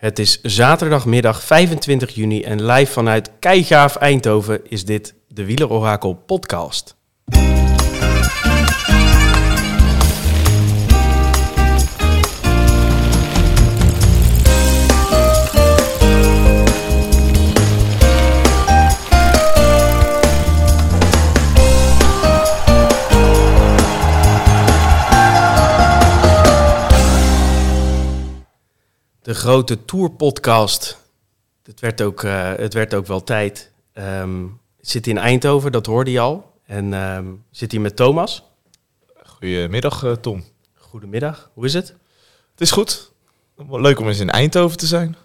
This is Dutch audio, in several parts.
Het is zaterdagmiddag 25 juni en live vanuit Keigaaf Eindhoven is dit de Wielerorakel podcast. De grote tourpodcast. Het werd ook, eh, het werd ook wel tijd. Ehm zit in Eindhoven, dat hoorde je al. En ehm, zit hier met Thomas. Goedemiddag, eh, Tom. Goedemiddag, hoe is het? Het is goed. Leuk om eens in Eindhoven te zijn.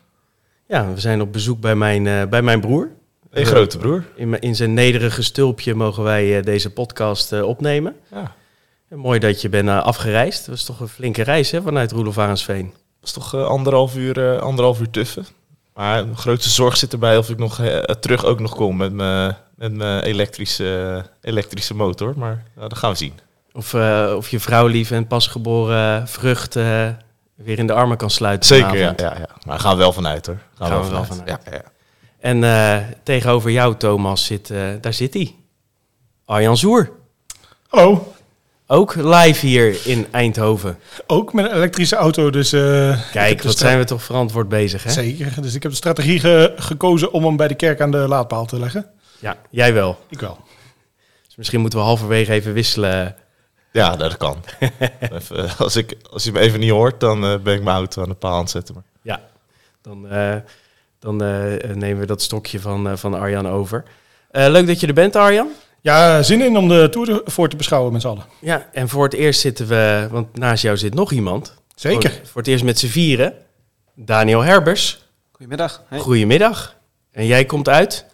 Ja, we zijn op bezoek bij mijn, eh, bij mijn broer. Een grote broer. In, in zijn nederige stulpje mogen wij deze podcast opnemen. Ja. En mooi dat je bent afgereisd. Dat was toch een flinke reis hè, vanuit Roelof Arendsveen. Is toch eh, anderhalf, uur, eh, anderhalf uur tuffen. Maar de grootste zorg zit erbij of ik nog eh, terug ook nog kom met mijn met mijn elektrische, elektrische motor. Maar nou, dat gaan we zien. Of, eh, of je vrouwlief en pasgeboren vrucht eh, weer in de armen kan sluiten. Zeker, ja, ja, ja. Maar gaan we wel vanuit hoor. Gaan, Gaan we wel vanuit. Ja, ja. En eh, tegenover jou, Thomas, zit, eh, daar zit hij. Arjan Zoer. Hallo, Ook live hier in Eindhoven. ook met een elektrische auto, dus... eh, Kijk, wat zijn we toch verantwoord bezig, hè? Zeker, dus ik heb de strategie ge- gekozen om hem bij de kerk aan de laadpaal te leggen. Ja, jij wel. Ik wel. Dus misschien moeten we halverwege even wisselen. ja dat kan. even, eh, als, ik, als je me even niet hoort, dan eh, ben ik mijn auto aan de paal aan het zetten. Maar. Ja, dan, eh, dan eh, nemen we dat stokje van, eh, van Arjan over. Eh, leuk dat je er bent, Arjan. Ja, zin in om de Tour voor te beschouwen met z'n allen. Ja, en voor het eerst zitten we, want naast jou zit nog iemand. Zeker. Voor, voor het eerst met z'n vieren. Daniel Herbers. Goedemiddag. Hey. Goedemiddag. En jij komt uit?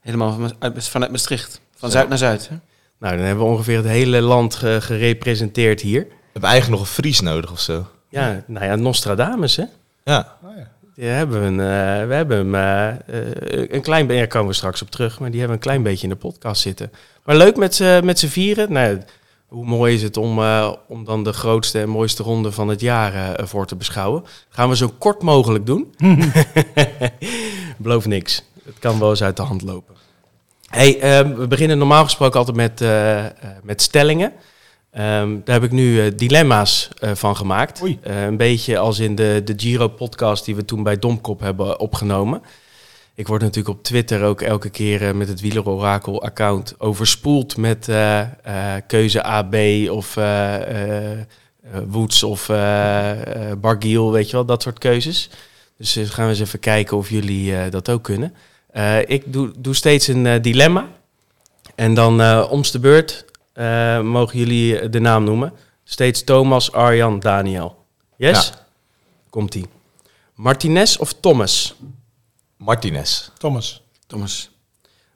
Helemaal van, uit, vanuit Maastricht. Van zuid naar zuid. Hè? Nou, dan hebben we ongeveer het hele land ge- gerepresenteerd hier. We hebben eigenlijk nog een Fries nodig of zo. Ja, nou ja, Nostradamus, hè? Ja, Oh, ja. Die hebben we, een, eh, we hebben hem eh, eh, een klein beetje, daar komen we straks op terug, maar die hebben we een klein beetje in de podcast zitten. Maar leuk met z'n met z'n vieren. Nou, hoe mooi is het om, eh, om dan de grootste en mooiste ronde van het jaar eh, voor te beschouwen? Gaan we zo kort mogelijk doen. Beloof niks. Het kan wel eens uit de hand lopen. Hey, ehm, we beginnen normaal gesproken altijd met, eh, met stellingen. Ehm, daar heb ik nu dilemma's van gemaakt. Een beetje als in de, de Giro-podcast die we toen bij Domkop hebben opgenomen. Ik word natuurlijk op Twitter ook elke keer eh, met het Wielerorakel-account overspoeld met eh, eh, keuze A, B of eh, Woods of Bargiel, weet je wel, dat soort keuzes. Dus gaan we eens even kijken of jullie dat ook kunnen. Ik doe, doe steeds een dilemma. En dan uh, omst de beurt mogen jullie de naam noemen. Steeds Thomas, Arjan, Daniel. Yes? Ja. Komt-ie. Martinez of Thomas? Martinez. Thomas, Thomas.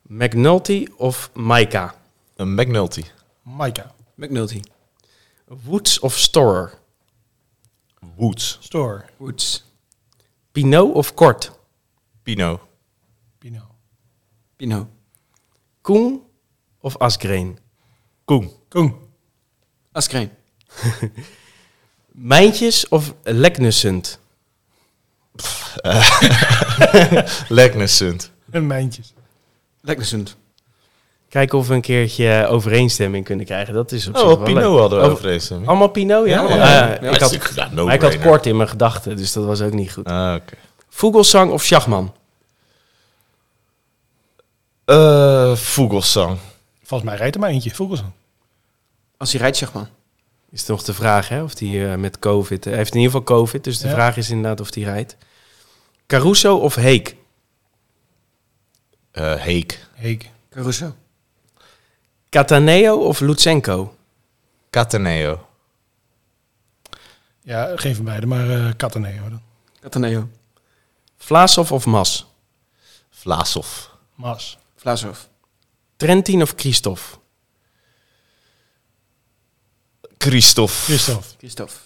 McNulty of Maika? Een McNulty. Maika, McNulty. Woods of Storer? Woods. Store, Woods. Pinot of Kort? Pino. Pino, Pino. Koen of Asgreen? Koen. Koen, Askreen. Mijntjes of Leknessund? Leknessund. en Mijntjes. Leknersund. Kijken of we een keertje overeenstemming kunnen krijgen. Dat is op zich Oh, wel Pino leuk. hadden we overeenstemming. Allemaal Pinot, ja? Ja, ja, ja. ik, had, Ja, no maar ik had kort in mijn gedachten, dus dat was ook niet goed. Ah, oké. Vogelsang of Schachman? Eh, Vogelsang. Volgens mij rijdt er maar eentje, Vogelsang. Als hij rijdt, maar. Is nog de vraag, hè? Of hij eh, met COVID... Hij heeft in ieder geval COVID, dus de Ja. vraag is inderdaad of hij rijdt. Caruso of Heek? Eh, Heek. Heek, Caruso. Cataneo of Lutsenko? Cataneo. ja, geen van beide, maar eh Cataneo dan. Cataneo. Vlaasov of Mas? Vlasov. Mas, Vlasov. Trentin of Christophe? Christophe. Christophe, Christophe.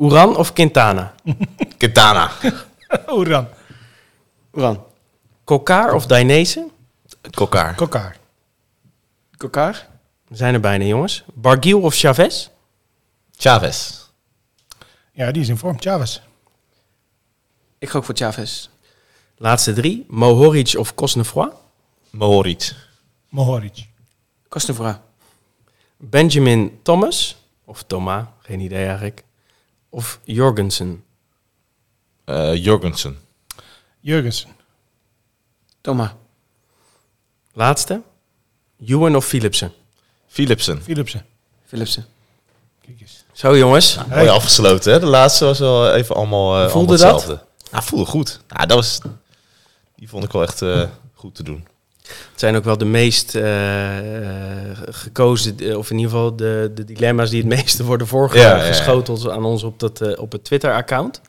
Uran of Quintana? Quintana. Oran, Oran. Kokar of Dainese? Kokkaar, Kokar. We zijn er bijna, jongens. Bargiel of Chavez? Chavez. ja, die is in vorm, Chavez. Ik ga ook voor Chavez. Laatste drie. Mohoric of Cosnefroid. Mohoric. Mohoric. Cosnefroid. Benjamin Thomas. Of Thomas, geen idee eigenlijk. Of Jorgensen. Eh Jorgensen. Jurgensen. Thomas. Laatste. Ewan of Philipsen. Philipsen. Philipsen. Philipsen. Kijk eens. Zo jongens. Mooi afgesloten, hè? De laatste was wel even allemaal, eh, Voelde allemaal dat? hetzelfde. Ja, voelde goed. Ja, dat was, die vond ik wel echt eh, goed te doen. Het zijn ook wel de meest eh, gekozen, eh, of in ieder geval de, de dilemma's die het meeste worden ja, voorgeschoteld aan ons op, dat, eh, op het Twitter-account.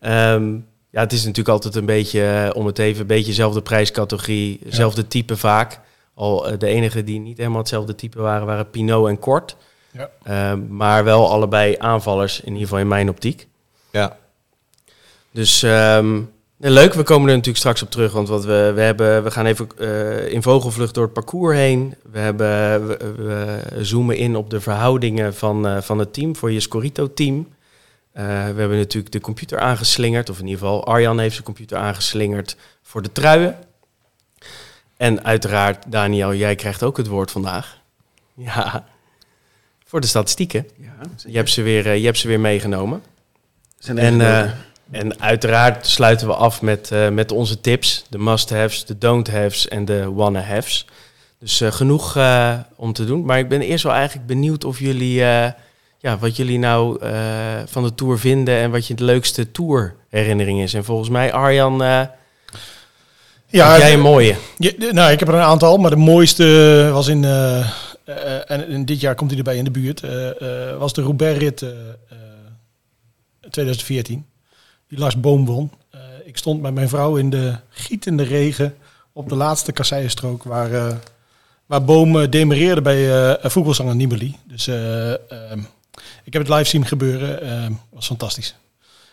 Ehm, ja, het is natuurlijk altijd een beetje, om het even, een beetje dezelfde prijscategorie, zelfde type vaak. Al de enige die niet helemaal hetzelfde type waren, waren Pinot en Kort. Ja. Ehm, maar wel allebei aanvallers, in ieder geval in mijn optiek. Ja. Dus ehm, nee, leuk, we komen er natuurlijk straks op terug. Want wat we, we, hebben, we gaan even eh, in vogelvlucht door het parcours heen. We, hebben, we, we zoomen in op de verhoudingen van, eh, van het team voor je Scorito-team. Eh, we hebben natuurlijk de computer aangeslingerd. Of in ieder geval, Arjan heeft zijn computer aangeslingerd voor de truien. En uiteraard, Daniel, jij krijgt ook het woord vandaag. Ja, voor de statistieken. Ja, Je hebt ze weer, je hebt ze weer meegenomen. Zijn En, en uiteraard sluiten we af met, eh, met onze tips. De must-haves, de don't-haves en de wanna-haves. Dus eh, genoeg eh, om te doen. Maar ik ben eerst wel eigenlijk benieuwd of jullie... ja, wat jullie nou van de Tour vinden... en wat je de leukste Tour-herinnering is. En volgens mij, Arjan, Ja, heb jij een mooie. Nou, ik heb er een aantal, maar de mooiste was in, en, en dit jaar komt hij erbij in de buurt, was de Roubaix-rit eh, eh, 2014, die Lars Boom won. Eh, ik stond met mijn vrouw in de gietende regen op de laatste kasseienstrook, waar, eh, waar Boom eh, demereerde bij voetbalzanger Nibali. Dus eh, ehm, ik heb het live zien gebeuren, ehm was fantastisch.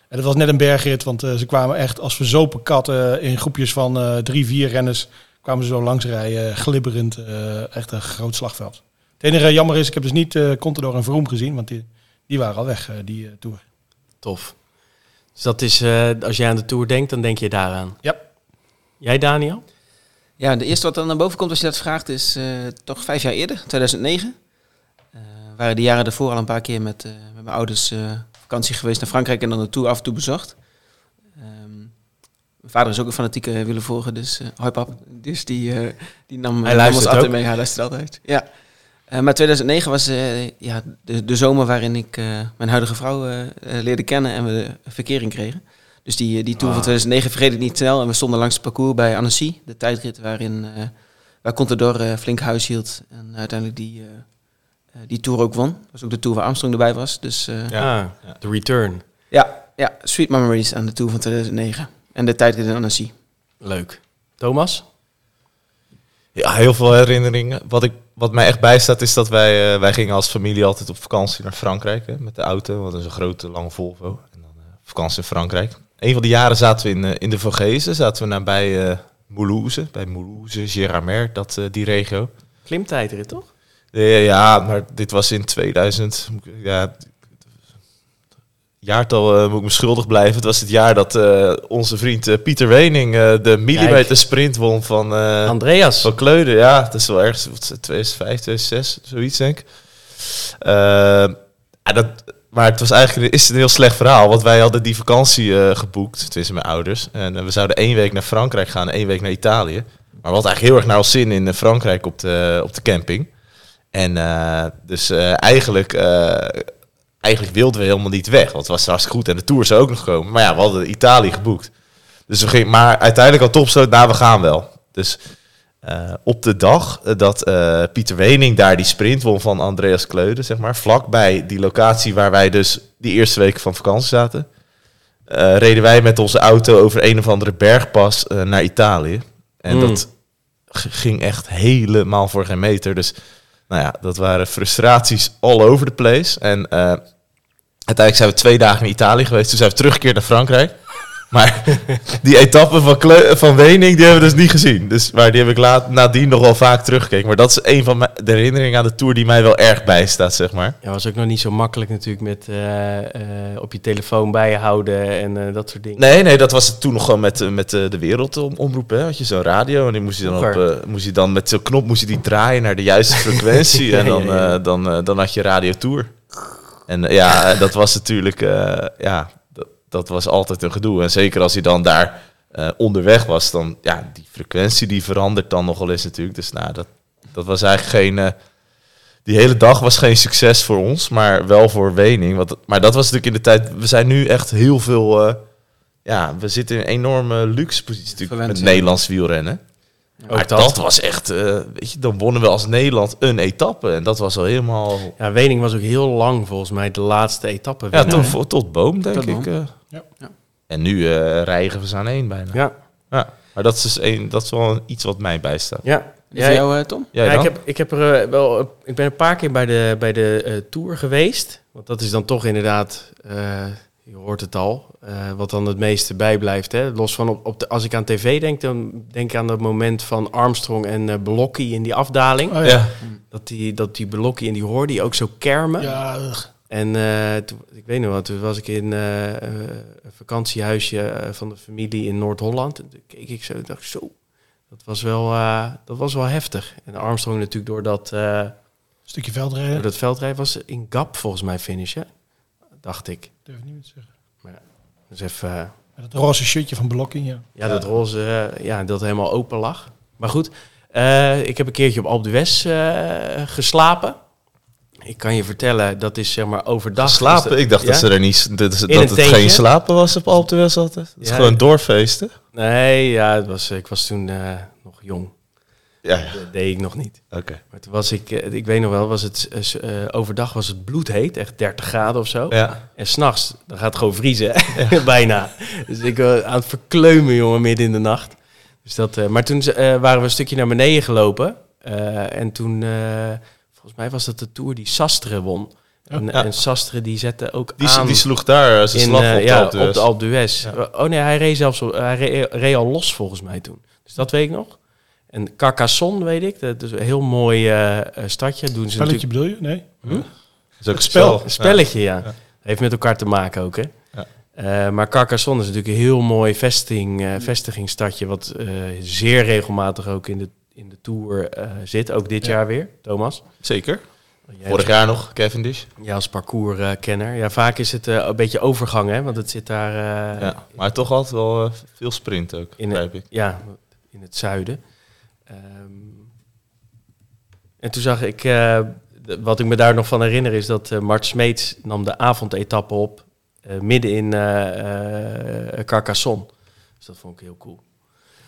En het was net een bergrit, want ze kwamen echt als verzopen katten in groepjes van drie, vier renners. Kwamen ze zo langs rijden, glibberend. echt een groot slagveld. Het enige jammer is, ik heb dus niet eh Contador en Vroom gezien, want die, die waren al weg, die eh, Tour. Tof. Dus dat is, eh, als jij aan de Tour denkt, dan denk je daaraan. Ja. Jij, Daniel? Ja, de eerste wat dan naar boven komt als je dat vraagt is eh, toch vijf jaar eerder, 2009. Eh waren de jaren daarvoor al een paar keer met, eh, met mijn ouders eh, vakantie geweest naar Frankrijk en dan de Tour af en toe bezocht. Ehm, mijn vader is ook een fanatieke wielervolger, dus uh, hoi pap. Dus die, eh, die nam, Hij nam ons altijd ook. mee. Hij luistert altijd. Ja. Eh, maar 2009 was eh, ja, de, de zomer waarin ik eh, mijn huidige vrouw leerde kennen en we de verkering kregen. Dus die, die tour van 2009 vergeet ik niet snel. En we stonden langs het parcours bij Annecy, de tijdrit waarin uh, waar Contador uh, flink huis hield. En uiteindelijk die, uh, die tour ook won. Dat was ook de tour waar Armstrong erbij was. Dus, uh, ja, ja, de return. Ja, ja, sweet memories aan de tour van 2009. En de tijdrit in Annecy. Leuk. Thomas? Ja, heel veel herinneringen. Wat, ik, wat mij echt bijstaat is dat wij, uh, wij gingen als familie altijd op vakantie naar Frankrijk. Hè, met de auto, wat is een grote, lange Volvo. En dan uh, vakantie in Frankrijk. Een van de jaren zaten we in, uh, in de Vogezen. Zaten we nabij Moulouse. Bij Moulouse, Gérardmer, dat, die regio. Klimtijdrit, toch? Ja, maar dit was in 2000. Ja, jaartal uh, moet ik me schuldig blijven. Het was het jaar dat uh, onze vriend uh, Pieter Wening de millimeter sprint won van Andreas. Van Kleuden. Ja, dat is wel ergens 2005, 2006, zoiets denk ik. ja, dat, maar het was eigenlijk is een heel slecht verhaal, want wij hadden die vakantie geboekt, tussen mijn ouders. En we zouden één week naar Frankrijk gaan en één week naar Italië. Maar we hadden eigenlijk heel erg naar ons zin in Frankrijk op de, op de camping. En dus eigenlijk eigenlijk wilden we helemaal niet weg. Want het was hartstikke goed en de Tour zou ook nog komen. Maar ja, we hadden Italië geboekt. Dus we gingen, maar uiteindelijk al topstoot, nou, we gaan wel. Dus uh, op de dag dat uh, Pieter Wening daar die sprint won van Andreas Kleude, zeg maar, vlakbij die locatie waar wij dus die eerste weken van vakantie zaten, uh, reden wij met onze auto over een of andere bergpas naar Italië. En mm. dat ging echt helemaal voor geen meter. Dus nou ja, dat waren frustraties all over the place. En uiteindelijk zijn we twee dagen in Italië geweest. Toen zijn we teruggekeerd naar Frankrijk. Maar die etappe van, Kleu- van Wening, die hebben we dus niet gezien. Dus, maar die heb ik laat, nadien nog wel vaak teruggekeken. Maar dat is een van de herinneringen aan de Tour die mij wel erg bijstaat, zeg maar. Ja, was ook nog niet zo makkelijk natuurlijk met eh, eh, op je telefoon bijhouden en eh, dat soort dingen. Nee, nee, dat was het toen nog gewoon met, met de wereldomroep. Hè? Had je zo'n radio en die moest je dan, op, moest je dan met zo'n knop moest je die draaien naar de juiste frequentie. en dan, ja, ja. dan, dan had je Radio Tour. En eh, ja, dat was natuurlijk, eh, ja, dat, dat was altijd een gedoe. En zeker als hij dan daar eh, onderweg was, dan, ja, die frequentie die verandert dan nogal eens natuurlijk. Dus nou, dat, dat was eigenlijk geen... eh, die hele dag was geen succes voor ons, maar wel voor Wening. Want, maar dat was natuurlijk in de tijd... We zijn nu echt heel veel... eh, ja, we zitten in een enorme luxe positie natuurlijk met. Nederlands wielrennen. Ook maar dat. was echt... eh, weet je, dan wonnen we als Nederland een etappe. En dat was al helemaal... Ja, Wening was ook heel lang volgens mij de laatste etappe. Ja, tot, tot Boom, denk Tot ik. Eh. Ja. Ja. En nu eh rijgen we ze aan één bijna. Ja. Ja, Maar dat is, dus een, dat is wel iets wat mij bijstaat. ja. Voor Ja, jou, eh, Tom? Jij ja, dan? ik, heb, ik heb er wel. ik ben een paar keer bij de, bij de eh, tour geweest. Want dat is dan toch inderdaad. Je hoort het al. eh, wat dan het meeste bijblijft. Hè? Los van op, op de, als ik aan tv denk, dan denk ik aan dat moment van Armstrong en eh Belocchi in die afdaling. Oh, ja. ja. Dat die, dat die Belocchi en die hoorde die ook zo kermen. Ja. En eh, toen, ik weet nog wat, toen was ik in een vakantiehuisje eh, van de familie in Noord-Holland. En toen keek ik zo en dacht zo, dat was wel, dat was wel heftig. En Armstrong natuurlijk door dat, stukje door veldrijden. dat veldrijden was in Gap volgens mij finishen, dacht ik. Durf ik niet meer te zeggen. Dus even, eh, Met het roze shirtje van Blokking, ja. ja, dat roze, eh, ja, dat helemaal open lag. Maar goed, eh, ik heb een keertje op Alpe d'Huez eh, geslapen. Ik kan je vertellen, dat is zeg maar overdag. Slapen? dat- Ik dacht Ja? dat, ze er niet, dat, dat het tentje. geen slapen was op Alpe d'Huez altijd. Het is Ja. gewoon doorfeesten. Nee, ja, het was, ik was toen eh, nog jong. Ja, ja. Dat deed ik nog niet. Oké. Maar toen was ik, eh, ik weet nog wel, was het, eh, eh, overdag was het bloedheet, echt 30 graden of zo. Ja. En s'nachts, dan gaat het gewoon vriezen, bijna. Dus ik was aan het verkleumen, jongen, midden in de nacht. Dus dat, eh, maar toen eh, waren we een stukje naar beneden gelopen. eh, en toen, eh, volgens mij was dat de Tour die Sastre won. En, Ja. en Sastre die zette ook Die, aan die sloeg daar eh, zijn in, slag eh, op de ja, d'Huez. op de Alpe d'Huez. Oh nee, hij reed zelfs hij reed, reed al los volgens mij toen. Dus dat weet ik nog. En Carcassonne weet ik, dat is een heel mooi eh, eh, stadje. Doen ze Spelletje natuurlijk bedoel je? Nee. Hm? Dat is ook Het spel. een spelletje, ja. Ja. Heeft met elkaar te maken ook, hè. Ja. Eh, maar Carcassonne is natuurlijk een heel mooi vesting, eh vestigingsstadje, wat eh, zeer regelmatig ook in de, in de Tour eh, zit. Ook dit Ja. jaar weer, Thomas. Zeker. Jij Vorig jaar nog, Cavendish. Ja, als parcourskenner. ja, vaak is het een beetje overgang, hè, want het zit daar... eh, ja. Maar toch altijd wel veel sprint ook, In begrijp ik. Ja, in het zuiden. Ehm, en toen zag ik, eh, wat ik me daar nog van herinner, is dat eh Mart Smeets nam de avondetappe op eh, midden in Carcassonne. Dus dat vond ik heel cool.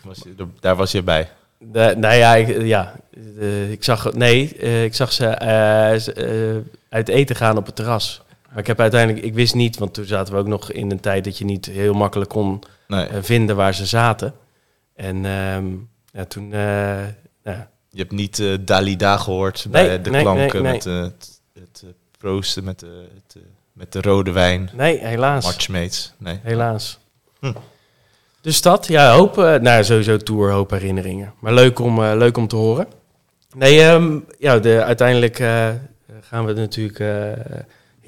Was je, daar was je bij. De, nou ja, ik, ja ik zag, nee, ik zag ze uit eten gaan op het terras. Maar ik heb uiteindelijk, ik wist niet, want toen zaten we ook nog in een tijd dat je niet heel makkelijk kon Nee, vinden waar ze zaten. En ehm, ja, toen, eh, ja, je hebt niet eh Dalida gehoord Nee, bij de nee, klanken nee, met eh, het, het proosten met de, het, met de rode wijn. nee, helaas. Smeets. Nee. Helaas. Hm. Dus dat, ja, hoop, nou sowieso tour, hoop herinneringen. Maar leuk om, leuk om te horen. Nee, ehm, ja, de, uiteindelijk gaan we natuurlijk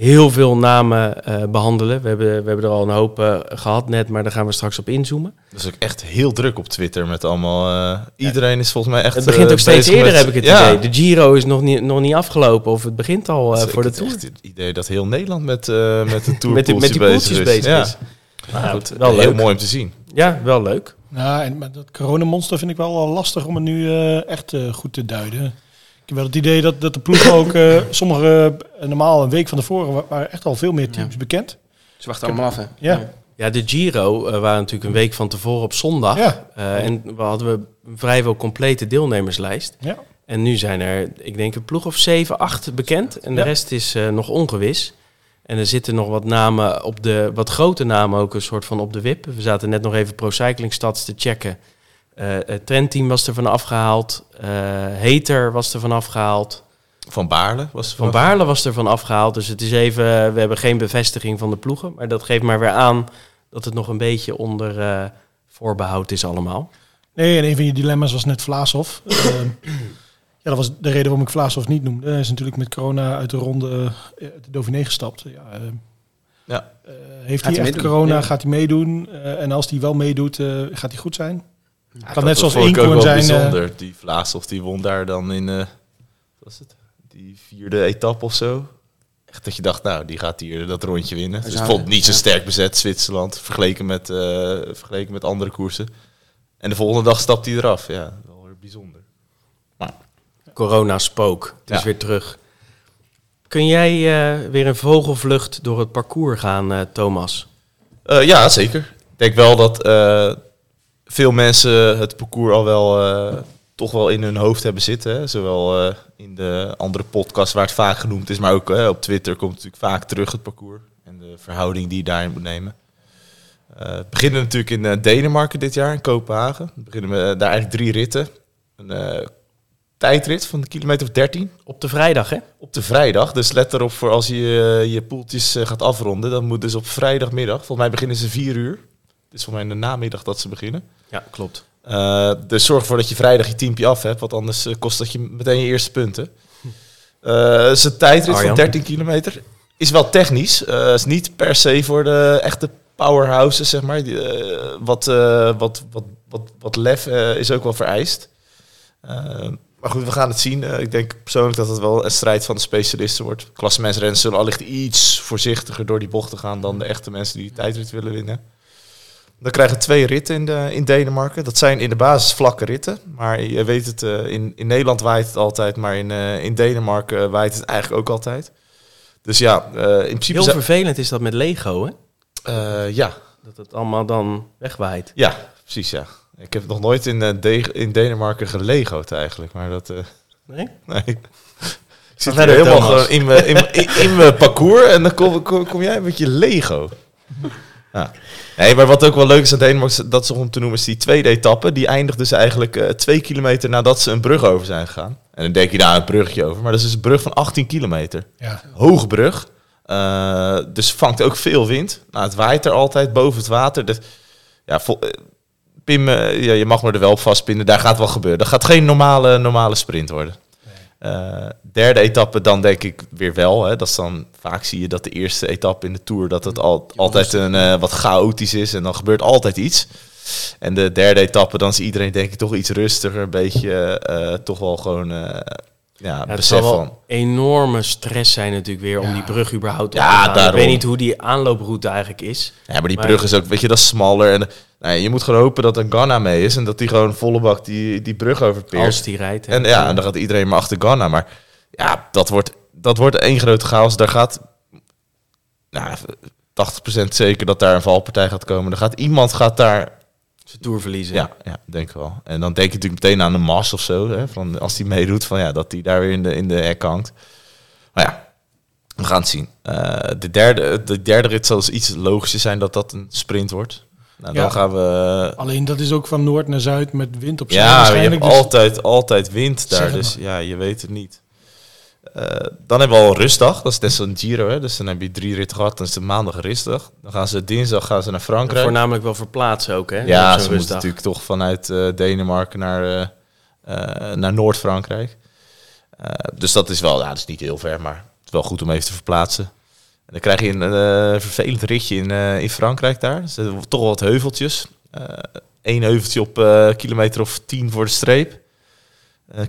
heel veel namen eh, behandelen. We hebben, we hebben er al een hoop eh, gehad net, maar daar gaan we straks op inzoomen. Dat is ook echt heel druk op Twitter met allemaal... eh, iedereen is volgens mij echt Het begint ook steeds bezig eerder, met- heb ik het Ja. idee. De Giro is nog niet, nog niet afgelopen of het begint al Dus voor de ik heb tour. het idee dat heel Nederland met, eh met de tour Met die, met die poeltjes bezig Ja. is. Nou, Goed, wel heel leuk. mooi om te zien. Ja, wel leuk. Nou, en, maar dat coronamonster vind ik wel al lastig om het nu eh, echt eh, goed te duiden. Heb wel het idee dat, dat de ploegen ook, eh, sommige, eh, normaal een week van tevoren, wa- waren echt al veel meer teams bekend. Ze wachten allemaal af, hè? Ja. Ja, de Giro eh waren natuurlijk een week van tevoren op zondag. Ja. Eh, en we hadden we een vrijwel complete deelnemerslijst. Ja. En nu zijn er, ik denk, een ploeg of 7, 8 bekend. En de Ja. rest is nog ongewis. En er zitten nog wat namen op de, wat grote namen ook een soort van op de wip. We zaten net nog even Pro Cycling Stats te checken. Eh het trendteam was er van afgehaald. Eh Hater was er van afgehaald. Van Baarle was Van Baarle was er van afgehaald. Dus het is even, we hebben geen bevestiging van de ploegen. Maar dat geeft maar weer aan dat het nog een beetje onder eh, voorbehoud is allemaal? Nee, en een van je dilemma's was net Vlaashof. Ja, dat was de reden waarom ik Vlaashof niet noemde. Hij is natuurlijk met corona uit de ronde eh, uit de Dauphiné gestapt. Ja, Ja. eh, heeft Gaat hij hij echt meedoen? corona, Ja. gaat hij meedoen. Eh, en als hij wel meedoet, eh, gaat hij goed zijn? Ja, kan net zoals vond ik ook Eenkhoorn wel zijn, eh, bijzonder. Die Vlaas of die won daar dan in, eh, wat was het? Die vierde etappe of zo. Echt dat je dacht, nou, die gaat hier dat rondje winnen. Dus ik vond het niet zo sterk bezet, Zwitserland, vergeleken met, eh, vergeleken met andere koersen. En de volgende dag stapt hij eraf. Ja, wel weer bijzonder. Corona-spook, het is Ja. weer terug. Kun jij eh, weer een vogelvlucht door het parcours gaan, eh, Thomas? Eh, ja, zeker. Ik denk wel dat eh, veel mensen het parcours al wel eh, toch wel in hun hoofd hebben zitten. Hè. Zowel eh, in de andere podcasts waar het vaak genoemd is, maar ook eh, op Twitter komt het natuurlijk vaak terug het parcours. En de verhouding die je daarin moet nemen. Eh, het beginnen natuurlijk in eh, Denemarken dit jaar, in Kopenhagen. We beginnen we eh, daar eigenlijk drie ritten. Een eh, tijdrit van een kilometer of 13 Op de vrijdag, hè? op de vrijdag. Dus let erop voor als je eh, je poeltjes eh, gaat afronden. Dan moet dus op vrijdagmiddag. Volgens mij beginnen ze vier uur. Het is voor mij in de namiddag dat ze beginnen. Ja, klopt. Eh, dus zorg ervoor dat je vrijdag je teampje af hebt. Want anders eh, kost dat je meteen je eerste punten. Een tijdrit Arjan. van 13 kilometer. Is wel technisch. Eh is niet per se voor de echte powerhouses, zeg maar. Die, wat, wat, wat, wat, wat lef is ook wel vereist. Maar goed, we gaan het zien. Ik denk persoonlijk dat het wel een strijd van de specialisten wordt. Klassementsrenners zullen allicht iets voorzichtiger door die bochten gaan dan de echte mensen die de tijdrit willen winnen. Dan krijgen we twee ritten in, de, in Denemarken. Dat zijn in de basis vlakke ritten. Maar je weet het, eh, in, in Nederland waait het altijd, maar in, eh, in Denemarken waait het eigenlijk ook altijd. Dus ja, eh, in principe... Heel vervelend is dat met Lego, hè? eh, ja, Dat het allemaal dan wegwaait. ja, precies ja. Ik heb nog nooit in, eh, De- in Denemarken gelegoed eigenlijk, maar dat... eh, Nee? nee. Ik zit verder, helemaal mijn, in, mijn- in, in mijn parcours en dan kom, kom, kom jij met je Lego. Ja. Nee, maar wat ook wel leuk is aan Denemarken, dat is om te noemen, is die tweede etappe. Die eindigt dus eigenlijk eh, twee kilometer nadat ze een brug over zijn gegaan. En dan denk je, nou, een brugje over. Maar dat is dus een brug van 18 kilometer. Ja. Hoge brug. Eh, dus vangt ook veel wind. Nou, het waait er altijd boven het water. Ja, vol- eh, Pim, ja, je mag me er wel op vastpinnen. Daar gaat wel gebeuren. Dat gaat geen normale, normale sprint worden. Eh, derde etappe dan denk ik weer wel. Hè. Dat is dan, vaak zie je dat de eerste etappe in de Tour... dat het al, altijd een, eh, wat chaotisch is. En dan gebeurt altijd iets. En de derde etappe, dan is iedereen denk ik toch iets rustiger. Een beetje eh, toch wel gewoon... eh, ja, Ja, het zal wel van... enorme stress zijn natuurlijk weer om Ja. die brug überhaupt op Ja, te gaan. Ik daarom. weet niet hoe die aanlooproute eigenlijk is. Ja, maar die Maar- brug is ook, weet je, dat is smaller. En ja, je moet gewoon hopen dat een Ghana mee is en dat die gewoon volle bak die, die brug Als overpeert. die rijdt. hè. En ja, en dan gaat iedereen maar achter Ghana. Maar ja, dat wordt, dat wordt één grote chaos. Daar gaat nou, 80% zeker dat daar een valpartij gaat komen. Er gaat iemand gaat daar. Zijn tour verliezen. Ja, ja, denk ik wel. En dan denk je natuurlijk meteen aan een Mas of zo. Hè, van als die meedoet, van ja, dat die daar weer in de, in de hek hangt. Maar ja, we gaan het zien. Eh, de, derde, de derde rit zal dus iets logischer zijn dat dat een sprint wordt. Nou, Ja. dan gaan we Alleen dat is ook van noord naar zuid met wind op zee ja, je waarschijnlijk. hebt dus- altijd, altijd wind daar, dus ja, je weet het niet. Eh, dan hebben we al rustdag, dat is net zo'n Giro, hè? dus dan heb je drie ritten gehad, dan is de maandag rustdag. Dan gaan ze dinsdag gaan ze naar Frankrijk. Voornamelijk wel verplaatsen ook, hè? ja, ze moeten natuurlijk toch vanuit eh, Denemarken naar, eh, eh, naar Noord-Frankrijk. Eh, dus dat is wel, ja, dat is niet heel ver, maar het is wel goed om even te verplaatsen. En dan krijg je een eh, vervelend ritje in, eh, in Frankrijk daar. Dus, er toch wel wat heuveltjes. Eén heuveltje op eh, kilometer of tien voor de streep.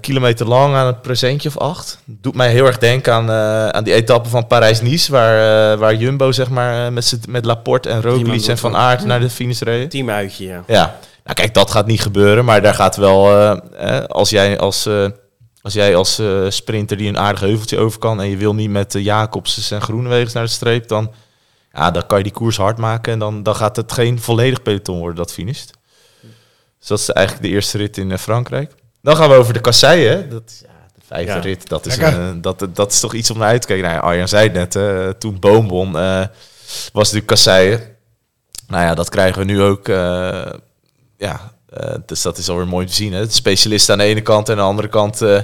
Kilometer lang aan het presentje of acht. Doet mij heel erg denken aan, eh, aan die etappe van Parijs-Nice, waar, eh, waar Jumbo zeg maar, eh, met, met Laporte en Roglic en Van Aert naar de finish reden. Teamuitje, ja. Ja, nou kijk, dat gaat niet gebeuren, maar daar gaat wel, eh, eh, als jij als, eh, als, jij als eh, sprinter die een aardig heuveltje over kan en je wil niet met uh, Jacobsen en Groenewegens naar de streep, dan, ja, dan kan je die koers hard maken en dan, dan gaat het geen volledig peloton worden dat finisht. Dus dat is eigenlijk de eerste rit in eh, Frankrijk. Dan gaan we over de kasseien. Dat, ja, de vijfde Ja. rit, dat is, een, dat, dat is toch iets om naar uit te kijken. Nou, ja, Arjan zei het net, eh, toen Boom won, eh, was natuurlijk kasseien. Nou ja, dat krijgen we nu ook. eh, ja, eh, dus dat is alweer mooi te zien. Hè? De specialisten aan de ene kant en aan de andere kant eh, eh,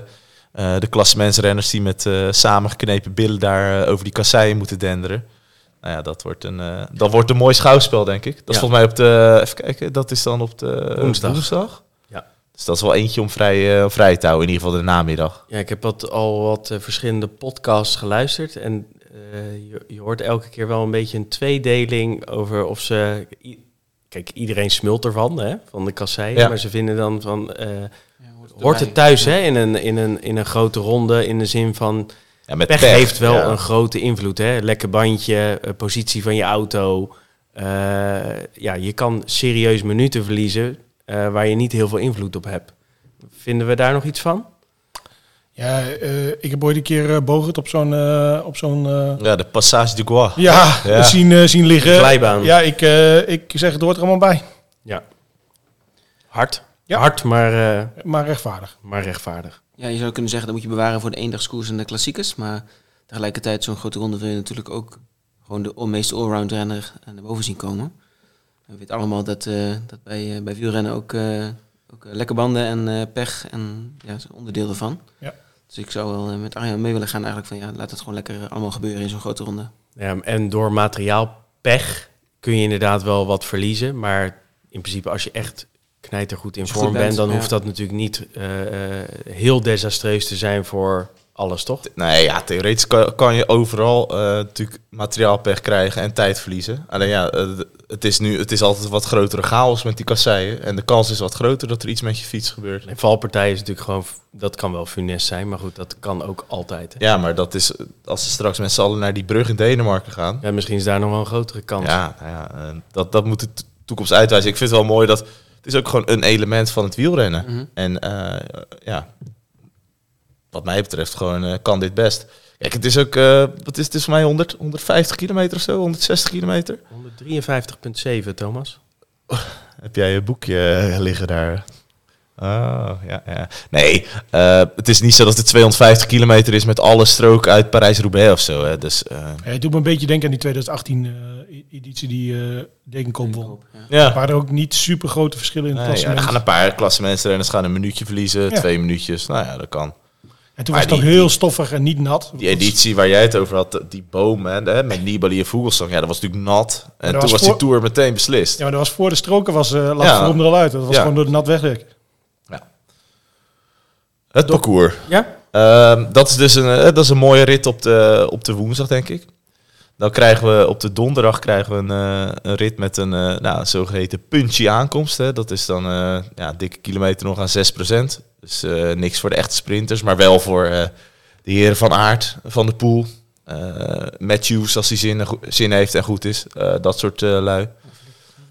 de klassementsrenners die met eh, samengeknepen billen daar eh, over die kasseien moeten denderen. nou ja, dat wordt, een, eh, dat wordt een mooi schouwspel, denk ik. Dat is Ja. volgens mij op de... Even kijken, dat is dan op de Woensdag. Ja. Dus dat is wel eentje om vrij, eh, vrij te houden, in ieder geval de namiddag. Ja, ik heb wat, al wat eh, verschillende podcasts geluisterd. En eh, je, je hoort elke keer wel een beetje een tweedeling over of ze... Kijk, iedereen smult ervan, hè, van de kasseien. Ja. Maar ze vinden dan van... eh, Ja, hoort het thuis hè, in, een, in, een, in een grote ronde, in de zin van... Ja, met Pech, pech, heeft wel ja. een grote invloed. Hè? Lekker bandje, eh, positie van je auto. Eh, ja, je kan serieus minuten verliezen eh, waar je niet heel veel invloed op hebt. Vinden we daar nog iets van? Ja, eh, ik heb ooit een keer Bogert op zo'n... eh, op zo'n Ja, de Passage du Gois. ja, Ja. Zien, zien liggen. Glijbaan. Ja, ik, eh, ik zeg het hoort er allemaal bij. Ja. Hard. Ja. Hard, maar, eh, Maar rechtvaardig. maar rechtvaardig. Ja, je zou kunnen zeggen dat moet je bewaren voor de eendagskoers en de klassiekers. Maar tegelijkertijd, zo'n grote ronde wil je natuurlijk ook gewoon de meest allround renner naar boven zien komen. We weten allemaal dat, eh, dat bij, bij wielrennen ook, eh, ook lekke banden en eh, pech en ja, onderdeel ervan. Ja. Dus ik zou wel eh, met Arjan mee willen gaan eigenlijk van ja, laat het gewoon lekker eh, allemaal gebeuren in zo'n grote ronde. Ja, en door materiaalpech kun je inderdaad wel wat verliezen. Maar in principe, als je echt knijtergoed in vorm bent, bent, dan ja. hoeft dat natuurlijk niet eh, heel desastreus te zijn voor alles, toch? Nee, ja, theoretisch kan, kan je overal eh, natuurlijk materiaalpech krijgen en tijd verliezen. Alleen ja, eh, het is nu het is altijd wat grotere chaos met die kasseien. En de kans is wat groter dat er iets met je fiets gebeurt. Een valpartij is natuurlijk gewoon, dat kan wel funest zijn, maar goed, dat kan ook altijd. hè. Ja, maar dat is als ze straks met z'n allen naar die brug in Denemarken gaan. Ja, misschien is daar nog wel een grotere kans. Ja, nou ja eh, dat, dat moet de toekomst uitwijzen. Ik vind het wel mooi dat het is ook gewoon een element van het wielrennen. Mhm. En ja, wat mij betreft gewoon eh, kan dit best. Kijk, het is ook, eh, wat is het, is voor mij 100, 150 kilometer of zo, 160 kilometer. 153,7 Thomas. Heb jij je boekje eh, liggen daar? Oh, ja, ja. Nee, eh, het is niet zo dat het 250 kilometer is met alle stroken uit Parijs-Roubaix of zo. Hè. Dus, eh, Ja, het doet me een beetje denken aan die 2018 eh, e- editie die eh Degenkolb won. Ja. ja. Waar er ook niet super grote verschillen in het Nee, ja, er klassement. gaan een paar klassementsrenners gaan een minuutje verliezen, Ja. twee minuutjes. Nou ja, dat kan. En toen maar was het die- nog heel die- stoffig en niet nat. Die editie waar jij het over had, die boom hè, de- met Nibali en Vogelsang, ja, dat was natuurlijk nat. En toen was was voor- die Tour meteen beslist. Ja, maar dat was voor de stroken was, eh lag Ja. Er al uit. Dat was Ja. gewoon door de nat wegwerk. Het parcours. Ja? Ehm, dat is dus een, eh, dat is een mooie rit op de, op de woensdag, denk ik. Dan krijgen we op de donderdag krijgen we een, eh, een rit met een, nou, zogeheten punchy aankomst. Hè. Dat is dan eh ja, dikke kilometer nog aan 6%. Dus eh, niks voor de echte sprinters, maar wel voor eh, de heren van Aert, Van de Poel. eh, Matthews als hij zin, zin heeft en goed is. dat soort lui.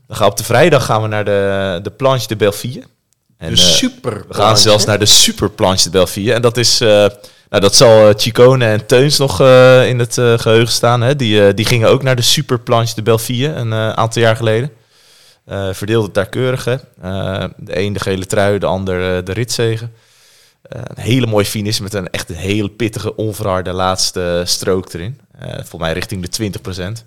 Dan gaan we op de vrijdag gaan we naar de, de Planche de Belleville. En, de super. we gaan zelfs naar de Super Planche de Belleville. En dat is... nou, dat zal Chicone en Teuns nog in het eh, geheugen staan. Hè? Die, die gingen ook naar de Super Planche de Belleville een aantal jaar geleden. Eh verdeelde het daar keurig. Eh, de een de gele trui, de ander eh, de ritzegen. Eh, een hele mooie finish met een echt een hele pittige, onverharde laatste strook erin. Eh volgens mij richting de 20%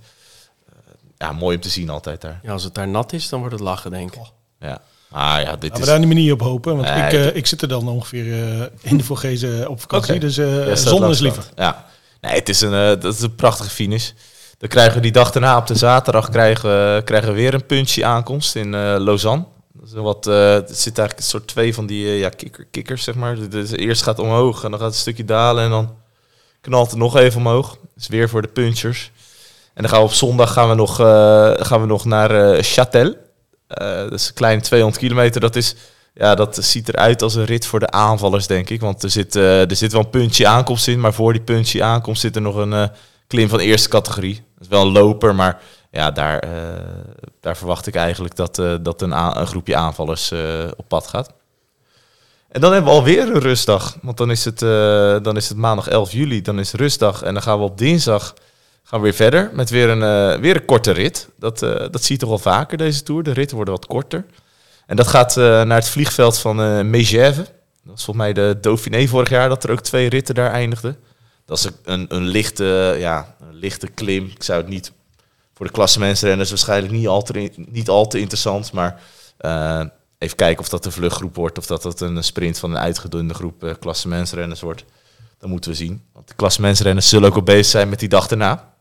ja, mooi om te zien altijd daar. Ja, als het daar nat is, dan wordt het lachen, denk ik. Ja. Ah ja, dit Laten is... we daar niet meer niet op hopen. Want Nee, ik, ik zit er dan ongeveer in de Vorgezen op vakantie. Oké. Dus eh Ja, staat zon is liever. Ja. Nee, het is een, dat is een prachtige finish. Dan krijgen we die dag daarna op de zaterdag krijgen, we- krijgen we weer een punchy aankomst in eh, Lausanne. Is een wat, eh, het zit eigenlijk een soort twee van die eh, ja, kikker, kikkers, zeg maar. Dus eerst gaat het omhoog en dan gaat het een stukje dalen en dan knalt het nog even omhoog. Dus weer voor de punchers. En dan gaan we op zondag gaan we nog, gaan we nog naar Châtel. Dat is een kleine 200 kilometer. Dat is ja, dat ziet eruit als een rit voor de aanvallers, denk ik. Want er zit, er zit wel een puntje aankomst in. Maar voor die puntje aankomst zit er nog een klim van eerste categorie. Is wel een loper, maar ja, daar, eh, daar verwacht ik eigenlijk dat, eh, dat een, een groepje aanvallers eh, op pad gaat. En dan hebben we alweer een rustdag. Want dan is, het, dan is het maandag 11 juli. Dan is rustdag. En dan gaan we op dinsdag gaan we weer verder met weer een, weer een korte rit. Dat, dat zie je toch wel vaker deze Tour. De ritten worden wat korter. En dat gaat naar het vliegveld van eh Megève. Dat was volgens mij de Dauphiné vorig jaar dat er ook twee ritten daar eindigden. Dat is een, een, lichte, ja, een lichte klim. Ik zou het niet voor de klassementsrenners waarschijnlijk niet al te, niet al te interessant. Maar eh, even kijken of dat een vluchtgroep wordt of dat dat een sprint van een uitgedunde groep eh klassementsrenners wordt. Dat moeten we zien. Want de klassementsrenners zullen ook al bezig zijn met die dag daarna.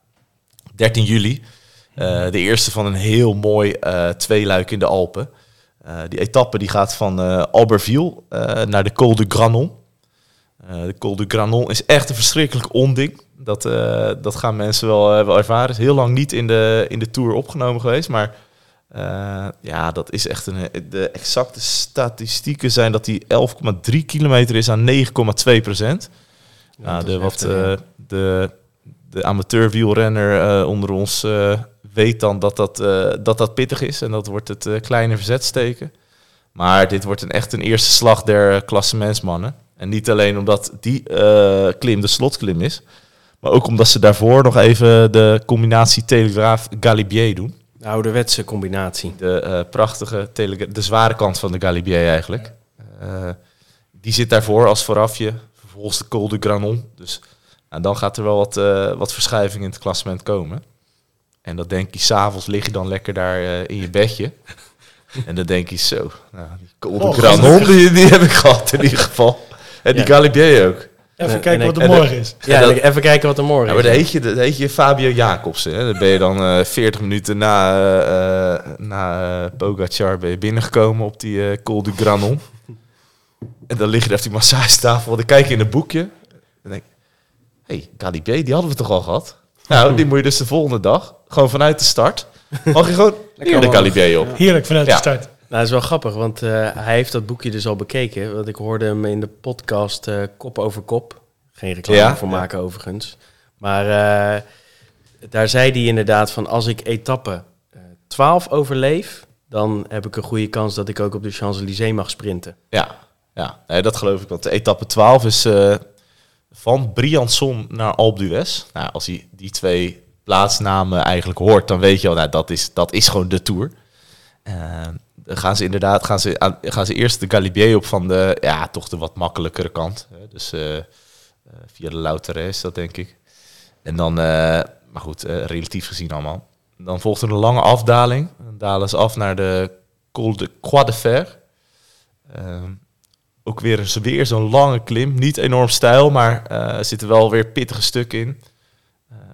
13 juli. Eh, de eerste van een heel mooi uh, tweeluik in de Alpen. Uh, die etappe die gaat van Albertville naar de Col du Granon. De Col du Granon is echt een verschrikkelijk onding. Dat, dat gaan mensen wel, wel ervaren. Het is heel lang niet in de, in de Tour opgenomen geweest. Maar ja, dat is echt een... De exacte statistieken zijn dat die 11,3 kilometer is aan 9,2 procent. Ja, nou, de, wat, de, de amateurwielrenner onder ons weet dan dat dat, dat dat pittig is en dat wordt het kleine verzet steken. Maar dit wordt een, echt een eerste slag der klassementsmannen. En niet alleen omdat die uh, klim de slotklim is, maar ook omdat ze daarvoor nog even de combinatie Telegraaf-Galibier doen. De ouderwetse combinatie. De prachtige, de zware kant van de Galibier eigenlijk. die zit daarvoor als voorafje, vervolgens de Col du Granon. Dus nou, dan gaat er wel wat, wat verschuiving in het klassement komen. En dan denk je, s'avonds lig je dan lekker daar uh, in je bedje. en dan denk je zo, nou, die Col oh, Granon, die, die, heb ik gehad in ieder geval. En die ja. Galibier ook. Even kijken wat er morgen is. Ja, dat, even kijken wat er morgen ja, maar is. Dan heet je, dan heet je Fabio Jacobsen. Hè. Dan ben je dan uh, 40 minuten na, uh, na uh, Pogacar ben je binnengekomen op die uh, Col du Granon. en dan lig je daar op die massagetafel. Dan kijk je in een boekje. En dan denk hé, hey, Galibier, die hadden we toch al gehad? Nou, die moet je dus de volgende dag, gewoon vanuit de start, mag je gewoon hier de Galibier op. Heerlijk vanuit de start. Nou, dat is wel grappig, want uh, hij heeft dat boekje dus al bekeken. Want ik hoorde hem in de podcast uh, Kop over Kop. Geen reclame ja? voor maken overigens. Maar uh, daar zei hij inderdaad van als ik etappe 12 overleef, dan heb ik een goede kans dat ik ook op de Champs-Élysées mag sprinten. Ja, ja. Nee, dat geloof ik. Want de etappe 12 is van Briançon naar Alpe d'Huez. Nou, als hij die twee plaatsnamen eigenlijk hoort, dan weet je al, nou, dat is, dat is gewoon de Tour. Gaan ze inderdaad, gaan ze, gaan ze eerst de Galibier op van de, ja, toch de wat makkelijkere kant. Dus uh, via de Loutere is dat, denk ik. En dan, maar goed, relatief gezien allemaal. Dan volgt er een lange afdaling. Dan dalen ze af naar de Col de Croix de Fer. Ehm, ook weer, weer zo'n lange klim. Niet enorm stijl, maar er zitten wel weer pittige stukken in.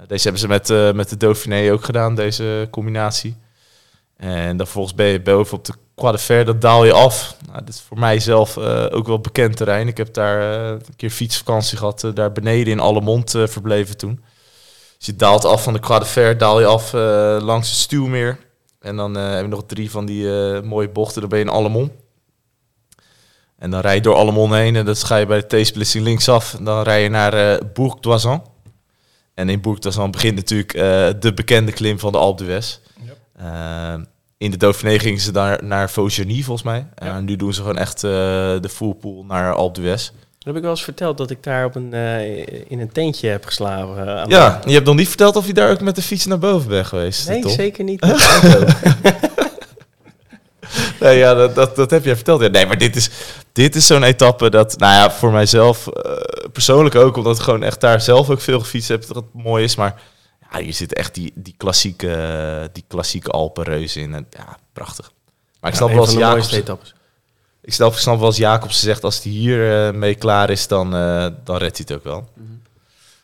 Deze hebben ze met, met de Dauphiné ook gedaan, deze combinatie. En dan volgens ben je boven op de Croix de dat daal je af. Nou, dit is voor mij zelf ook wel bekend terrein. Ik heb daar een keer fietsvakantie gehad, daar beneden in Allemond verbleven toen. Dus je daalt af van de Croix de daal je af langs het Stuwmeer. En dan heb je nog drie van die mooie bochten, dan ben je in Allemond. En dan rij je door Allemont heen en dan ga je bij de T-splitsing linksaf. Dan rij je naar uh, Bourg d'Oisan. En in Bourg d'Oisan begint natuurlijk uh, de bekende klim van de Alpe d'Huez. Yep. Uh, in de Dauphiné gingen ze daar naar Vaugeny volgens mij. En nu doen ze gewoon echt de full pool naar Alpe d'Huez. heb ik wel eens verteld dat ik daar op een, in een tentje heb geslapen. ja, je hebt nog niet verteld of je daar ook met de fiets naar boven bent geweest. Nee, zeker niet. nee, ja, dat, dat, dat heb je verteld. Ja, nee, maar dit is, dit is zo'n etappe dat, nou ja, voor mijzelf uh, persoonlijk ook, omdat ik gewoon echt daar zelf ook veel gefietst heb, dat het mooi is. Maar ja, hier zit echt die, die klassieke, die klassieke Alpenreus in. En, ja, prachtig. Maar ik snap wel als Jacobs... Ik snap, ik snap wel als Jacobs zegt, als hij hier uh, mee klaar is, dan, uh, dan redt hij het ook wel. Mm -hmm.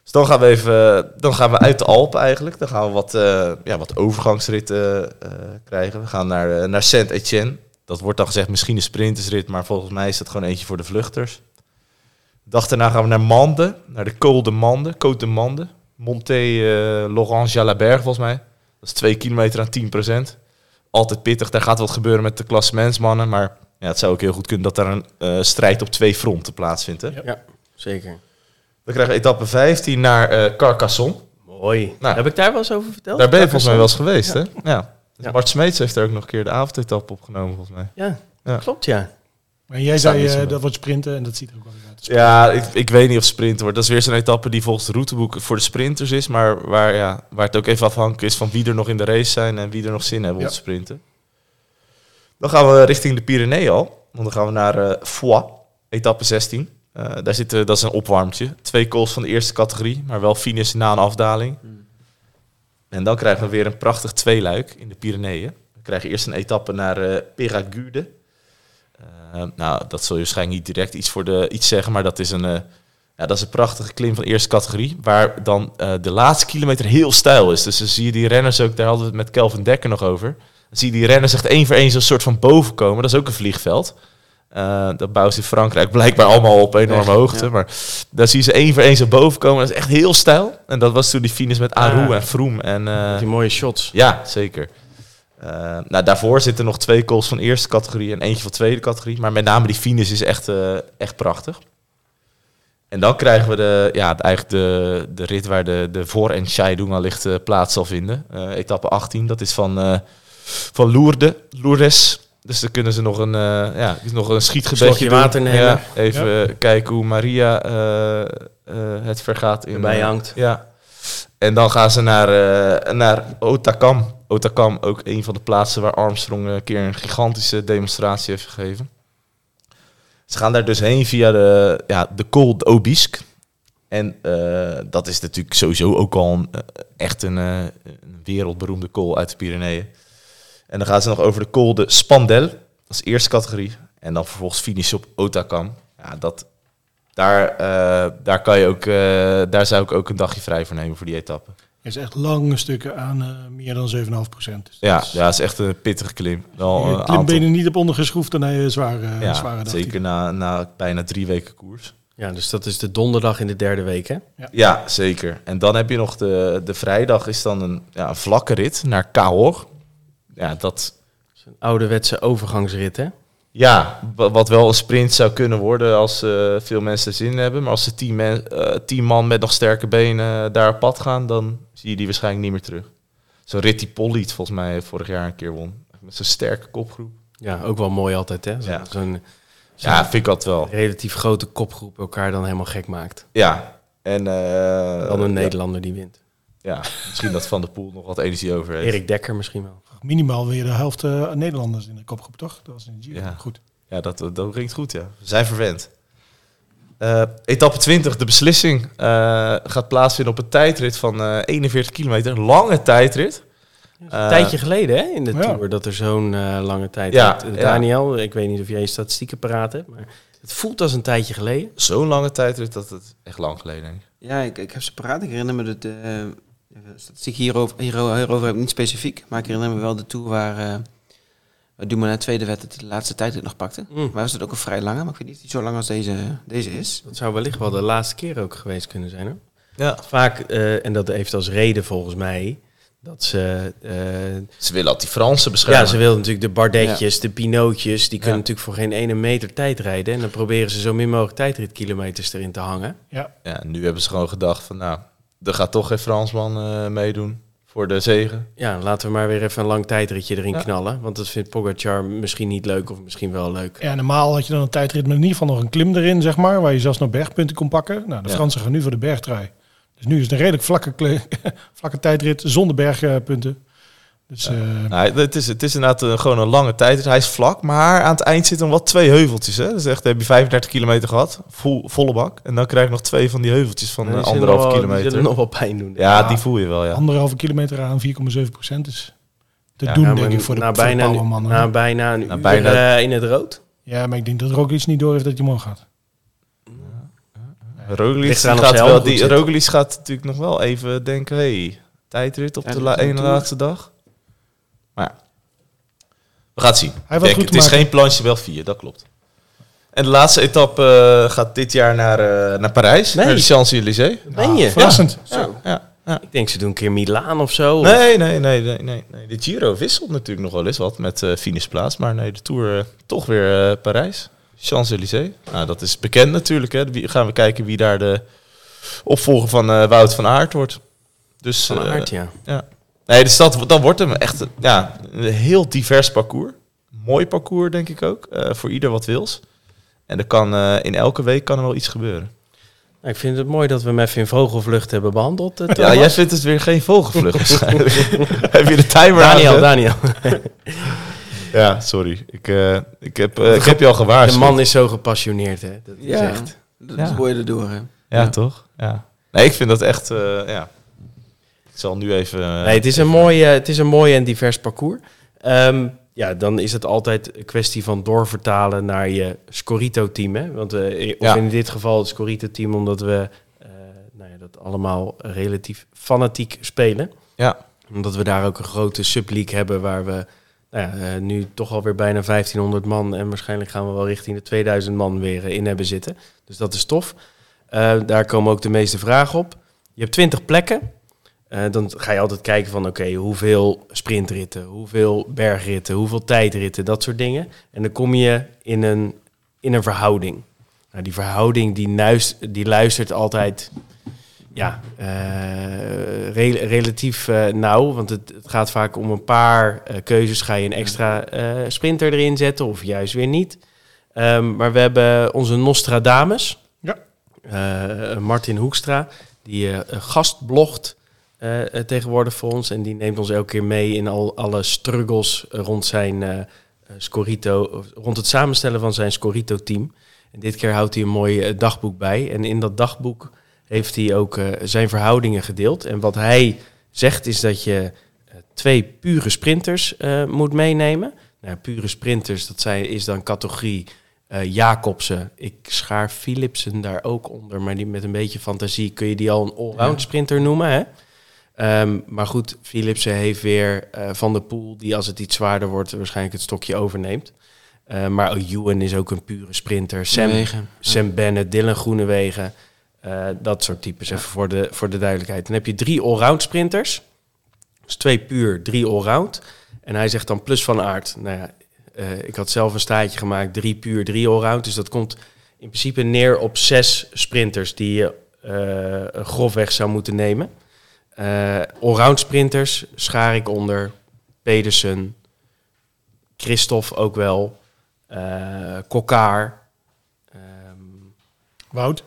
Dus dan gaan we even, dan gaan we uit de Alpen eigenlijk. Dan gaan we wat, uh, ja, wat overgangsritten krijgen. We gaan naar, naar Saint-Etienne. Dat wordt dan gezegd misschien een sprintersrit, maar volgens mij is dat gewoon eentje voor de vluchters. De dag daarna gaan we naar Mande, naar de Col de Mande, Côte de Mande. Monté Laurent Jalabert volgens mij. Dat is 2 kilometer aan 10%. Altijd pittig, daar gaat wat gebeuren met de klassementsmannen. Maar ja, het zou ook heel goed kunnen dat daar een strijd op twee fronten plaatsvindt. Hè? Ja, zeker. We krijgen etappe 15 naar uh, Carcassonne. Mooi. Nou, Heb ik daar wel eens over verteld? Daar ben je volgens mij wel eens geweest, ja. hè? Ja. ja. Bart Smeets heeft er ook nog een keer de avondetappe opgenomen, volgens mij. Ja, ja. klopt, ja. Maar jij zei uh, dat wordt sprinten en dat ziet er ook wel uit. Ja, ik, ik weet niet of sprinten wordt. Dat is weer zo'n etappe die volgens het routeboek voor de sprinters is. Maar waar, ja, waar het ook even afhankelijk is van wie er nog in de race zijn en wie er nog zin hebben om te sprinten. Dan gaan we richting de Pyreneeën al. Want dan gaan we naar uh, Foix, etappe 16. Uh, daar zit, dat is een opwarmtje. Twee calls van de eerste categorie, maar wel finish na een afdaling. Hmm. En dan krijgen we weer een prachtig tweeluik in de Pyreneeën. We krijgen eerst een etappe naar uh, Peragude. Uh, nou, dat zul je waarschijnlijk niet direct iets, voor de, iets zeggen, maar dat is een, Ja, dat is een prachtige klim van eerste categorie, waar dan eh, de laatste kilometer heel stijl is. Dus dan zie je die renners ook, daar hadden we het met Kelvin Dekker nog over. Dan zie je die renners echt één voor één zo'n soort van boven komen. Dat is ook een vliegveld. Eh, dat bouwen ze in Frankrijk blijkbaar allemaal op enorme Echt, hoogte. ja. Maar daar zie je ze één voor één zo boven komen. Dat is echt heel stijl. En dat was toen die finish met Aru Ah. en Froome. En, eh, Die mooie shots. ja, zeker. Eh, nou, daarvoor zitten nog twee calls van eerste categorie en eentje van tweede categorie. Maar met name die finish is echt, eh, echt prachtig. En dan krijgen we de, ja, eigenlijk de, de rit waar de, de voor- en Scheidung allicht eh, plaats zal vinden. Eh, etappe 18, dat is van, eh van Lourdes, Lourdes. Dus dan kunnen ze nog een, eh, ja, nog een schietgebedje water nemen. Ja, even kijken hoe Maria eh, eh, het vergaat. In, Erbij hangt. ja. En dan gaan ze naar, eh, naar Otakam. Otakam, ook een van de plaatsen waar Armstrong een keer een gigantische demonstratie heeft gegeven. Ze gaan daar dus heen via de, ja, de Col. En eh, dat is natuurlijk sowieso ook al eh, echt een, eh, een wereldberoemde col uit de Pyreneeën. En dan gaan ze nog over de Col de Spandel. Is eerste categorie. En dan vervolgens finish op Otakam. Ja, dat, daar, eh, daar, kan je ook, eh, daar zou ik ook een dagje vrij voor nemen voor die etappe. is echt lange stukken aan eh, meer dan 7,5 procent. Dus Ja, dat is- ja, is echt een pittige klim. Wel je een klimbenen niet op ondergeschroefd en hij zware, ja, zware dag. zeker na, na bijna drie weken koers. Ja, dus dat is de donderdag in de derde week, hè? Ja, zeker. En dan heb je nog de, de vrijdag is dan een, ja, een vlakke rit naar Cahors. Ja, dat, Een ouderwetse overgangsrit, hè? Ja, wa- wat wel een sprint zou kunnen worden als eh, veel mensen er zin in hebben. Maar als de tien, men, eh, tien man met nog sterke benen daar op pad gaan, dan zie je die waarschijnlijk niet meer terug. Zo'n rit die Polliet volgens mij vorig jaar een keer won. Met zo'n sterke kopgroep. Ja, ook wel mooi altijd, hè? Zo- Ja. Zo'n Ja, vind ik dat wel. relatief grote kopgroep elkaar dan helemaal gek maakt. Ja. En, eh, Dan een ja, Nederlander die wint. Ja, misschien dat Van der Poel nog wat energie over heeft. Erik Dekker misschien wel. Minimaal weer de helft eh, Nederlanders in de kopgroep, toch? Dat was in de Giro. Ja. Goed. Ja, dat, dat klinkt goed, ja. We zijn verwend. Eh, etappe 20, de beslissing, eh, gaat plaatsvinden op een tijdrit van eh 41 kilometer. Lange tijdrit. Een Eh, tijdje geleden, hè? In de ja. Tour, dat er zo'n eh, lange tijd... Ja. Daniel, ik weet niet of jij je statistieken paraat hebt, maar het voelt als een tijdje geleden. Zo'n lange tijdrit, dat het echt lang geleden denk ik. Ja, ik, ik heb ze paraat. Ik herinner me dat de uh, statistiek hierover, hierover, hierover heb ik niet specifiek, maar ik herinner me wel de tour waar uh, Dumoulin tweede werd het de laatste tijd nog pakte. Mm. Maar was het ook een vrij lange, maar ik weet niet of die zo lang als deze, deze is. Dat zou wellicht wel de laatste keer ook geweest kunnen zijn, hoor. Ja. Vaak, eh, en dat heeft als reden volgens mij, dat ze... eh, Ze willen altijd die Fransen beschermen. ja, ze wilden natuurlijk de Bardetjes, de Pinootjes, die kunnen natuurlijk voor geen ene meter tijd rijden. En dan proberen ze zo min mogelijk tijdritkilometers erin te hangen. Ja. Ja, nu hebben ze gewoon gedacht van, nou, er gaat toch geen Fransman eh, meedoen voor de zegen. Ja, laten we maar weer even een lang tijdritje erin Ja. knallen. Want dat vindt Pogacar misschien niet leuk of misschien wel leuk. Ja, normaal had je dan een tijdrit met in ieder geval nog een klim erin, zeg maar, waar je zelfs nog bergpunten kon pakken. Nou, de Ja. Fransen gaan nu voor de bergtrui. Dus nu is het een redelijk vlakke, vlakke tijdrit zonder bergpunten. Dus eh, Nou, het, is, het is inderdaad eh, gewoon een lange tijd. Hij is vlak, maar aan het eind zitten nog wat twee heuveltjes. Hè? Dus echt, dan heb je 35 kilometer gehad, vol, volle bak. En dan krijg je nog twee van die heuveltjes van eh, anderhalf nog wel- Die kilometer. zullen nog wel pijn doen. Ja, die voel je wel, ja. anderhalve kilometer aan 4,7 procent is te Ja, doen, denk ik, voor de, na voor de bijna, powermannen. na bijna een Na uur bijna- in het rood. Ja, maar ik denk dat er ook iets niet door heeft dat je omhoog gaat. Roglic gaat, wel, die. Roglic gaat natuurlijk nog wel even denken... hey, tijdrit op Ja, de een ene laatste dag. Maar ja, we gaan het zien. Hij Ik was denk, goed het is maken. geen planche, wel vier, dat klopt. En de laatste etappe eh, gaat dit jaar naar, eh, naar Parijs, Nee. naar de Champs-Élysées. Ben je? Ah, verrassend. Zo. Ja, ja. Ik denk ze doen een keer Milaan of zo. Nee, nee, nee, nee, nee, nee. De Giro wisselt natuurlijk nog wel eens wat met eh finishplaats. Maar nee, de Tour toch weer eh, Parijs. Champs-Élysées. Nou, dat is bekend natuurlijk. Hè. Wie, gaan we kijken wie daar de opvolger van eh, Wout van Aert wordt. Dus, Van eh, Aert, ja. Nee, dus dat, dat wordt hem echt een- ja, een heel divers parcours. Mooi parcours, denk ik ook. eh, voor ieder wat wils. En er kan, eh, in elke week kan er wel iets gebeuren. Nou, ik vind het mooi dat we hem even in vogelvlucht hebben behandeld. eh, Ja, jij vindt het weer geen vogelvlucht waarschijnlijk. Heb je de timer Daniel? Daniel. Ja, sorry. Ik, eh, ik, heb, eh, ik heb je al gewaarschuwd. De man is zo gepassioneerd, hè. Dat is Ja, echt... dat Ja. hoor je erdoor. Hè. Ja, Ja. toch? Ja. Nee, ik vind dat echt... eh, ja. Zal nu even... eh, Nee, het is, een mooi, eh, het is een mooi en divers parcours. Ehm, ja, dan is het altijd een kwestie van doorvertalen naar je Scorito-team. Hè? Want eh, of Ja. in dit geval het Scorito-team, omdat we nou ja, dat allemaal relatief fanatiek spelen. Ja. Omdat we daar ook een grote subleague hebben waar we nou ja, nu toch alweer bijna 1500 man en waarschijnlijk gaan we wel richting de 2000 man weer in hebben zitten. Dus dat is tof. Daar komen ook de meeste vragen op. Je hebt 20 plekken. Eh, dan ga je altijd kijken van oké, hoeveel sprintritten, hoeveel bergritten, hoeveel tijdritten, dat soort dingen. En dan kom je in een, in een verhouding. Nou, die verhouding die, nuist, die luistert altijd ja, eh, re- relatief eh, nauw. Want het, het gaat vaak om een paar keuzes. Ga je een extra sprinter erin zetten of juist weer niet. Ehm, maar we hebben onze Nostradamus. Ja. Martin Hoekstra. Die gastblogt eh, eh, tegenwoordig voor ons. En die neemt ons elke keer mee in al alle struggles rond zijn eh, Scorito. of Rond het samenstellen van zijn Scorito-team. En dit keer houdt hij een mooi dagboek bij. En in dat dagboek heeft hij ook zijn verhoudingen gedeeld. En wat hij zegt is dat je twee pure sprinters moet meenemen. Nou, pure sprinters, dat zijn, is dan categorie Jacobsen. Ik schaar Philipsen daar ook onder, maar die met een beetje fantasie kun je die al een allround sprinter noemen. Hè? Ehm, maar goed, Philipsen heeft weer eh, Van der Poel, die als het iets zwaarder wordt waarschijnlijk het stokje overneemt. Eh, maar Ewan is ook een pure sprinter. Sam, Wegen. Sam Bennett, Dylan Groenewegen. eh, dat soort types, even voor de, voor de duidelijkheid. Dan heb je drie allround sprinters. Dus twee puur, drie allround. En hij zegt dan plus van aard. Nou ja, eh, ik had zelf een staartje gemaakt, drie puur, drie allround. Dus dat komt in principe neer op zes sprinters die je grofweg zou moeten nemen. Eh allround sprinters schaar ik onder Pedersen, Christophe ook wel, eh Kokkaar, ehm, Wout.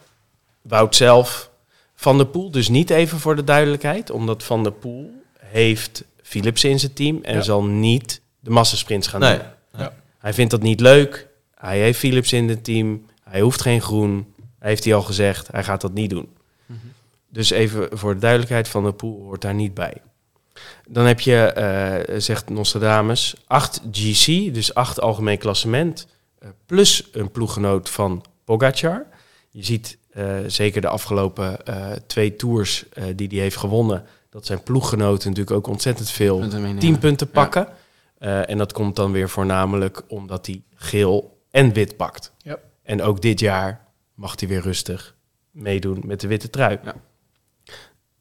Wout zelf, Van der Poel dus niet even voor de duidelijkheid, omdat Van der Poel heeft Philips in zijn team en Ja. zal niet de massasprints gaan Nee. doen. Hij vindt dat niet leuk. Hij heeft Philips in het team. Hij hoeft geen groen. Hij heeft hij al gezegd. Hij gaat dat niet doen. Dus even voor de duidelijkheid, Van der Poel hoort daar niet bij. Dan heb je, eh, zegt Nostradamus, 8 GC, dus 8 algemeen klassement, eh, plus een ploeggenoot van Pogacar. Je ziet eh, zeker de afgelopen eh, twee tours eh, die hij heeft gewonnen, dat zijn ploeggenoten natuurlijk ook ontzettend veel Punten meenemen. 10 punten Ja. pakken. Eh, en dat komt dan weer voornamelijk omdat hij geel en wit pakt. Ja. En ook dit jaar mag hij weer rustig meedoen met de witte trui. Ja.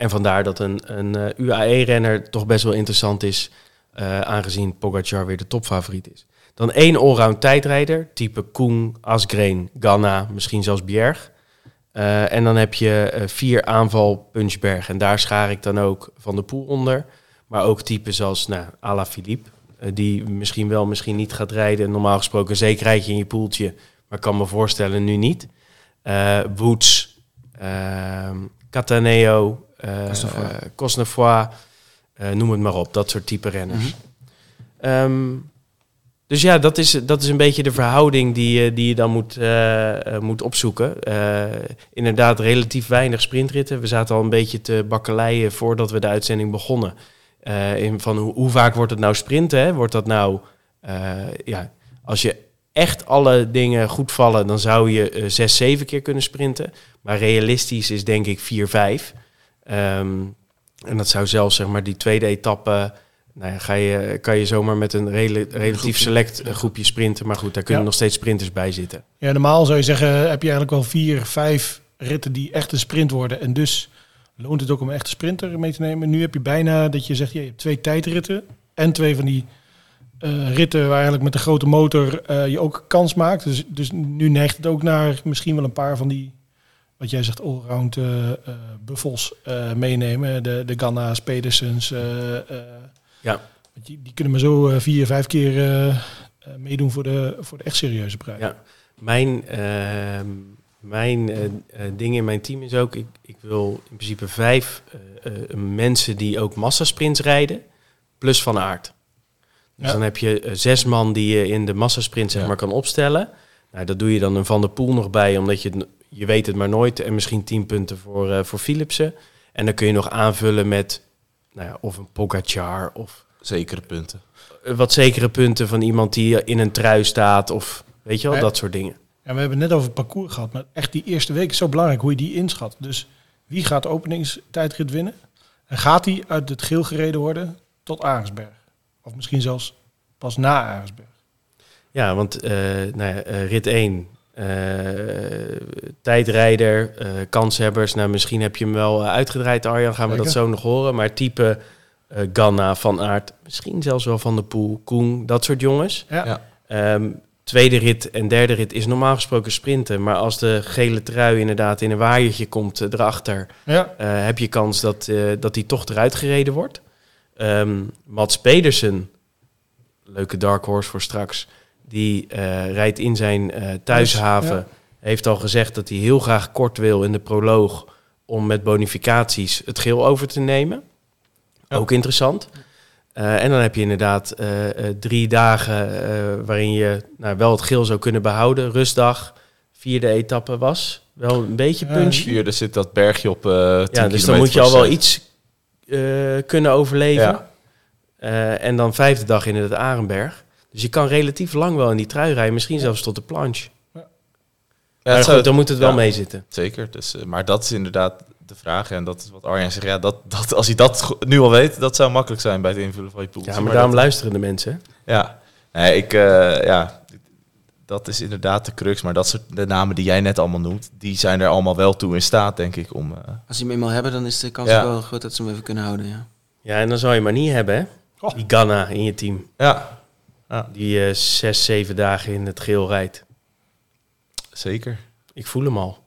En vandaar dat een, een eh, UAE-renner toch best wel interessant is, eh, aangezien Pogacar weer de topfavoriet is. Dan één allround tijdrijder, type Koen, Asgreen, Ganna, misschien zelfs Bjerg. Eh, en dan heb je vier aanval Punchberg. En daar schaar ik dan ook Van de Poel onder. Maar ook typen zoals nou, Ala Philippe, die misschien wel, misschien niet gaat rijden. Normaal gesproken een zekerheidje in je poeltje, maar kan me voorstellen nu niet. Woods, ehm Cataneo, eh Cosnefroid. eh, Cosnefroid, eh, noem het maar op, dat soort type renners. Ehm, dus ja, dat is, dat is een beetje de verhouding die, je- die je dan moet, eh, eh, moet opzoeken. Eh, inderdaad, relatief weinig sprintritten. We zaten al een beetje te bakkeleien voordat we de uitzending begonnen. Eh, in van hoe, hoe vaak wordt het nou sprinten? Hè? Wordt dat nou, eh, ja, als je echt alle dingen goed vallen, dan zou je eh, zes, zeven keer kunnen sprinten. Maar realistisch is denk ik vier, vijf. Ehm, en dat zou zelfs zeg maar die tweede etappe nou ja, ga je, kan je zomaar met een rela- relatief select groepje sprinten. Maar goed, daar kunnen Ja. nog steeds sprinters bij zitten. Ja, normaal zou je zeggen, heb je eigenlijk wel vier, vijf ritten die echt een sprint worden. En dus loont het ook om een echte sprinter mee te nemen. Nu heb je bijna dat je zegt, je hebt twee tijdritten en twee van die eh, ritten waar eigenlijk met de grote motor eh, je ook kans maakt. Dus, dus nu neigt het ook naar misschien wel een paar van die, wat jij zegt, allround eh eh, buffels eh, meenemen. De, de Ganna's, Pedersens. Ja. Die, die kunnen maar zo vier, vijf keer meedoen voor de, voor de echt serieuze prijs. Ja. Mijn, ehm, mijn ding in mijn team is ook, ik, ik wil in principe vijf mensen die ook massasprints rijden, plus van aard. Dus Ja. dan heb je zes man die je in de massasprint zeg Ja. maar kan opstellen. Nou, dat doe je dan een Van der Poel nog bij, omdat je, je weet het maar nooit. En misschien tien punten voor, eh voor Philipsen. En dan kun je nog aanvullen met nou ja, of een Pogacar of zekere punten. eh, wat zekere punten van iemand die in een trui staat of weet je wel, Ja. dat soort dingen. Ja, we hebben het net over het parcours gehad, maar echt die eerste week is zo belangrijk hoe je die inschat. Dus wie gaat de openingstijdrit winnen? En gaat die uit het geel gereden worden tot Arendsberg? Of misschien zelfs pas na Arendsberg? Ja, want eh, nou ja, eh, rit 1, eh, tijdrijder, eh, kanshebbers. Nou, misschien heb je hem wel eh, uitgedraaid, Arjan. Gaan we dat zo nog horen. Maar type eh Ganna, Van Aert, misschien zelfs wel Van der Poel, Koen, dat soort jongens. Ja. Ja. Ehm, tweede rit en derde rit is normaal gesproken sprinten. Maar als de gele trui inderdaad in een waaiertje komt eh, erachter... Ja, eh, heb je kans dat, eh, dat die toch eruit gereden wordt. Ehm Mats Pedersen, leuke dark horse voor straks, die eh, rijdt in zijn eh, thuishaven. Ja. Heeft al gezegd dat hij heel graag kort wil in de proloog om met bonificaties het geel over te nemen. Ja. Ook interessant. Eh, en dan heb je inderdaad drie dagen waarin je nou, wel het geel zou kunnen behouden. Rustdag, vierde etappe was. Wel een beetje Ja, punchy. Vierde zit dat bergje op 10 Ja, dus dan moet je al wel iets kunnen overleven. Ja. En dan vijfde dag in het Arenberg. Dus je kan relatief lang wel in die trui rijden, misschien zelfs tot de planche. Ja, maar goed, dan moet het wel ja. meezitten. Zeker, dus, eh, maar dat is inderdaad de vraag. En dat is wat Arjen zegt. Ja, dat, dat, als hij dat nu al weet, dat zou makkelijk zijn bij het invullen van je pool. Ja, maar daarom dat, luisteren de mensen. Ja, nee, ik, eh, ja, dat is inderdaad de crux. Maar dat soort de namen die jij net allemaal noemt, die zijn er allemaal wel toe in staat, denk ik, om... eh, Als ze hem eenmaal hebben, dan is de kans Ja. wel groot dat ze hem even kunnen houden. Ja. Ja, en dan zou je maar niet hebben, hè? Oh. Die Ganna in je team. ja, Die eh, zes, zeven dagen in het geel rijdt. zeker. Ik voel hem al.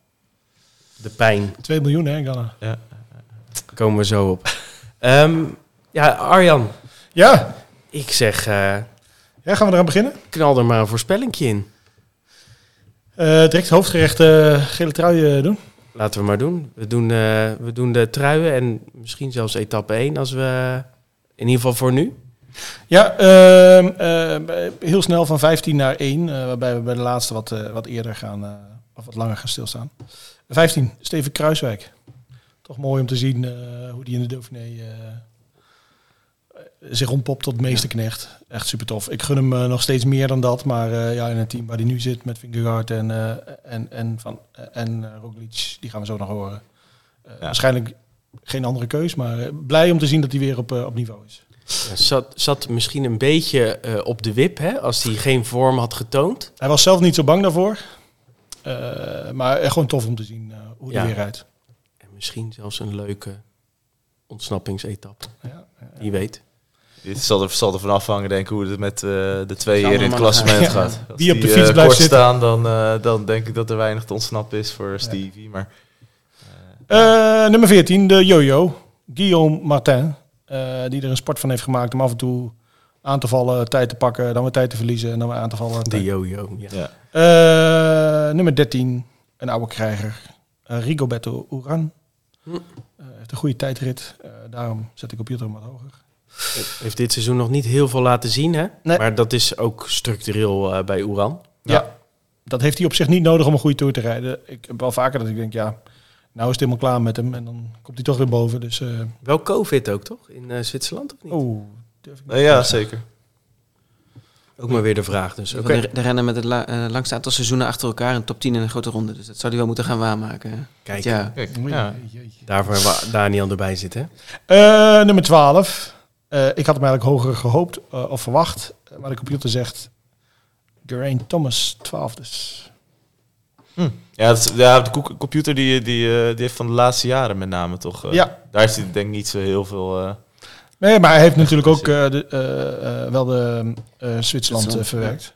De pijn. 2 miljoen hè, Ganna. Ja. Daar komen we zo op. Ehm, ja, Arjan. Ja, Ik zeg, eh, ja, gaan we eraan beginnen? knal er maar een voorspellingje in. Eh, direct hoofdgerecht eh, gele trui doen. Laten we maar doen. We doen, eh, we doen de truien en misschien zelfs etappe 1 als we... In ieder geval voor nu. Ja, ehm, eh, heel snel van 15 naar 1, eh, waarbij we bij de laatste wat, eh, wat eerder gaan, eh, of wat langer gaan stilstaan. 15, Steven Kruiswijk. Toch mooi om te zien hoe die in de Dauphiné zich ontpopt tot meesterknecht. Echt super tof. Ik gun hem nog steeds meer dan dat, maar ja, in het team waar hij nu zit met Vingegaard en, eh, en, en, van, en Roglic, die gaan we zo nog horen. Waarschijnlijk geen andere keus, maar blij om te zien dat hij weer op, op niveau is. Zat, zat misschien een beetje eh, op de wip, hè? Als hij geen vorm had getoond. Hij was zelf niet zo bang daarvoor. Eh, maar echt gewoon tof om te zien eh, hoe hij Ja. weer rijdt. En misschien zelfs een leuke ontsnappingsetappe. Ja, ja. Wie weet. Dit zal er, zal er van afhangen, denk ik, hoe het met eh, de twee hier in het klassement gaat. Ja. Als Wie op de die, fiets blijft kort zitten. staan, dan, eh, dan denk ik dat er weinig te ontsnappen is voor Stevie. Maar Eh, nummer 14, de Jojo. Guillaume Martin. Eh, die er een sport van heeft gemaakt om af en toe aan te vallen, tijd te pakken, dan weer tijd te verliezen en dan weer aan te vallen. De yo-yo. Ja. ja. Eh, nummer 13, een oude krijger. Eh, Rigoberto Uran. Hm. Heeft een goede tijdrit. Eh, daarom zet de computer hem wat hoger. Heeft dit seizoen nog niet heel veel laten zien, hè? Nee. Maar dat is ook structureel eh, bij Oeran. Ja. Dat heeft hij op zich niet nodig om een goede tour te rijden. Ik heb wel vaker dat ik denk, ja, nou is het helemaal klaar met hem. En dan komt hij toch weer boven. Dus, eh, Wel COVID ook, toch? In eh, Zwitserland of niet? oh, durf ik niet Eh, ja, zeker. Ook maar weer de vraag. Dus oké. De, de rennen met het la, eh, langste aantal seizoenen achter elkaar in top 10 in een grote ronde. Dus dat zou hij wel moeten gaan waarmaken. Kijk, Ja. Kijk, ja. daarvoor waar Daniel erbij zit, hè? Eh, nummer 12. Eh, ik had hem eigenlijk hoger gehoopt eh, of verwacht. Maar de computer zegt Geraint Thomas 12 dus. Ja, ja, de co- computer die, die, eh, die heeft van de laatste jaren met name toch... eh, Ja. Daar is hij denk ik niet zo heel veel... eh, Nee, maar hij heeft natuurlijk ook eh, de, wel de eh, Zwitserland verwerkt.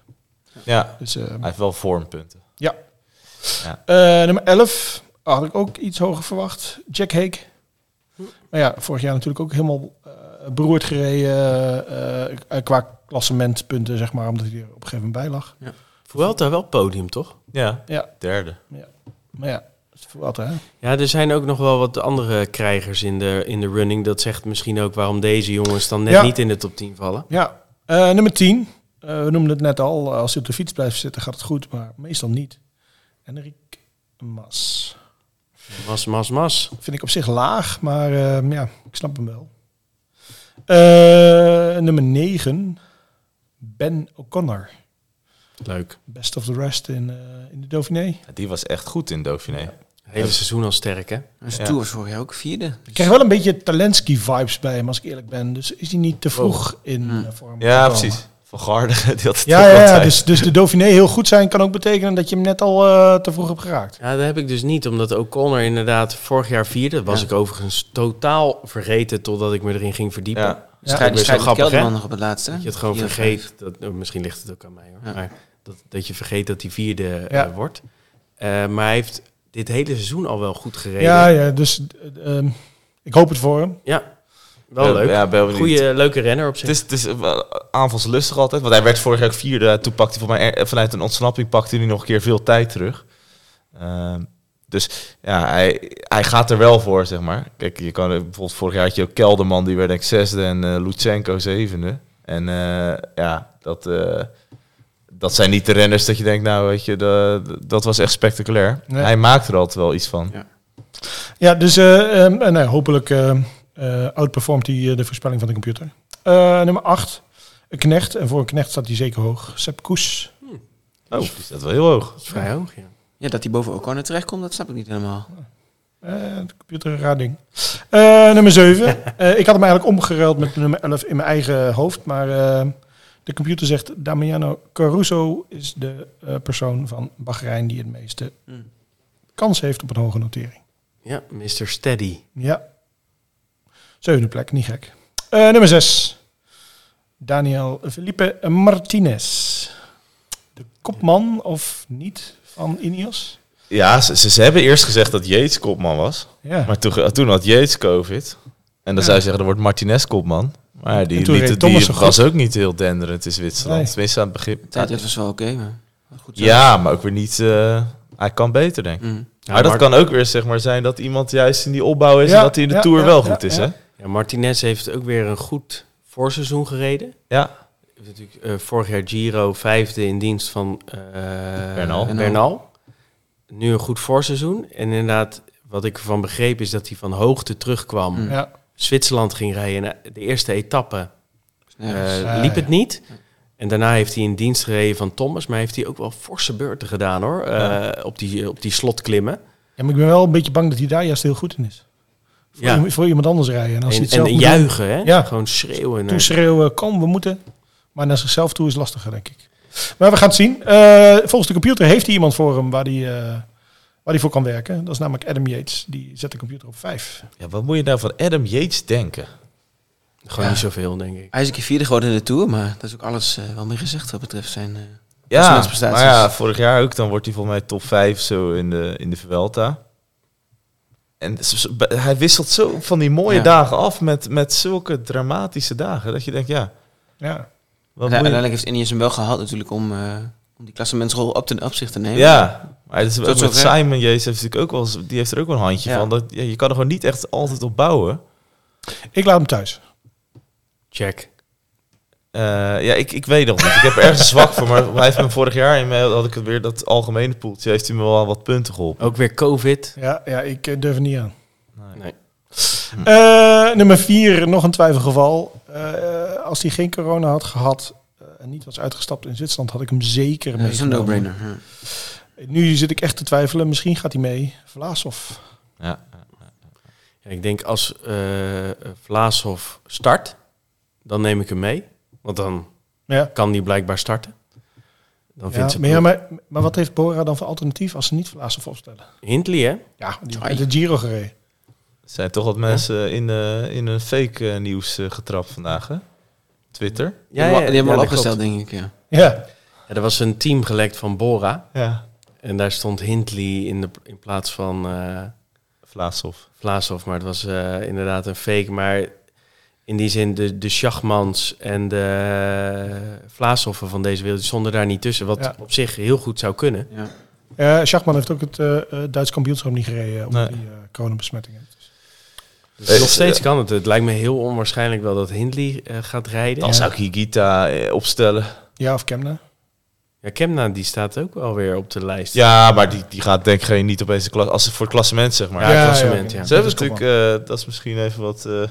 ja, Dus, eh, hij heeft wel vormpunten. Eh, nummer 11 had ik ook iets hoger verwacht. Jack Hake. Maar ja, vorig jaar natuurlijk ook helemaal eh, beroerd gereden qua klassementpunten, zeg maar, omdat hij er op een gegeven moment bij lag. Vuelta wel podium, toch? Ja, Ja, derde. maar ja, dat is voor wat, hè? Ja, er zijn ook nog wel wat andere krijgers in de, in de running. Dat zegt misschien ook waarom deze jongens dan net Ja. niet in de top 10 vallen. Ja, eh, nummer 10. Eh, we noemden het net al, als hij op de fiets blijft zitten gaat het goed, maar meestal niet. Enric Mas. Mas, mas, mas. Vind ik op zich laag, maar eh, ja, ik snap hem wel. Eh, nummer 9. Ben O'Connor. Leuk. Best of the rest in, eh, in de Dauphiné. Ja, die was echt goed in Dauphiné. Hele seizoen al sterk, hè? Dus Ja. Tour was vorig jaar ook vierde. Ik krijg wel een beetje Talensky-vibes bij hem, als ik eerlijk ben. Dus is hij niet te vroeg in Hmm. eh, vorm Ja, gekomen. precies. Van Garde, die had het Ja, ja, ja dus, dus de Dauphiné heel goed zijn kan ook betekenen dat je hem net al eh, te vroeg hebt geraakt. Ja, dat heb ik dus niet, omdat O'Connor inderdaad vorig jaar vierde. Dat was Ja. ik overigens totaal vergeten totdat ik me erin ging verdiepen. Ja. Ja. Strijd, Best wel strijd grappig, nog op het laatste. Dat je het gewoon vergeet. Dat, nou, misschien ligt het ook aan mij hoor. Ja. Maar dat, dat je vergeet dat hij vierde eh, wordt. Eh, maar hij heeft dit hele seizoen al wel goed gereden. Ja, ja, dus eh, ehm, ik hoop het voor hem. Ja, wel Ja, leuk. Ja, ben benieuwd. Goeie, leuke renner op Het zich. is, het is aanvalslustig altijd. Want hij werd vorig jaar ook vierde. Toen pakte hij voor mij vanuit een ontsnapping pakte hij nog een keer veel tijd terug. Ehm, dus ja, hij, hij gaat er wel voor, zeg maar. Kijk, je kan bijvoorbeeld vorig jaar had je ook Kelderman, die werd denk ik zesde en eh Lutsenko zevende. En eh, ja, dat, eh, dat zijn niet de renners dat je denkt, nou weet je, de, de- dat was echt spectaculair. Nee. Hij maakt er altijd wel iets van. Ja, dus eh, ehm, en, nou, hopelijk eh, eh, outperformt hij de voorspelling van de computer. Eh, nummer 8. Een knecht. En voor een knecht staat hij zeker hoog. Sepp Koes. Oh, die staat wel heel hoog. Dat is vrij hoog, ja. Ja, dat hij boven O'Connor terechtkomt, dat snap ik niet helemaal. Eh, de computer een raar ding. Eh, nummer 7. Eh, ik had hem eigenlijk omgeruild met nummer 11 in mijn eigen hoofd. Maar eh, de computer zegt Damiano Caruso is de eh, persoon van Bahrein die het meeste Hmm. kans heeft op een hoge notering. Ja, Mr. Steady. Ja. Zevende plek, niet gek. Eh, nummer 6. Daniel Felipe Martinez. De kopman of niet van Ineos? Ja, ze, ze, ze hebben eerst gezegd dat Yates kopman was. Ja. Maar toen, toen had Yates COVID. En dan Ja. zou je zeggen, er wordt Martinez kopman. Maar die, liet, het- Thomas die zo was ook niet heel denderend in Zwitserland. Nee. Tenminste aan het begin. Tijd was wel oké, maar goed zo. Ja, maar ook weer niet... eh, hij kan beter, denk ik. Mm. Ja, maar dat Mart- kan ook weer zeg maar, zijn dat iemand juist in die opbouw is... Ja, en dat hij in de ja, Tour ja, wel ja, goed is, ja. hè? Ja, Martinez heeft ook weer een goed voorseizoen gereden. Ja. Heeft natuurlijk eh, vorig jaar Giro vijfde in dienst van eh, Bernal. Bernal. Nu een goed voorseizoen. En inderdaad, wat ik ervan begreep is dat hij van hoogte terugkwam. Ja. Zwitserland ging rijden. En de eerste etappe eh, liep het niet. En daarna heeft hij in dienst gereden van Thomas. Maar heeft hij ook wel forse beurten gedaan hoor. eh, Ja. op, die, op die slotklimmen. ja, maar ik ben wel een beetje bang dat hij daar juist heel goed in is. Voor, Ja. iemand, voor iemand anders rijden. En als hij En, het zelf en juichen, hè? Ja. Gewoon schreeuwen. naar- toeschreeuwen, kom, we moeten. Maar naar zichzelf toe is lastiger, denk ik. Maar we gaan het zien. Eh, volgens de computer heeft hij iemand voor hem waar hij, eh, waar hij voor kan werken. Dat is namelijk Adam Yates. Die zet de computer op 5. ja. Wat moet je nou van Adam Yates denken? Gewoon Ja. niet zoveel, denk ik. Hij is een keer vierde geworden in de Tour, maar dat is ook alles eh, wel meer gezegd wat betreft zijn... eh, Ja, maar ja, vorig jaar ook. Dan wordt hij volgens mij top 5 zo in de, in de Vuelta. En hij wisselt zo van die mooie Ja. dagen af met, met zulke dramatische dagen. Dat je denkt, ja, Ja. wat en uiteindelijk heeft Ineos hem wel gehaald natuurlijk om, eh, om die klassementsrol op, te, op zich te nemen. Ja, maar het is ook met. Simon Jezus heeft natuurlijk ook wel, eens- die heeft er ook wel een handje Ja. van. Dat, ja, je kan er gewoon niet echt altijd op bouwen. Ik laat hem thuis. Check. Eh, ja, ik, ik weet nog niet. Ik heb er ergens zwak voor, maar hij heeft me vorig jaar in mijn, had ik het weer dat algemene poeltje, heeft hij me wel wat punten geholpen. Ook weer COVID. Ja, ja ik eh, durf er niet aan. Nee. Eh, nummer 4, nog een twijfelgeval. Eh, als hij geen corona had gehad eh, en niet was uitgestapt in Zwitserland, had ik hem zeker dat is een no-brainer. ja. Nu zit ik echt te twijfelen. Misschien gaat hij mee. Vlaasov. Ja. Ja, ik denk als eh Vlaasov start, dan neem ik hem mee. Want dan Ja. kan die blijkbaar starten. Dan Ja, vindt ze maar, ja, maar, maar wat heeft Bora dan voor alternatief als ze niet Vlaasov opstellen? Hindley, hè? Ja, die heeft de Giro gereden. Er zijn toch wat mensen in, eh, in een fake eh, nieuws eh, getrapt vandaag, hè? Twitter. Die hebben, die hebben ja, al opgesteld, klopt. denk ik. Ja. Ja. Ja, er was een team gelekt van Bora. Ja. En daar stond Hindley in, de, in plaats van eh Vlaasov. Vlaasov. Maar het was eh, inderdaad een fake. Maar in die zin, de, de Schachmans en de Vlaashoffen van deze wereld die stonden daar niet tussen. Wat Ja. op zich heel goed zou kunnen. Ja. Eh Schachman heeft ook het eh eh, Duits kampioenschap niet gereden omdat Nee. hij eh coronabesmetting heeft. Dus- Dus nog steeds kan het. Het lijkt me heel onwaarschijnlijk wel dat Hindley eh, gaat rijden. Dan zou ik Higita eh, opstellen. Ja, of Kemna. Ja, Kemna die staat ook wel weer op de lijst. Ja, maar die, die gaat denk ik geen- niet opeens de klas als het voor het klassement zeg maar. Ja, klassement, ja. Ze hebben Dat is natuurlijk, eh, dat is misschien even wat, eh,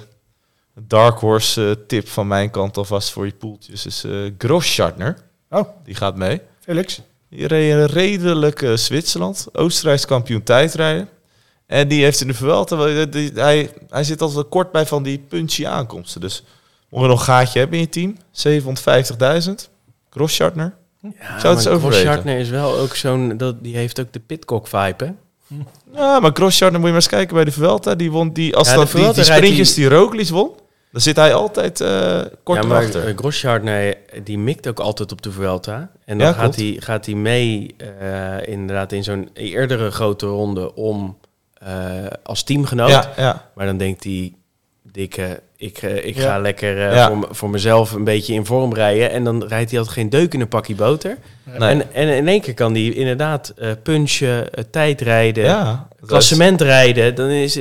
dark horse eh, tip van mijn kant alvast voor je poeltjes is eh Grosschartner. Oh, Die gaat mee. Felix. Die reed een redelijk eh, Zwitserland. Oostenrijks kampioen tijdrijden. En die heeft in de Vuelta... Hij, hij zit altijd kort bij van die punchy aankomsten. Dus mocht je nog een gaatje hebben in je team... 750.000. Grosschartner. Ja, Zou het eens. Groschartner is wel ook zo'n... dat- Die heeft ook de pitcock vibe, hè? Ja, maar Grosschartner moet je maar eens kijken bij de Vuelta. Die won die... Als Ja, dat, die, die sprintjes die- die Roglic won... Dan zit hij altijd eh kort ja, maar erachter. eh, Groschartner, die mikt ook altijd op de Vuelta. En Ja, dan gaat, hij, gaat hij mee eh, inderdaad in zo'n eerdere grote ronde om eh, als teamgenoot. ja, ja. Maar dan denkt hij, dikke, ik, eh, ik Ja. ga lekker eh, voor, voor mezelf een beetje in vorm rijden. En dan rijdt hij altijd geen deuk in een pakje boter. Nee. En, en in één keer kan hij inderdaad punchen, tijdrijden, ja. klassement rijden. Dan is,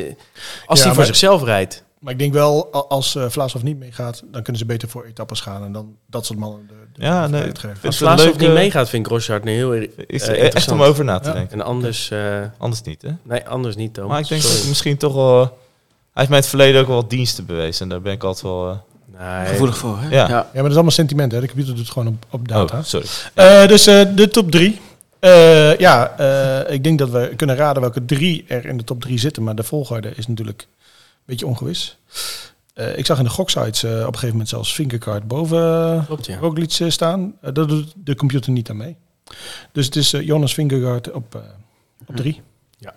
als hij voor maar- zichzelf rijdt. Maar ik denk wel, als uh, Vlaashoff niet meegaat, dan kunnen ze beter voor etappes gaan. En dan dat soort mannen de Ja, nee. Als Vlaas ook niet leuke- meegaat, vind ik Rochard heel erg Is eh, echt interessant. om over na te Ja. denken. En anders, eh, Anders niet, hè? nee, anders niet, Thomas. Maar ik denk dat Sorry. misschien toch wel... Hij heeft mij in het verleden ook wel wat diensten bewezen. En daar ben ik altijd wel... eh, Nee, Gevoelig voor, hè? Ja. Ja, maar dat is allemaal sentiment. Hè? De computer doet het gewoon op, op data. Oh, sorry. Eh, dus eh, de top drie. Eh, ja, eh, ik denk dat we kunnen raden welke drie er in de top drie zitten. Maar de volgorde is natuurlijk een beetje ongewis. Eh, ik zag in de goksites eh op een gegeven moment zelfs Fingercard boven uh, Klopt, ja. Roglic eh, staan. Eh, dat doet de computer niet aan mee. Dus het is eh, Jonas Fingergaard op, eh, op drie. Ja.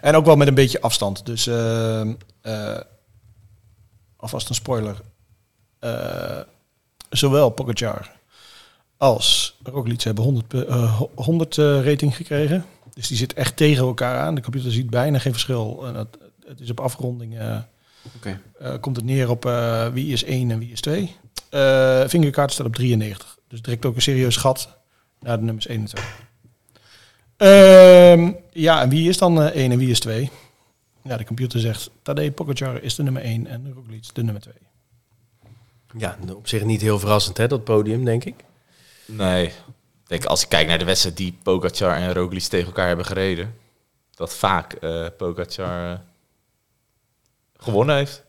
En ook wel met een beetje afstand. Dus eh, eh, alvast een spoiler. Eh, zowel Pogacar als Roglic hebben 100, pu- eh, 100 eh, rating gekregen. Dus die zit echt tegen elkaar aan. De computer ziet bijna geen verschil. En het, het is op afronding. Oké. eh, komt het neer op eh, wie is 1 en wie is 2. Eh Fingerkaart staat op 93. Dus direct ook een serieus gat naar de nummers 1 en 2. Ehm, ja, en wie is dan 1 en wie is 2? Ja, de computer zegt Tadej Pogacar is de nummer 1 en Roglic de nummer 2. Ja, op zich niet heel verrassend, hè, dat podium, denk ik. Nee. Ik Denk, als ik kijk naar de wedstrijd die Pogacar en Roglic tegen elkaar hebben gereden... dat vaak eh Pogacar gewonnen heeft.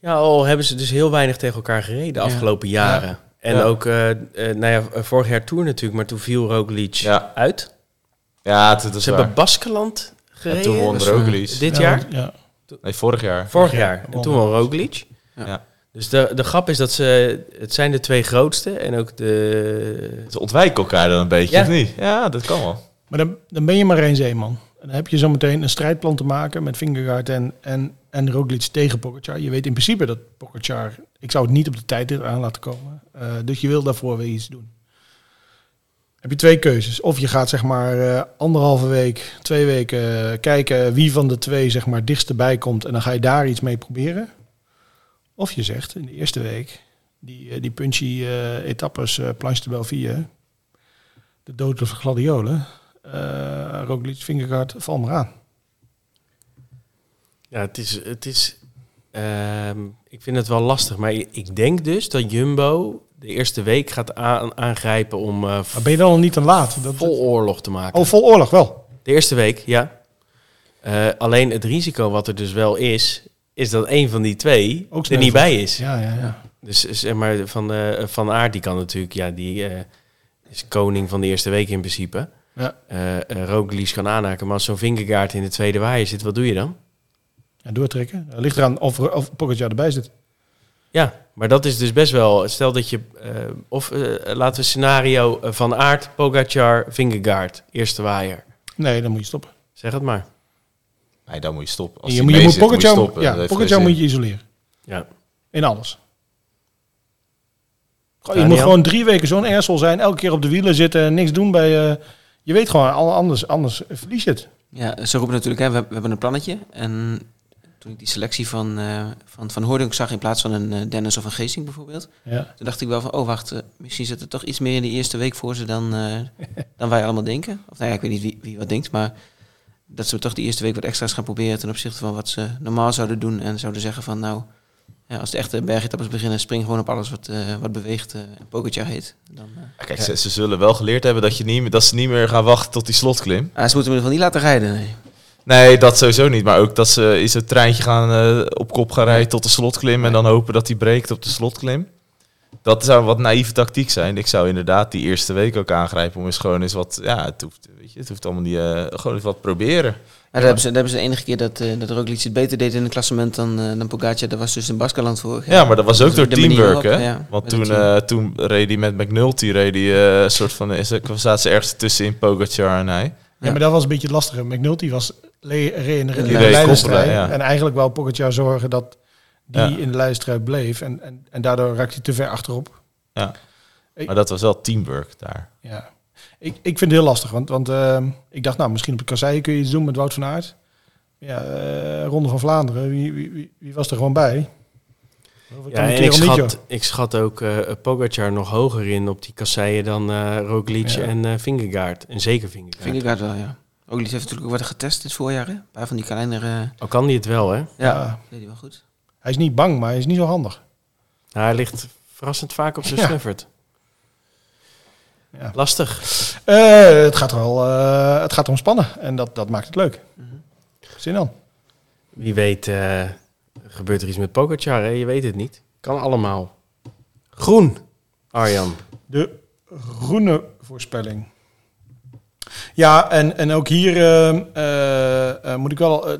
Ja, al hebben ze dus heel weinig tegen elkaar gereden de Ja. afgelopen jaren. En Ja. ook, eh, eh, nou ja, vorig jaar Tour natuurlijk, maar toen viel Roglic Ja. uit. Ja, het, het is Ze waar. hebben Baskeland En gereden. toen won Dat Roglic. Dit Ja, jaar? Ja. Nee, vorig jaar. Vorig Ja, jaar. En toen won Roglic. Ja. Dus de, de grap is dat ze... Het zijn de twee grootste en ook de... Ze ontwijken elkaar dan een beetje, Ja. of niet? Ja, dat kan wel. Maar dan, dan ben je maar één zeeman. En dan heb je zometeen een strijdplan te maken met Fingergaard en, en, en Roglic tegen Pogacar. Je weet in principe dat Pogacar... Ik zou het niet op de tijd aan laten komen. Eh, dus je wil daarvoor weer iets doen. Heb je twee keuzes. Of je gaat zeg maar eh, anderhalve week, twee weken kijken wie van de twee zeg maar dichtst erbij komt. En dan ga je daar iets mee proberen. Of je zegt in de eerste week, die, eh, die punchy etappes, Planche de Belvier, de dood of gladiolen, eh Roglic, Fingergaard, val maar aan. Ja, het is... Het is ehm, ik vind het wel lastig, maar ik denk dus dat Jumbo de eerste week gaat aan, aangrijpen om eh, Maar ben je dan al niet te laat? Dat, vol oorlog te maken. oh, vol oorlog wel. De eerste week, ja. Eh, alleen het risico wat er dus wel is, is dat een van die twee Ook er niet bij is. Ja, ja, ja. Dus zeg maar, van, eh van Aert, die kan natuurlijk, ja, die is koning van de eerste week in principe. Ja. Roglic kan aanhaken, maar als zo'n vingergaard in de tweede waaier zit, wat doe je dan? ja doortrekken. Het ligt eraan of, of Pogacar erbij zit. Ja, maar dat is dus best wel, stel dat je, eh, of eh, laten we scenario van Aert, Pogacar, Vingegaard, eerste waaier. Nee, dan moet je stoppen. Zeg het maar. Nee, dan moet je stoppen. Als je, moet, je moet zit, moet je Pogacar, stoppen. Dat ja, Pogacar moet je isoleren. Ja. In alles. Gewoon, je Daniel? moet gewoon drie weken zo'n ersel zijn, elke keer op de wielen zitten en niks doen bij... eh, je weet gewoon, anders, anders verlies je het. Ja, ze roepen natuurlijk, hè, we, we hebben een plannetje. En toen ik die selectie van, eh van, van Hoordunk zag in plaats van een eh, Dennis of een Geesting bijvoorbeeld. Ja. Toen dacht ik wel van, oh wacht, eh, misschien zit er toch iets meer in de eerste week voor ze dan, dan wij allemaal denken. Of nou ja, ik weet niet wie, wie wat denkt, maar dat ze toch die eerste week wat extra's gaan proberen ten opzichte van wat ze normaal zouden doen. En zouden zeggen van, nou, ja, als de echte bergetappes beginnen, spring gewoon op alles wat, eh, wat beweegt eh en Pogacar heet. Dan, eh, Ja, Kijk, ze, ze zullen wel geleerd hebben dat, je niet, dat ze niet meer gaan wachten tot die slotklim. ah, ze moeten me geval niet laten rijden, nee. Nee, dat sowieso niet. Maar ook dat ze in zo'n treintje gaan eh, op kop gaan rijden tot de slotklim. En dan hopen dat hij breekt op de slotklim. Dat zou wat naïeve tactiek zijn. Ik zou inderdaad die eerste week ook aangrijpen om eens gewoon eens wat... Ja, het hoeft, weet je, het hoeft allemaal niet... eh, gewoon eens wat proberen. Ja, dat, hebben ze, dat hebben ze de enige keer dat, eh dat Roglic het beter deed in het klassement dan, eh dan Pogacar. Dat was dus in Baskeland vorig jaar. Ja, maar dat was ook door teamwork, hè? ja, Want toen, team. eh, toen reed hij met McNulty, reed hij eh, een soort van... Is, zaten ze ergens tussenin Pogacar en hij. Ja, Ja. maar dat was een beetje het lastige. McNulty was le- reed in de, in leiderstrijd. ja. En eigenlijk wou Pogacar zorgen dat die Ja. in de leiderstrijd bleef. En, en, en daardoor raakte hij te ver achterop. Maar dat was wel teamwork daar. Ja. Ik, ik vind het heel lastig. Want, want eh, ik dacht, nou, misschien op de kasseien kun je iets doen met Wout van Aert. Ja, eh, Ronde van Vlaanderen. Wie, wie, wie, wie was er gewoon bij? Ja, en ik niet, schat, ik schat ook eh Pogacar nog hoger in op die kasseien dan eh Roglic Ja. en eh Vingegaard. En zeker Vingegaard. Vingegaard wel, ja. Roglic heeft natuurlijk ook wat getest dit voorjaar, hè? Een paar van die kleinere... Al kan hij het wel, hè? Ja, Ja. deed hij wel goed. Hij is niet bang, maar hij is niet zo handig. Nou, hij ligt verrassend vaak op zijn Ja. snuffert. Ja. Lastig. Eh, het gaat er wel, eh, het gaat erom spannen. En dat, dat maakt het leuk. Mhm. Zin dan. Wie weet eh, gebeurt er iets met Pogacar, hè? Je weet het niet. Kan allemaal. Groen, Arjan. De groene voorspelling. Ja, en, en ook hier eh, eh, eh, moet ik wel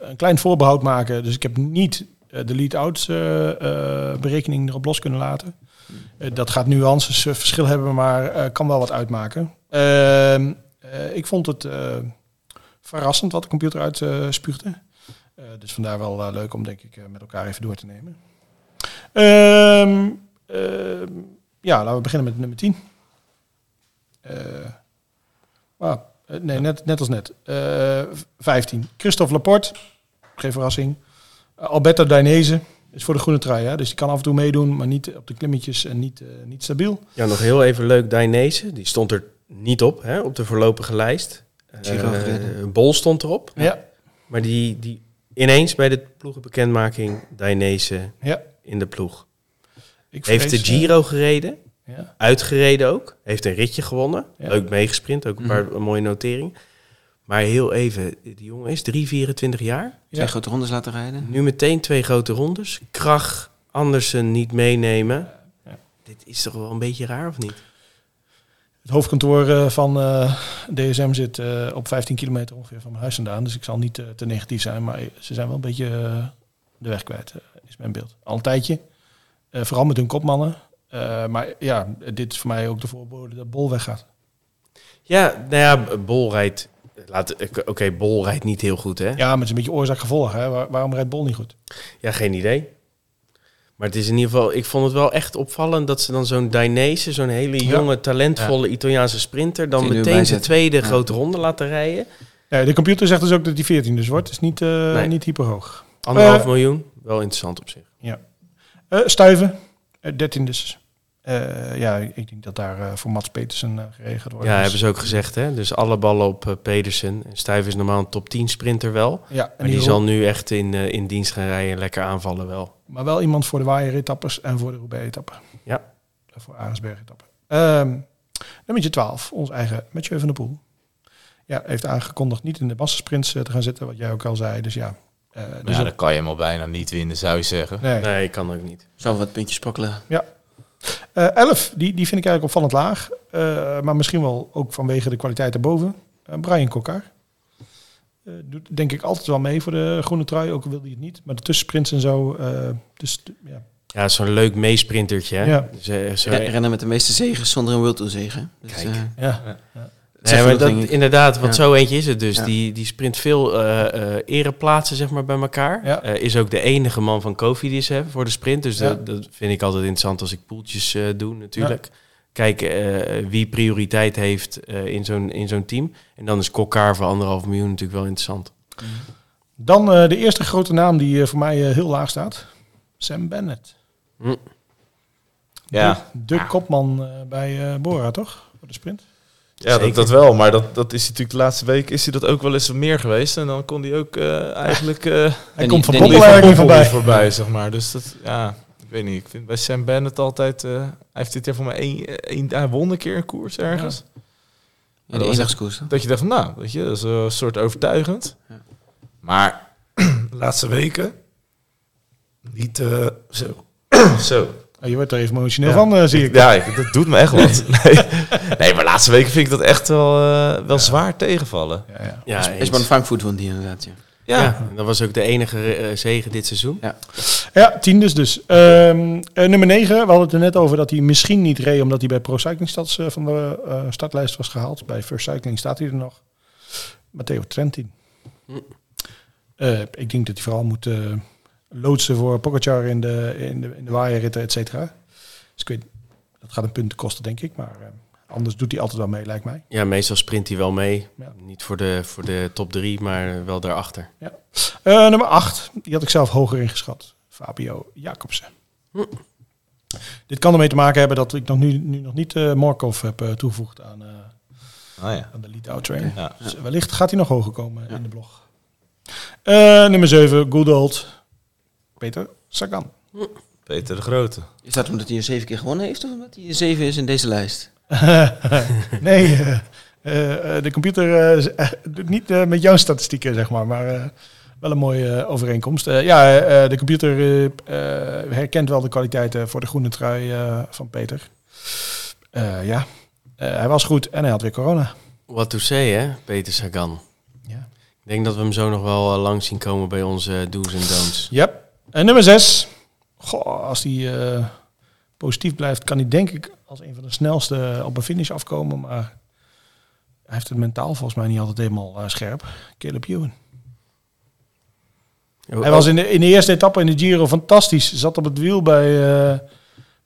een klein voorbehoud maken. Dus ik heb niet de lead-outs eh, berekening erop los kunnen laten. Eh, dat gaat nuances eh, verschil hebben, maar eh, kan wel wat uitmaken. Ehm, eh, ik vond het verrassend wat de computer uitspuugde. Dus vandaar wel leuk om denk ik met elkaar even door te nemen. Ehm, ehm, ja, laten we beginnen met nummer 10. Eh, ah, nee, net, net als net. Eh 15. Christophe Laporte. Geen verrassing. Alberto Dainese. Is voor de groene trui, hè? dus die kan af en toe meedoen, maar niet op de klimmetjes en niet, eh, niet stabiel. Ja, nog heel even leuk. Dainese, die stond er niet op, hè? Op de voorlopige lijst. Eh, gereden. Bol stond erop. Ja, Maar die, die ineens bij de ploegenbekendmaking Dainese ja. in de ploeg. Ik Heeft de vrees, eh, Giro gereden. ja. Uitgereden ook. Heeft een ritje gewonnen. Ja. Leuk meegesprint. Ook een paar mooie noteringen. Maar heel even, die jongen is 3, 24 jaar. Twee Ja. grote rondes laten rijden. Nu meteen twee grote rondes. Krach, Andersen niet meenemen. Ja. Dit is toch wel een beetje raar, of niet? Het hoofdkantoor eh, van eh, DSM zit eh, op 15 kilometer ongeveer van mijn huis vandaan. Dus ik zal niet te negatief zijn, maar ze zijn wel een beetje de weg kwijt, is mijn beeld. Al een tijdje. Eh, vooral met hun kopmannen. Eh, maar ja, dit is voor mij ook de voorbode dat Bol weggaat. Ja, nou ja, Bol rijdt... laat- Oké, Bol rijdt niet heel goed, hè? Ja, maar het is een beetje oorzaak-gevolg. Hè? Waar- waarom rijdt Bol niet goed? Ja, geen idee. Maar het is in ieder geval, ik vond het wel echt opvallend dat ze dan zo'n Dainese, zo'n hele Ja. jonge, talentvolle Italiaanse sprinter, dan meteen zijn tweede Ja. grote ronde laten rijden. Ja, de computer zegt dus ook dat die 14 dus wordt. is niet, eh Nee. niet hyperhoog. Anderhalf Eh. miljoen, wel interessant op zich. Eh stuiven, eh, 13 dus. Eh, ja, ik denk dat daar eh, voor Mats Petersen eh, geregeld wordt. Ja, Dus- hebben ze ook gezegd, hè? Dus alle ballen op eh, Pedersen. En Stuyven is normaal een top 10 sprinter wel. Ja, en Maar die die zal nu echt in, in dienst gaan rijden en lekker aanvallen wel. Maar wel iemand voor de waaieretappers en voor de Roubaix-etappe. Ja. En Voor Arendsberg-etappe. Ehm nummertje 12, ons eigen Mathieu van der Poel. Ja, heeft aangekondigd niet in de massasprints te gaan zitten, wat jij ook al zei. Dus ja. eh, dus ja, dan kan je hem al bijna niet winnen, zou je zeggen. nee. Nee, kan ook niet. Zou wat puntjes sprokkelen. Eh, 11, die, die vind ik eigenlijk opvallend laag. Eh, maar misschien wel ook vanwege de kwaliteit daarboven. Eh, Brian Kokkar. Eh, doet denk ik altijd wel mee voor de groene trui, ook al wil hij het niet. Maar de tussensprints en zo. eh, dus ja. Ja, zo'n leuk meesprintertje, hè? Ja. Ze, ze, Re- Rennen met de meeste zegens zonder een World Tour zegen. Dus, Kijk. eh, Ja. Nee, maar dat, inderdaad, want Ja. zo eentje is het dus. Ja. Die, die sprint veel eh eh ereplaatsen zeg maar, bij elkaar. Ja. Eh, is ook de enige man van Cofidis hè, voor de sprint. Dus Ja. dat, dat vind ik altijd interessant als ik poeltjes eh, doe natuurlijk. Kijken eh, wie prioriteit heeft eh, in zo'n in zo'n team. En dan is Kokkaar voor anderhalf miljoen natuurlijk wel interessant. Dan eh, de eerste grote naam die voor mij heel laag staat. Sam Bennett. Hm. Ja, De, de kopman bij eh, Bora, toch? Voor de sprint. Ja dat, dat wel. Maar dat, dat is natuurlijk de laatste week is hij dat ook wel eens wat meer geweest. En dan kon hij ook eh, eigenlijk... eh Hij En komt van Poppel voorbij. voorbij, zeg maar. Dus dat, ja, ik weet niet. Ik vind bij Sam Bennett altijd... eh, hij heeft dit jaar voor mij één... één hij won een keer een koers ergens. Ja, dat de was hè? Dat je dacht van, nou, weet je, dat is een soort overtuigend. Ja. Maar de laatste weken niet eh, zo. zo. Oh, je wordt er even emotioneel Ja. van, eh, zie ik. Ja, ik- dat doet me echt wat. Nee, nee maar laatste weken vind ik dat echt wel, eh, wel zwaar tegenvallen. Ja, ja. Ja, Is maar Frankfurt won die inderdaad, ja. ja. dat was ook de enige eh, zege dit seizoen. Ja, tiendes dus. Ehm, eh, nummer 9, we hadden het er net over dat hij misschien niet reed omdat hij bij Pro Cycling Stads eh, van de eh, startlijst was gehaald. Bij First Cycling staat hij er nog. Matteo Trentin. Hm. Eh, ik denk dat hij vooral moet loodsen voor Pogacar in de, in de, in de waaierritten, et cetera. Dus ik weet, dat gaat een punt kosten, denk ik. Maar eh, anders doet hij altijd wel mee, lijkt mij. Ja, meestal sprint hij wel mee. Ja. Niet voor de, voor de top drie, maar wel daarachter. Eh, nummer 8, die had ik zelf hoger ingeschat. Fabio Jacobsen. Hm. Dit kan ermee te maken hebben dat ik nog nu, nu nog niet eh Markov heb eh, toegevoegd aan, eh, Ah ja. aan de lead-out train. Ja. Dus wellicht gaat hij nog hoger komen Ja. in de blog. Eh, nummer 7, good old Peter Sagan. Peter de Grote. Is dat omdat hij er zeven keer gewonnen heeft of omdat hij er zeven is in deze lijst? nee, eh, eh, eh, de computer doet niet met jouw statistieken, zeg maar, maar eh, wel een mooie overeenkomst. Eh, ja, eh, de computer herkent wel de kwaliteiten voor de groene trui eh, van Peter. Eh, ja, Eh, hij was goed en hij had weer corona. What to say, hè, Peter Sagan. Ja. Ik denk dat we hem zo nog wel lang zien komen bij onze do's en don'ts. Yep. En nummer 6. Goh, als hij eh, positief blijft, kan hij denk ik als een van de snelste op een finish afkomen. Maar hij heeft het mentaal volgens mij niet altijd helemaal eh, scherp. Caleb Ewan. Hij was in de, in de eerste etappe in de Giro fantastisch. Zat op het wiel bij, eh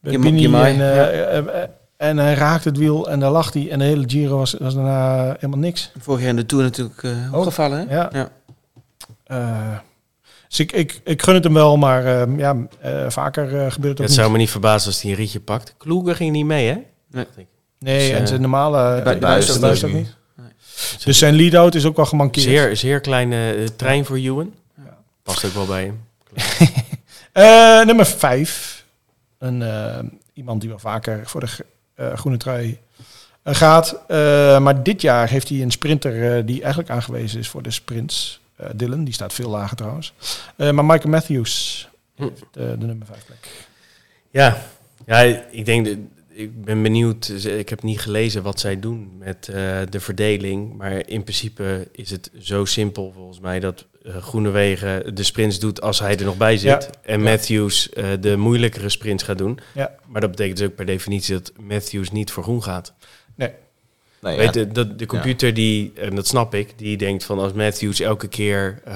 bij en, ja. en hij raakte het wiel en daar lag hij. En de hele Giro was, was daarna helemaal niks. Vorig jaar in de Tour natuurlijk Ook. opgevallen? Ja. Ja. Dus ik, ik, ik gun het hem wel, maar eh, ja, eh, vaker eh, gebeurt het ook het niet. zou me niet verbazen als hij een rietje pakt. Kloeger ging niet mee, hè? Nee. Nee, Dus, en eh, zijn normale de de buis ook niet. Dus zijn lead-out is ook wel gemankeerd. Zeer, zeer kleine trein voor Ewan. Ja. Past ook wel bij hem. Eh, nummer vijf. Een, iemand die wel vaker voor de gr- eh, groene trui eh, gaat. Eh, maar dit jaar heeft hij een sprinter eh, die eigenlijk aangewezen is voor de sprints. Eh, Dylan, die staat veel lager trouwens. Eh, maar Michael Matthews Hm. heeft eh, de nummer vijf plek. Ja, ja ik denk, dat- ik ben benieuwd. Ik heb niet gelezen wat zij doen met de verdeling. Maar in principe is het zo simpel volgens mij dat Groenewegen de sprints doet als hij er nog bij zit. Ja. En. Matthews de moeilijkere sprints gaat doen. Ja. Maar dat betekent dus ook per definitie dat Matthews niet voor groen gaat. Nee, Weet ja. je, dat de computer die, en dat snap ik, die denkt van als Matthews elke keer eh,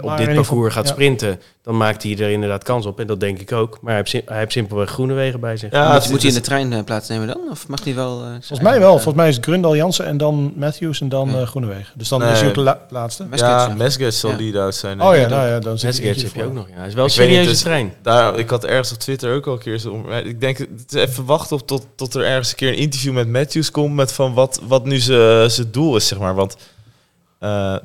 op dit parcours gaat ja. sprinten, dan maakt hij er inderdaad kans op. En dat denk ik ook. Maar hij heeft, sim- hij heeft simpelweg groene wegen bij zich. Ja, moet, moet hij in de het- trein eh, plaatsnemen dan? Of mag hij wel... eh, Volgens mij wel. Volgens mij is Grundal Jansen en dan Matthews en dan Ja. eh Groenewegen. Dus dan Nee. is hij op de la- laatste. Ja. Mesgets zal Ja. lead-out zijn. Oh ja, nou ja, dan zit hij Mesgets heb je ook nog. Ja, hij is wel een Ik weet niet, serieuze dus- trein. Daar, ik had ergens op Twitter ook al een keer zo om. Ik denk, het is even wachten op tot, tot er ergens een keer een interview met Matthews komt. Met van wat, wat nu zijn zijn doel is, zeg maar. Want. eh,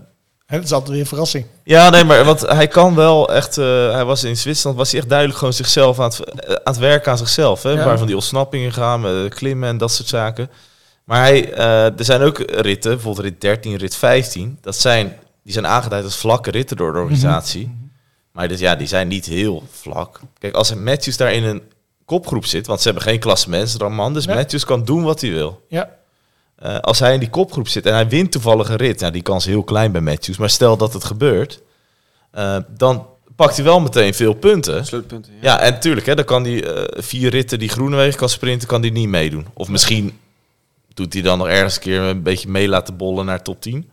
Hè, Dat is altijd weer een verrassing. ja, nee, maar want hij kan wel echt. eh, hij was in Zwitserland, was hij echt duidelijk gewoon zichzelf aan het, eh, aan het werken aan zichzelf. Hè, Ja. Waar van die ontsnappingen gaan, klimmen en dat soort zaken. Maar hij, eh, er zijn ook ritten, bijvoorbeeld rit 13, rit 15. Dat zijn, die zijn aangeduid als vlakke ritten door de organisatie. Maar dus, ja, die zijn niet heel vlak. Kijk, als Matthews daar in een kopgroep zit, want ze hebben geen klassementsramman, dus. Matthews kan doen wat hij wil. Ja. Eh, als hij in die kopgroep zit en hij wint toevallig een rit, nou, die kans is heel klein bij Matthews, maar stel dat het gebeurt, eh, dan pakt hij wel meteen veel punten. Slootpunten, ja. Ja, en natuurlijk, hè, dan kan hij eh, vier ritten die Groenewegen kan sprinten, kan hij niet meedoen. Of misschien doet hij dan nog ergens een keer een beetje mee laten bollen naar top 10.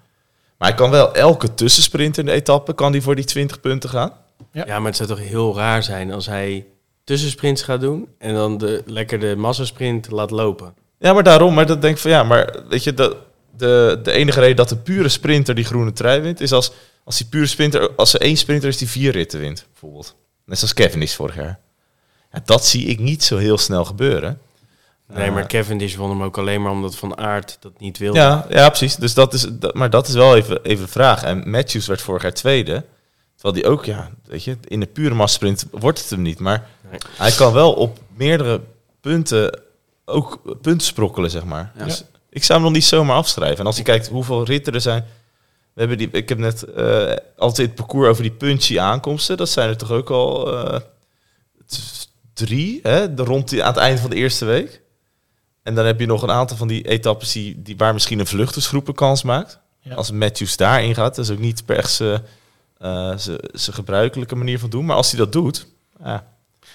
Maar hij kan wel elke tussensprint in de etappe, kan hij voor die 20 punten gaan. Ja. Ja. maar het zou toch heel raar zijn als hij tussensprints gaat doen en dan de, lekker de massasprint laat lopen. Ja, maar daarom, maar dat denk ik van ja, maar weet je, de, de, de enige reden dat de pure sprinter die groene trui wint, is als, als die pure sprinter, als er één sprinter is die vier ritten wint, bijvoorbeeld. Net zoals Kevin is vorig jaar. Ja, dat zie ik niet zo heel snel gebeuren. Nee, Eh, maar Cavendish won hem ook alleen maar omdat Van Aert dat niet wilde. Ja, ja, precies. Dus dat is, dat, maar dat is wel even, even de vraag. En Matthews werd vorig jaar tweede. Terwijl die ook, ja, weet je, in de pure massasprint wordt het hem niet. Maar Nee. hij kan wel op meerdere punten ook punten sprokkelen, zeg maar. Ja. Dus Ik zou hem nog niet zomaar afschrijven. En als je kijkt hoeveel ritten er zijn. We hebben die, ik heb net eh, altijd het parcours over die punchy aankomsten. Dat zijn er toch ook al eh, drie, hè? De, rond die, aan het eind van de eerste week. En dan heb je nog een aantal van die etappes die, die, waar misschien een vluchtersgroep een kans maakt. Ja. Als Matthews daarin gaat, dat is ook niet per se eh, zijn zijn gebruikelijke manier van doen. Maar als hij dat doet, ja,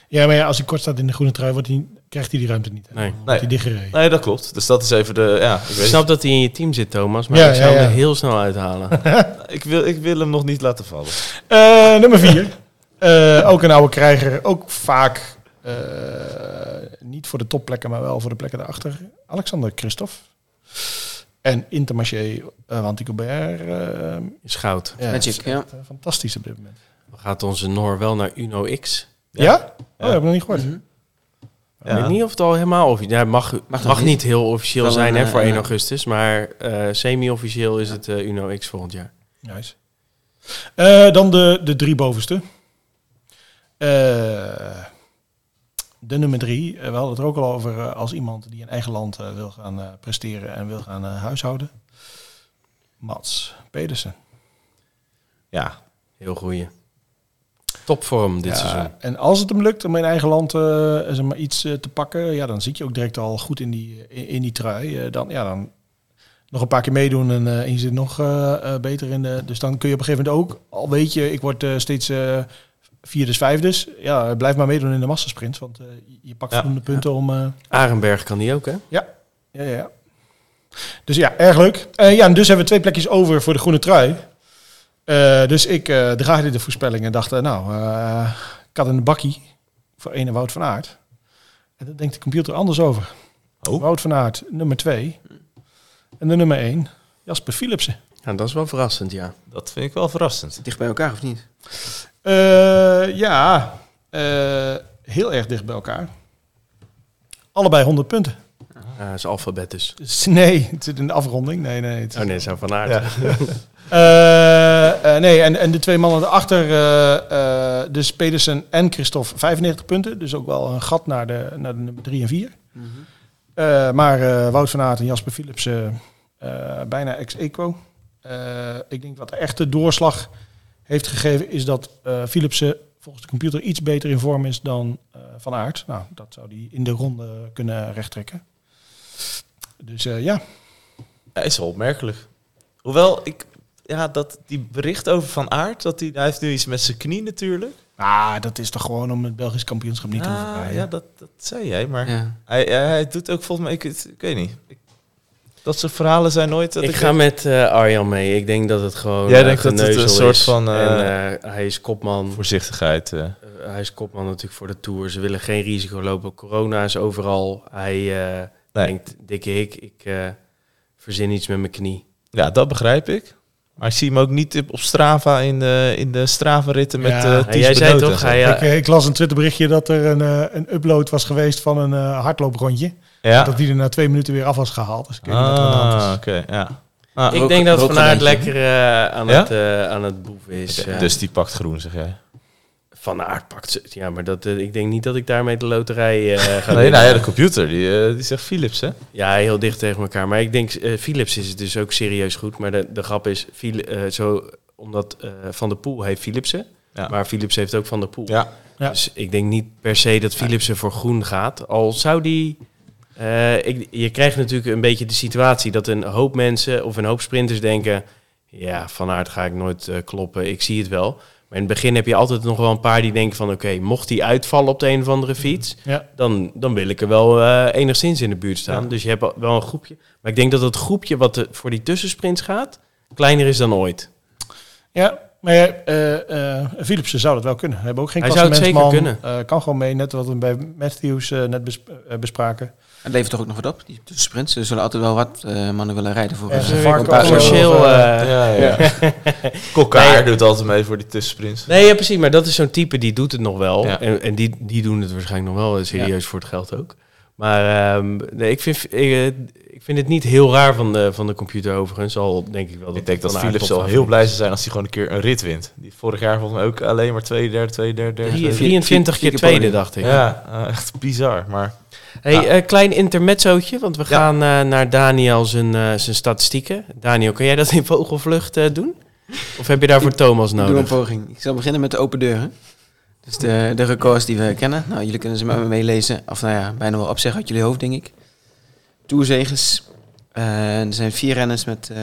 Ja, maar ja, als hij kort staat in de groene trui, wordt hij, krijgt hij die ruimte niet. Nee. Hij dichtgereden. nee, dat klopt. Dus dat is even de, ja, ik Ik weet snap dat hij in je team zit, Thomas, maar Ja, ik zou ja, hem er heel snel uithalen. Ik wil, ik wil hem nog niet laten vallen. Eh, nummer vier. Eh, ook een oude krijger. Ook vaak eh, niet voor de topplekken, maar wel voor de plekken daarachter. Alexander Christophe. En Intermarché uh, Gobert. eh, Is goud. ja, Magic, is ja. Fantastisch op dit moment. Gaat onze Noor wel naar Uno X. Ja? Oh, Ja. dat heb ik nog niet gehoord. Ik weet niet of het al helemaal officieel... Ja, mag, mag, Mag niet. niet. heel officieel Wel zijn een, hè, voor eh, 1 eh, augustus, maar eh, semi-officieel is het eh, Uno X volgend jaar. Nice. Eh, dan de, de drie bovenste. Eh, de nummer drie. we hadden het er ook al over als iemand die in eigen land wil gaan eh, presteren en wil gaan eh, huishouden. Mats Pedersen. Ja, Heel goeie. Topvorm dit Ja, seizoen. En als het hem lukt om in eigen land eh, zeg maar iets eh, te pakken, ja, dan zit je ook direct al goed in die, in, in die trui. Eh, dan, ja, dan nog een paar keer meedoen en, eh, en je zit nog eh, eh, beter in de. Dus dan kun je op een gegeven moment ook, al weet je, ik word eh, steeds eh vierdes, vijfdes. Ja, blijf maar meedoen in de massasprint, want eh, je pakt Ja. voldoende punten om. eh, Arenberg kan die ook, hè? ja, ja, ja. Dus ja, erg leuk. Eh, ja, en dus hebben we twee plekjes over voor de groene trui. Eh, dus ik eh draaide de voorspellingen en dacht, eh, nou, eh, ik had een bakkie voor ene Wout van Aert. En daar denkt de computer anders over. Oh. Wout van Aert, nummer twee. En de nummer één, Jasper Philipsen. Ja, dat is wel verrassend, ja. dat vind ik wel verrassend. Dicht bij elkaar of niet? Eh, ja, eh, heel erg dicht bij elkaar. Allebei 100 punten. Ja, dat is alfabet dus. Nee, het zit in de afronding. Nee, nee. Het is Oh nee, zo van aard. Ja. Eh, eh, nee, en, en de twee mannen erachter, eh, eh, dus Pedersen en Christophe, 95 punten. Dus ook wel een gat naar de, naar de nummer 3 en 4. Eh, maar eh, Wout van Aert en Jasper Philipsen eh, bijna ex-equo. Eh, ik denk wat de echte doorslag heeft gegeven is dat eh Philipsen volgens de computer iets beter in vorm is dan eh, Van Aert. Nou, dat zou hij in de ronde kunnen rechttrekken. Dus eh, ja, Ja, is wel opmerkelijk. Hoewel, ik, ja, dat, die bericht over Van Aert, dat hij, hij heeft nu iets met zijn knie natuurlijk. ah, dat is toch gewoon om het Belgisch kampioenschap niet te hoeven Ah, ja, dat, dat zei jij, maar Ja. hij, hij, hij doet ook volgens mij, ik, ik weet niet. Ik- dat soort verhalen zijn nooit... Dat Ik ga met eh, Arjan mee. Ik denk dat het gewoon Jij eh, denkt dat het een soort is. van, eh, en eh, hij is kopman. Voorzichtigheid. hij is kopman natuurlijk voor de Tour. Ze willen geen risico lopen. Corona is overal. Hij eh, Nee. denkt, dikke hik, ik eh, verzin iets met mijn knie. Ja, dat begrijp ik. Maar ik zie hem ook niet op Strava in de, in de Strava-ritten met Ja. eh jij zei toch, ja, Ik, eh, ik las een Twitterberichtje dat er een, eh, een upload was geweest van een eh, hardlooprondje. Ja. Dat die er na twee minuten weer af was gehaald. Dus ik Ah, oké, ja. Ah, ik Rook- denk dat Van Aert lekker eh, aan, Ja? het, eh, aan het boeven is. eh. Dus die pakt groen, zeg jij. Van Aert pakt ze. Ja, maar dat, eh, ik denk niet dat ik daarmee de loterij eh ga Nee, winnen. nou ja, de computer, die, eh, die zegt Philips, hè? Ja, heel dicht tegen elkaar. Maar ik denk, Philips is het dus ook serieus goed. Maar de, de grap is, Phil- eh, zo, omdat eh, Van der Poel heeft Philipsen. Ja. Maar Philips heeft ook Van der Poel. Ja. Ja. Dus ik denk niet per se dat Philipsen voor groen gaat. Al zou die... eh, ik, je krijgt natuurlijk een beetje de situatie dat een hoop mensen of een hoop sprinters denken... Ja, Van Aert ga ik nooit kloppen, ik zie het wel. Maar in het begin heb je altijd nog wel een paar die denken van... Oké, mocht die uitvallen op de een of andere fiets Ja. dan, dan wil ik er wel eh, enigszins in de buurt staan. Ja. Dus je hebt wel een groepje. Maar ik denk dat het groepje wat de, voor die tussensprints gaat, kleiner is dan ooit. Ja, maar eh, eh, Philipsen zou dat wel kunnen. We hebben ook geen Hij zou het zeker. Eh, kan gewoon mee, net wat we bij Matthews net bes- bespraken. Het levert toch ook nog wat op, die sprints. Er zullen altijd wel wat eh, mannen willen rijden voor Ja, een. Commercieel... of, eh, Ja, ja. Kokkaar doet altijd mee voor die tussensprints. nee, ja, precies. Maar dat is zo'n type die doet het nog wel. Ja. En, en die, die doen het waarschijnlijk nog wel eh, serieus voor het geld ook. Maar ehm, nee, ik, vind, ik, ik vind het niet heel raar van de, van de computer overigens. Al denk ik wel dat Ik denk dat Philips haar al heel blij zou zijn als hij gewoon een keer een rit wint. Die vorig jaar volgens mij ook alleen maar tweede, derde, tweede, derde, derde. is. tweede. 23 keer tweede, dacht ik. Ja, echt bizar. Maar Hey, Ja. eh, klein intermezzootje, want we Ja. gaan eh, naar Daniel zijn, eh, zijn statistieken. Daniel, kan jij dat in vogelvlucht doen? Of heb je daarvoor Thomas Ik doe een nodig? poging. Ik zal beginnen met de open deuren. Dus de, de records die we kennen. Nou, jullie kunnen ze met me meelezen. Of nou ja, bijna wel opzeggen uit jullie hoofd, denk ik. Tourzeges. Eh, er zijn vier renners met eh,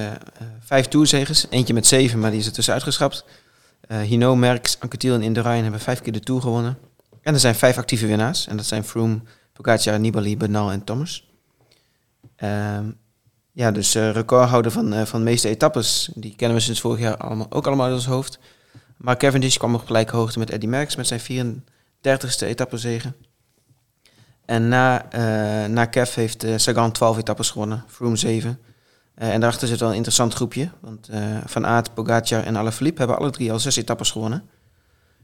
vijf tourzeges. Eentje met zeven, maar die is er tussen uitgeschrapt. Eh Hino, Merckx, Anquetil en Indurain hebben vijf keer de Tour gewonnen. En er zijn vijf actieve winnaars. En dat zijn Froome, Pogacar, Nibali, Bernal en Thomas. Ehm, ja, dus eh, recordhouder van, eh, van de meeste etappes. Die kennen we sinds vorig jaar allemaal, ook allemaal uit ons hoofd. Maar Cavendish kwam op gelijke hoogte met Eddy Merckx met zijn 34ste etappezege. En na, eh na Kev heeft eh, Sagan 12 etappes gewonnen, Froome 7. Eh, en daarachter zit wel een interessant groepje. Want Van Aert, Pogacar en Alaphilippe hebben alle drie al zes etappes gewonnen.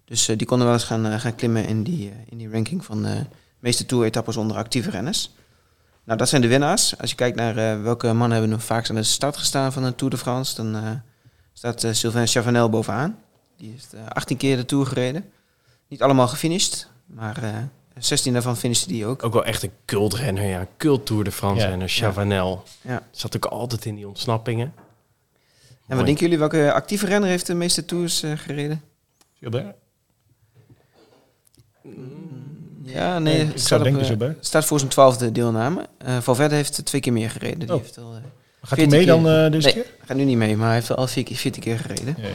Dus die konden wel eens gaan, gaan klimmen in die, in die ranking van meeste Tour-etappes onder actieve renners. Nou, dat zijn de winnaars. Als je kijkt naar eh, welke mannen hebben nog vaakst aan de start gestaan van een Tour de France, dan eh, staat eh, Sylvain Chavanel bovenaan. Die heeft eh, 18 keer de Tour gereden. Niet allemaal gefinished, maar eh 16 daarvan finishte die ook. Ook wel echt een cultrenner, ja. Een cult Tour de France Ja. renner, Chavanel. Ja. Zat ook altijd in die ontsnappingen. En Mooi. wat denken jullie, welke actieve renner heeft de meeste Tours eh, gereden? Gilbert? Ja, nee, ik het zou staat, op, denken eh, staat voor zijn twaalfde deelname. Eh Valverde heeft twee keer meer gereden. Die Oh. heeft al, eh, Gaat hij 14 mee dan keer. eh, deze Nee. keer? gaat nu niet mee, maar hij heeft al vier keer, 14 keer gereden. Ja, ja.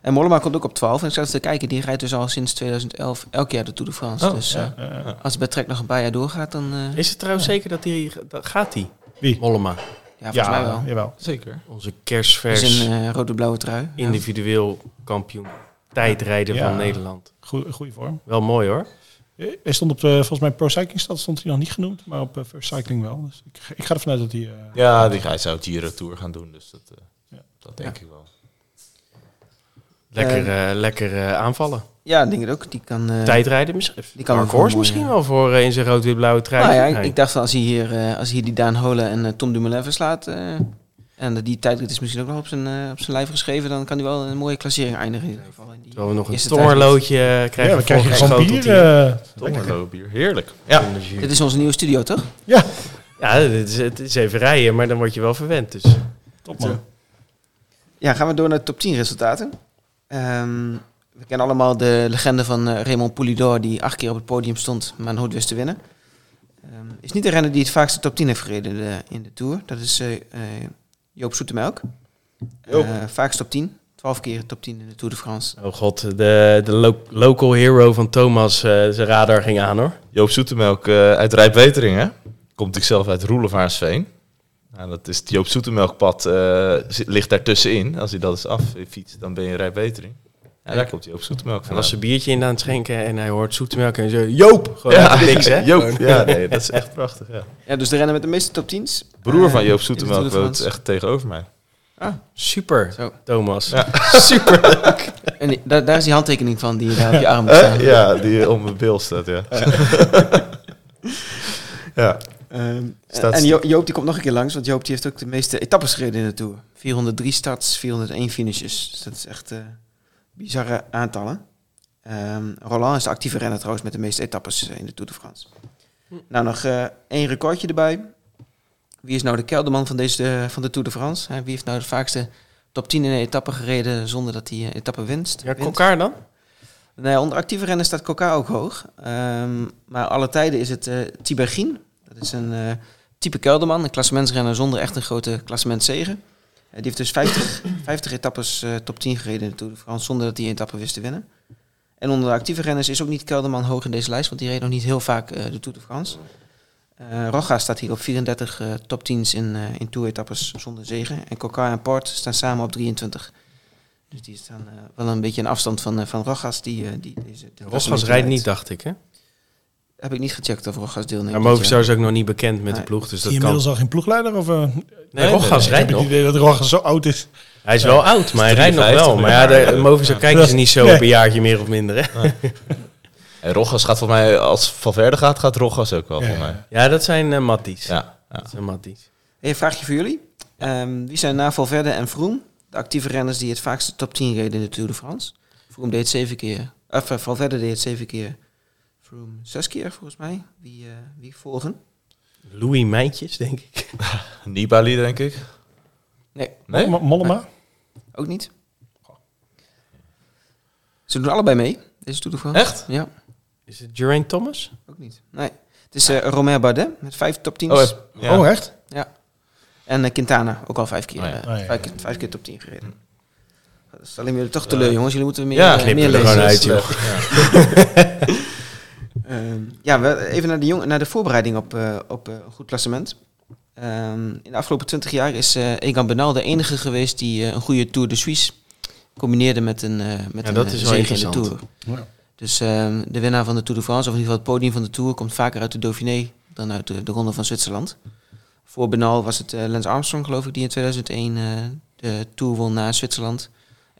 En Mollema komt ook op 12. En ik zat eens te kijken, die rijdt dus al sinds 2011 elk jaar de Tour de France. Oh, dus ja, eh, ja, ja. als het bij Trek nog een paar jaar doorgaat, dan... eh, Is het trouwens zeker dat hij... Dat gaat hij? Wie? Mollema. ja, volgens mij wel. Jawel. zeker. Onze kerstvers in eh rode-blauwe trui. Individueel kampioen. Tijdrijder Ja. van Nederland. Goeie, goede vorm. Wel mooi hoor. Eh, Hij stond op de, volgens mij Pro Cycling Stad stond hij nog niet genoemd, maar op eh, First Cycling wel. Dus ik, ik ga ervan uit dat hij... eh, Ja, die, hij zou Giro Tour gaan doen, dus dat, eh, Ja. dat denk ik wel. Lekker, eh, lekker eh, aanvallen. Ja, ik denk het ook. Die kan... eh, Tijdrijden misschien. die kan Horse misschien wel voor eh, in zijn rood-wit-blauwe trui. Nou ja, ik, Nee. ik dacht als hij hier, eh, als hij hier die Daan Holen en eh, Tom Dumoulin verslaat... en die tijdrit is misschien ook nog op zijn, eh, op zijn lijf geschreven... dan kan hij wel een mooie klassering eindigen in ieder geval. In die Terwijl we nog een tijdrit. tongerloodje eh, krijgen. ja, we krijgen gewoon bier. hier eh, bier, heerlijk. Ja. Dit is onze nieuwe studio, toch? ja, Ja, het is, het is even rijden, maar dan word je wel verwend. Dus. top man. Ja, gaan we door naar de top 10 resultaten. Ehm, we kennen allemaal de legende van Raymond Poulidor... die acht keer op het podium stond, maar nooit wist te winnen. Ehm, is niet de renner die het vaakste top 10 heeft gereden in de, in de Tour. Dat is eh, eh, Joop Zoetemelk. Joop. Eh, vaakst top 10. 12 keer top 10 in de Tour de France. Oh god, de, de lo- local hero van Thomas, eh, zijn radar ging aan hoor. Joop Zoetemelk eh, uit Rijpwetering, hè? Komt ik zelf uit Roelevaarsveen. Nou, dat is het Joop Zoetemelkpad eh, zit- ligt daar tussenin. Als hij dat eens af fietst, dan ben je in Rijpwetering. Ja, daar komt Joop Zoetemelk En van. als ze biertje in aan het schenken en hij hoort zoetemelk en zo, Joop! Gewoon ja, niks hè. Joop, ja, nee, dat is echt prachtig. Ja. Ja, dus de renner met de meeste top 10's. Broer van Eh, Joop Zoetemelk woont echt tegenover mij. Super, Zo. Thomas. Ja. En die- daar, daar is die handtekening van die je daar op je arm moet Eh, staan. ja, die om mijn bil staat, ja. ja. Ehm, Staat- en Jo- Joop die komt nog een keer langs, want Joop die heeft ook de meeste etappes gereden in de Tour. 403 starts, 401 finishes. Dus dat is echt eh, bizarre aantallen. Ehm, Roland is de actieve renner trouwens met de meeste etappes eh, in de Tour de France. Nou, nog eh, één recordje erbij. Wie is nou de kelderman van, deze, eh, van de Tour de France? Wie heeft nou de vaakste top 10 in een etappe gereden zonder dat hij een etappe winst? Ja? Kokkaar dan? Nee, onder actieve renners staat Coca ook hoog. Ehm, maar alle tijden is het eh Tibergien. Dat is een type kelderman, een klassementsrenner zonder echt een grote klassementzege. Eh, die heeft dus 50, 50 etappes eh, top 10 gereden in de Tour de France zonder dat hij een etappe wist te winnen. En onder de actieve renners is ook niet Kelderman hoog in deze lijst, want die reed nog niet heel vaak eh, de Tour de France. Eh Roga staat hier op 34 eh, top 10's in, eh in Tour-etappes zonder zegen. En Coca en Port staan samen op 23. Dus die staan wel een beetje een afstand van, van Rogas. Die, die, deze, de rijdt niet, dacht ik hè. Heb ik niet gecheckt of Rogas deelneemt. Maar Movistar is ook nog niet bekend met de ploeg, dus Is dat kan. inmiddels al geen ploegleider? Of, eh, Nee, Rosgas ik rijdt heb nog. het idee dat Rogas zo oud is. Hij is wel oud, maar hij rijdt nog 53 wel. Maar ja, de Movistar kijken ze niet zo Nee. op een jaartje meer of minder hè. En Rogas gaat voor mij, als Valverde gaat, gaat Rogas ook wel Ja, voor mij. Ja, dat zijn eh matties. Ja, ja. Dat zijn matties. Hey, een vraagje voor jullie. Ehm, wie zijn na Valverde en Vroom de actieve renners die het vaakste top 10 reden in de Tour de France? Vroom deed het zeven keer. Of eh, Valverde deed het zeven keer. Vroom zes keer volgens mij. Wie, eh, wie volgen? Louis Mijntjes, denk ik. Nibali, denk ik. Nee, Nee? Mo- Mollema? ook niet. Ze doen allebei mee, deze France. Echt? Ja, Is het Geraint Thomas? ook niet. Nee. Het is eh Romain Bardet met vijf top 10's. Oh, ja. Oh, echt? En eh, Quintana, ook al vijf keer, Oh ja. Oh ja. vijf, keer vijf keer top 10 gereden. Dat stellen jullie toch teleur, jongens. Jullie moeten meer, Ja, meer er lezen. gewoon uit, joh. Ehm, ja, even naar de, jong, naar de voorbereiding op, eh, op eh, een goed klassement. Ehm, in de afgelopen 20 jaar is eh Egan Bernal de enige geweest die eh, een goede Tour de Suisse combineerde met een, eh met Ja, een dat eh, is wel zege in de interessant. Tour. Ja. Dus ehm, de winnaar van de Tour de France, of in ieder geval het podium van de Tour, komt vaker uit de Dauphiné dan uit de, de Ronde van Zwitserland. Voor Bernal was het eh, Lance Armstrong, geloof ik, die in 2001 eh, de Tour won na Zwitserland.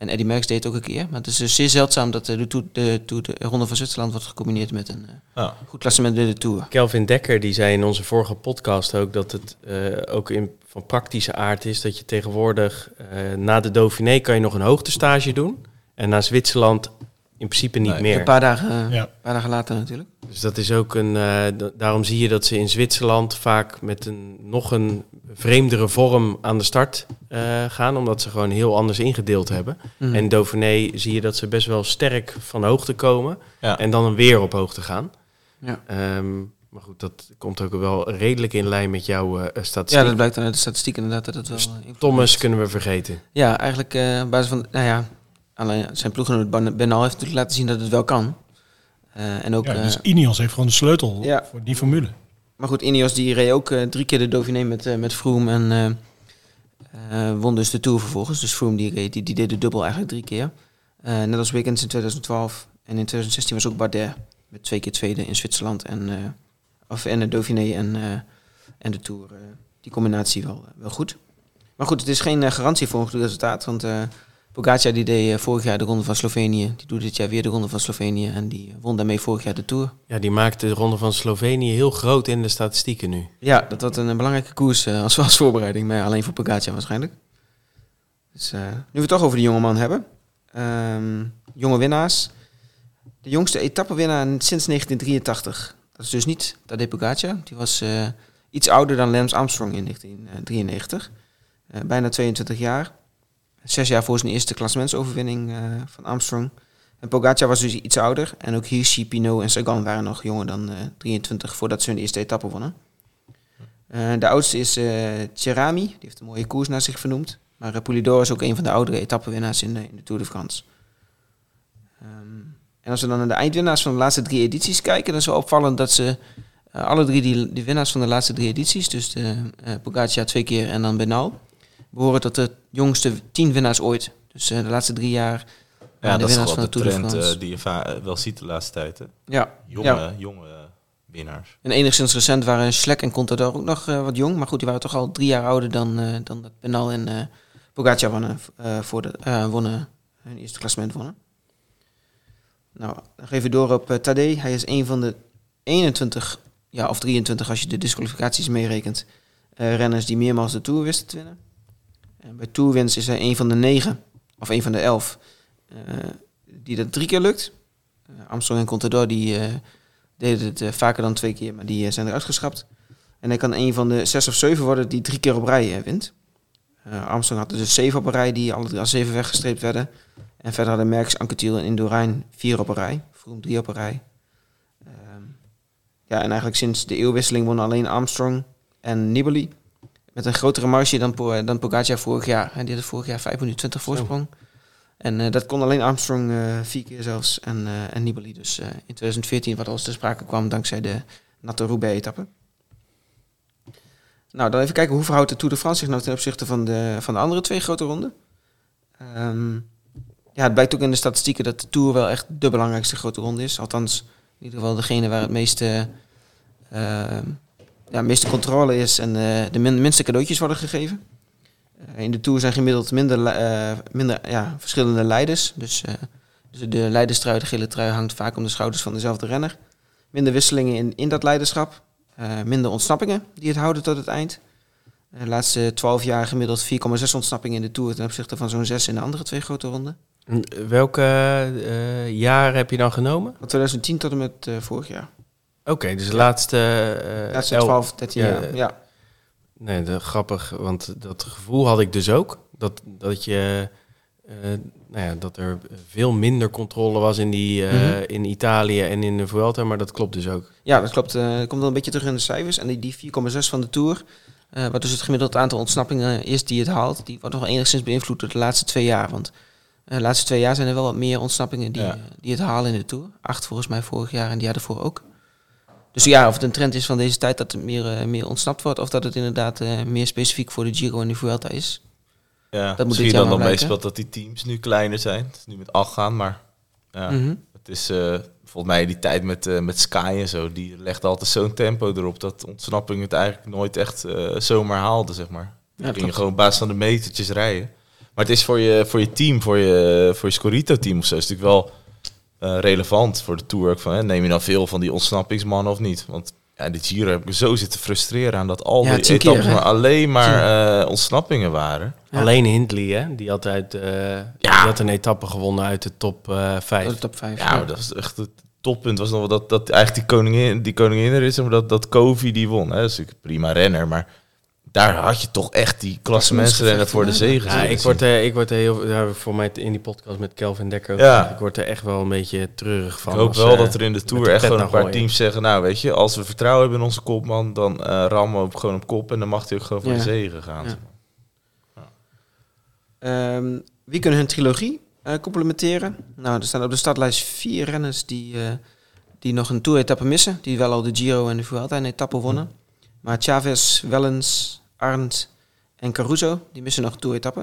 En Eddy Merckx deed het ook een keer. Maar het is dus zeer zeldzaam dat eh, de, tour, de, tour, de Ronde van Zwitserland wordt gecombineerd met een eh, Ja. goed klassement in de Tour. Kelvin Dekker die zei in onze vorige podcast ook dat het eh, ook in, van praktische aard is dat je tegenwoordig eh, na de Dauphiné kan je nog een hoogtestage doen. En na Zwitserland in principe niet Nee. meer. Een paar dagen, eh, Ja. een paar dagen later natuurlijk. Dus dat is ook een. eh, da- daarom zie je dat ze in Zwitserland vaak met een nog een vreemdere vorm aan de start eh, gaan, omdat ze gewoon heel anders ingedeeld hebben. Mhm. En in Dauphiné zie je dat ze best wel sterk van hoogte komen Ja. en dan weer op hoogte gaan. Ja. Ehm, maar goed, dat komt ook wel redelijk in lijn met jouw eh, ja, statistiek. dat blijkt uit de statistiek inderdaad dat het wel... invloed Thomas kunnen we vergeten. Ja, eigenlijk eh, op basis van... Nou ja, alleen zijn ploeggenoot Ben- Bernal heeft natuurlijk laten zien dat het wel kan. Eh, en ook... Ja, eh, dus Ineos heeft gewoon de sleutel Ja. voor die formule. Maar goed, Ineos die reed ook eh, drie keer de Dauphiné met, met Froome en won dus de Tour vervolgens. Dus Froome die, reed, die, die deed de dubbel eigenlijk drie keer. Net als Wiggins in 2012. En in 2016 was ook Bardet met twee keer tweede in Zwitserland en, of, en de Dauphiné en, en de Tour. die combinatie wel, wel goed. Maar goed, het is geen garantie voor een goed resultaat. Want Pogacar die deed eh, vorig jaar de Ronde van Slovenië. Die doet dit jaar weer de Ronde van Slovenië. En die won daarmee vorig jaar de Tour. Ja, die maakt de ronde van Slovenië heel groot in de statistieken nu. Ja, dat wordt een, belangrijke koers eh, als, als voorbereiding, maar alleen voor Pogacar waarschijnlijk. Dus eh, nu we het toch over de jonge man hebben. Ehm, jonge winnaars. De jongste etappenwinnaar sinds 1983. Dat is dus niet Tadej Pogacar. Die was iets ouder dan Lance Armstrong in 1993. Eh, bijna 22 jaar. Zes jaar voor zijn eerste klassementsoverwinning eh, van Armstrong. En Pogacar was dus iets ouder. En ook Hirschi, Pinot en Sagan waren nog jonger dan eh, 23 voordat ze hun eerste etappe wonnen. Eh, de oudste is eh Cerami, die heeft een mooie koers naar zich vernoemd. Maar Poulidor is ook een van de oudere etappenwinnaars in de, in de Tour de France. Ehm, en als we dan naar de eindwinnaars van de laatste drie edities kijken, dan is wel opvallend dat ze eh, alle drie die, winnaars van de laatste drie edities, dus de, eh Pogacar twee keer en dan Bernal, behoren tot de jongste tien winnaars ooit. Dus eh, de laatste drie jaar Ja, de dat is van de de trend eh, die je va- eh, wel ziet de laatste tijd. Hè? ja, Jonge, ja. jonge winnaars. En enigszins recent waren Schlek en Contador ook nog wat jong. Maar goed, die waren toch al drie jaar ouder dan, eh, dan dat Penal en eh Pogacar wonnen, voor de, wonnen, hun eerste klassement wonnen. Nou, dan geven we door op uh, Tadej. Hij is een van de 21, ja, of 23 als je de disqualificaties meerekent, renners die meermaals de Tour wisten te winnen. En bij Tourwins is hij een van de negen, of een van de elf, eh, die dat drie keer lukt. Uh, Armstrong en Contador die... Uh, deden het vaker dan twee keer, maar die zijn eruit geschrapt. En hij kan een van de zes of zeven worden die drie keer op rij wint. Armstrong had dus zeven op een rij die alle als zeven weggestreept werden. En verder hadden Merckx, Anquetil en Indurain vier op een rij. Vroom drie op een rij. Um, ja, en eigenlijk sinds de eeuwwisseling wonnen alleen Armstrong en Nibali. Met een grotere marge dan, dan Pogacar vorig jaar. Hij deed het vorig jaar 5 minuten 20 voorsprong. En uh, dat kon alleen Armstrong uh, vier keer zelfs en, uh, en Nibali dus in 2014, wat als te sprake kwam dankzij de natte Roubaix-etappe. Nou, dan even kijken hoe verhoudt de Tour de France zich nou ten opzichte van de, van de andere twee grote ronden. Um, ja, het blijkt ook in de statistieken dat de Tour wel echt de belangrijkste grote ronde is. Althans, in ieder geval degene waar het meeste, ja, meeste controle is en de min, minste cadeautjes worden gegeven. In de Tour zijn gemiddeld minder, uh, minder ja, verschillende leiders. Dus uh, Dus de leiderstrui, de gele trui, hangt vaak om de schouders van dezelfde renner. Minder wisselingen in, in dat leiderschap. Eh, minder ontsnappingen die het houden tot het eind. Eh, De laatste 12 jaar gemiddeld 4,6 ontsnappingen in de Tour ten opzichte van zo'n 6 in de andere twee grote ronden. En Welke eh, jaar heb je dan genomen? Van 2010 tot en met eh, vorig jaar. Oké, dus de laatste... De laatste el- 12, 13 ja, jaar. Ja. Nee, dat, grappig, want dat gevoel had ik dus ook. Dat, dat, je, eh, nou ja, dat er veel minder controle was in, die, eh, Mhm. in Italië en in de Vuelta, maar dat klopt dus ook. Ja, dat klopt. eh komt wel een beetje terug in de cijfers. En die, die 4,6 van de Tour, wat dus het gemiddeld aantal ontsnappingen is die het haalt, die wordt nog enigszins beïnvloed door de laatste twee jaar. Want de laatste twee jaar zijn er wel wat meer ontsnappingen die, Ja. die het halen in de Tour. Acht volgens mij vorig jaar en die jaar ervoor ook. Dus ja, of het een trend is van deze tijd dat er meer, eh, meer ontsnapt wordt, of dat het inderdaad eh, meer specifiek voor de Giro en de Vuelta is. Ja, moet dit misschien dan dan meespeelt dat die teams nu kleiner zijn. Het is nu met acht gaan, maar ja, Mhm. het is eh, volgens mij die tijd met, met Sky en zo. Die legde altijd zo'n tempo erop dat ontsnapping het eigenlijk nooit echt zomaar haalde, zeg maar. Ja, Dan ging je gewoon op basis van de metertjes rijden. Maar het is voor je, voor je team, voor je, voor je Scorito-team of zo, is het natuurlijk wel eh, relevant voor de Tour. Ook van, hè, neem je dan veel van die ontsnappingsmannen of niet? Want ja, de Giro heb ik me zo zitten frustreren aan dat al Ja, die etappes maar alleen maar eh, ontsnappingen waren. Ja. Alleen Hindley, hè, die had, uit, eh, die had een etappe gewonnen uit de top eh 5. Dat is de top 5. Ja, maar dat is echt het toppunt was nog wel dat, dat eigenlijk die koningin, die koningin er is, maar dat, dat Kovi die won. Hè. Dat is natuurlijk een prima renner, maar daar had je toch echt die klassementsrenner voor de zegen. Ja, ik word, er, ik word er heel, voor mij in die podcast met Kelvin Dekker Ja. ik word er echt wel een beetje treurig van. Ik hoop als, wel eh, dat er in de Tour de echt gewoon een paar gooien. teams zeggen, nou weet je, als we vertrouwen hebben in onze kopman, dan eh rammen we hem gewoon op kop en dan mag hij ook gewoon voor Ja. de zegen gaan. Ja. Ehm, wie kunnen hun trilogie eh, complementeren? Nou, er staan op de startlijst vier renners die, eh, die nog een Tour-etappe missen. Die wel al de Giro en de Vuelta een etappe wonnen. Maar Chavez, Wellens, Arndt en Caruso, die missen nog een Tour-etappe.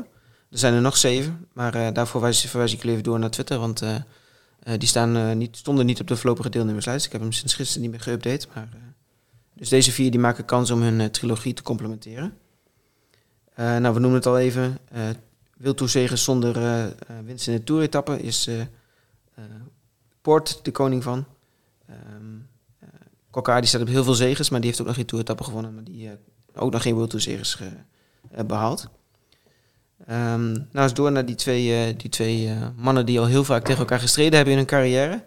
Er zijn er nog zeven, maar eh, daarvoor verwijs, verwijs ik even door naar Twitter. Want eh, eh, die staan, niet, stonden niet op de voorlopige deelnemerslijst. Ik heb hem sinds gisteren niet meer geüpdate. Maar, dus deze vier die maken kans om hun trilogie te complementeren. Nou, we noemen het al even. Wildtoerzegen zonder winst in de Tour-etappe is Poort de koning van. Ehm eh, Kokka die staat op heel veel zegens, maar die heeft ook nog geen Tour-etappe gewonnen. Maar die ook nog geen Wildtoerzegers ge eh, behaald. Ehm, nou, eens door naar die twee, eh, die twee eh, mannen die al heel vaak tegen elkaar gestreden hebben in hun carrière.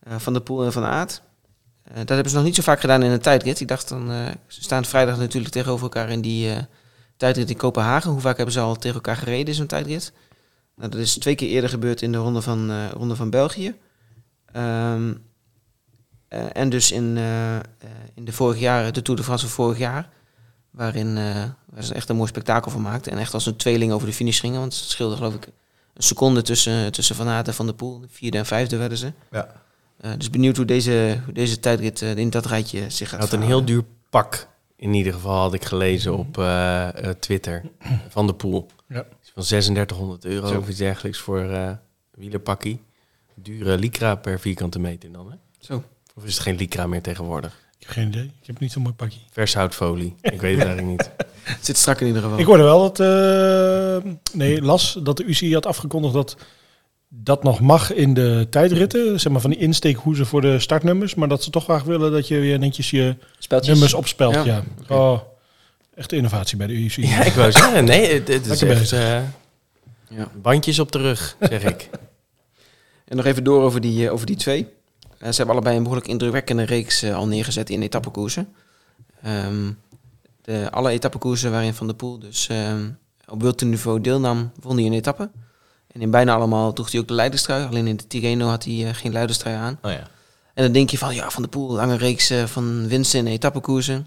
Eh, van der Poel en Van. Eh, dat hebben ze nog niet zo vaak gedaan in een tijdrit. Ik dacht dan, eh, ze staan vrijdag natuurlijk tegenover elkaar in die eh, tijdrit in Kopenhagen. Hoe vaak hebben ze al tegen elkaar gereden in zo'n tijdrit? Nou, dat is twee keer eerder gebeurd in de ronde van, eh, ronde van België. Ehm, eh, en dus in, eh, eh, in de vorig jaar, de Tour de France van vorig jaar. Waarin eh, waar ze echt een mooi spektakel van maakten. En echt als een tweeling over de finish gingen. Want het scheelde geloof ik een seconde tussen, tussen Van Aert en Van der Poel. Vierde en vijfde werden ze. Ja. Eh, dus benieuwd hoe deze, hoe deze tijdrit eh, in dat rijtje zich gaat Hij had een heel duur pak, in ieder geval had ik gelezen op Twitter, van de Poel. Ja. Van 3600 euro Zo. of iets dergelijks voor eh wielerpakkie. Dure lycra per vierkante meter dan, hè? Zo. Of is het geen lycra meer tegenwoordig? Ik heb geen idee. Ik heb niet zo'n mooi pakje. Vershoutfolie. Ik weet het eigenlijk niet. Het zit strak in ieder geval. Ik hoorde wel dat, eh, nee, las dat de UCI had afgekondigd dat dat nog mag in de tijdritten. Zeg maar van die insteekhoezen voor de startnummers. Maar dat ze toch graag willen dat je weer netjes je Speltjes. nummers opspelt. Ja. Ja. Oh, echt innovatie bij de UCI. Ja, ik wou zeggen, nee, het, het is echt bezig. eh, Ja. bandjes op de rug, zeg ik. En nog even door over die, eh, over die twee. Eh, ze hebben allebei een behoorlijk indrukwekkende reeks eh, al neergezet in etappekoersen. Ehm, de, alle etappekoersen waarin Van der Poel dus ehm, op wereldniveau deelnam, won hij een etappe. En in bijna allemaal droeg hij ook de leiderstrui. Alleen in de Tirreno had hij eh, geen leiderstrui aan. Oh ja. En dan denk je van, ja, Van der Poel, lange reeks van winsten in etappekoersen.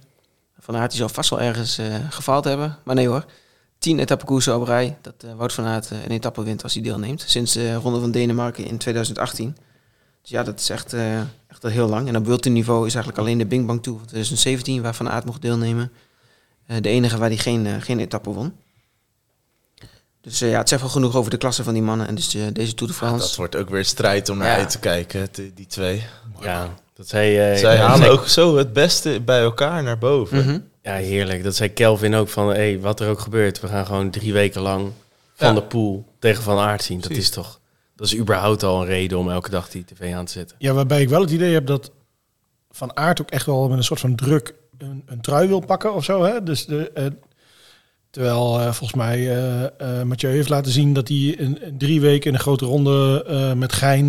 Van Aert die zal vast wel ergens eh, gefaald hebben. Maar nee hoor, tien etappekoersen op rij. Dat Wout van Aert een etappe wint als hij deelneemt. Sinds de Ronde van Denemarken in 2018. Dus ja, dat is echt, eh, echt al heel lang. En op wereldniveau is eigenlijk alleen de Bing Bang Tour van 2017... waar Van Aert mocht deelnemen. eh, de enige waar hij geen, eh, geen etappe won. Dus eh, ja, het zegt wel genoeg over de klasse van die mannen. En dus deze Tour de France... Dat wordt ook weer strijd om naar Ja. uit te kijken, die twee. Ja, dat zei... Zij ja, halen zei- ook zo het beste bij elkaar naar boven. Mhm. Ja, heerlijk. Dat zei Kelvin ook van, hey, wat er ook gebeurt, we gaan gewoon drie weken lang Van Ja. de Poel tegen Van Aert zien. Dat Precies. is toch, Dat is überhaupt al een reden om elke dag die tv aan te zetten. Ja, waarbij ik wel het idee heb dat Van Aert ook echt wel met een soort van druk een, een trui wil pakken of zo. Hè? Dus de, eh, terwijl eh, volgens mij eh, eh, Mathieu heeft laten zien dat hij in, drie weken in een grote ronde met Gein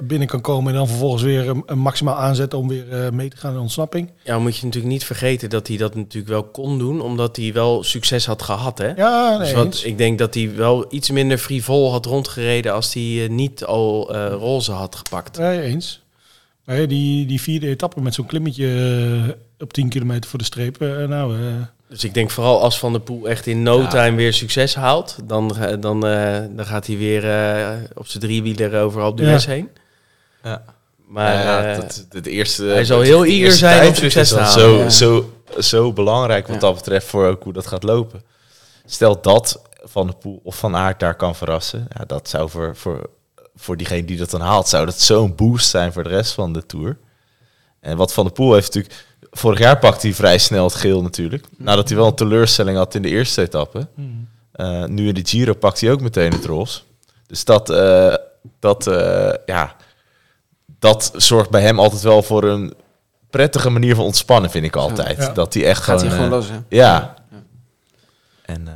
binnen kan komen. En dan vervolgens weer een, een maximaal aanzetten om weer mee te gaan in ontsnapping. Ja, dan moet je natuurlijk niet vergeten dat hij dat natuurlijk wel kon doen, omdat hij wel succes had gehad, hè? Ja, nee, dus wat, ik denk dat hij wel iets minder frivol had rondgereden als hij niet al roze had gepakt. Nee, eens. Maar die, die vierde etappe met zo'n klimmetje op 10 kilometer voor de streep. nou, Dus ik denk vooral als Van der Poel echt in no Ja. time weer succes haalt, dan, ga- dan, eh, dan gaat hij weer eh, op zijn driewieler over Alpe d'Huez heen. Ja. Maar ja, eh, dat, het eerste, hij zal heel eager zijn om succes te halen. Zo, Ja. zo, zo belangrijk wat Ja. dat betreft voor ook hoe dat gaat lopen. Stel dat Van de Poel of Van Aert daar kan verrassen. Ja, dat zou voor, voor, voor diegene die dat dan haalt, zou dat zo'n boost zijn voor de rest van de Tour. En wat Van de Poel heeft natuurlijk... Vorig jaar pakte hij vrij snel het geel natuurlijk. Nadat hij wel een teleurstelling had in de eerste etappe. Eh, nu in de Giro pakt hij ook meteen het roze. Dus dat, eh, dat, eh, ja, dat zorgt bij hem altijd wel voor een prettige manier van ontspannen, vind ik altijd. Ja. Dat hij echt Gaat hij gewoon... gewoon eh, los, hè? Ja. En eh,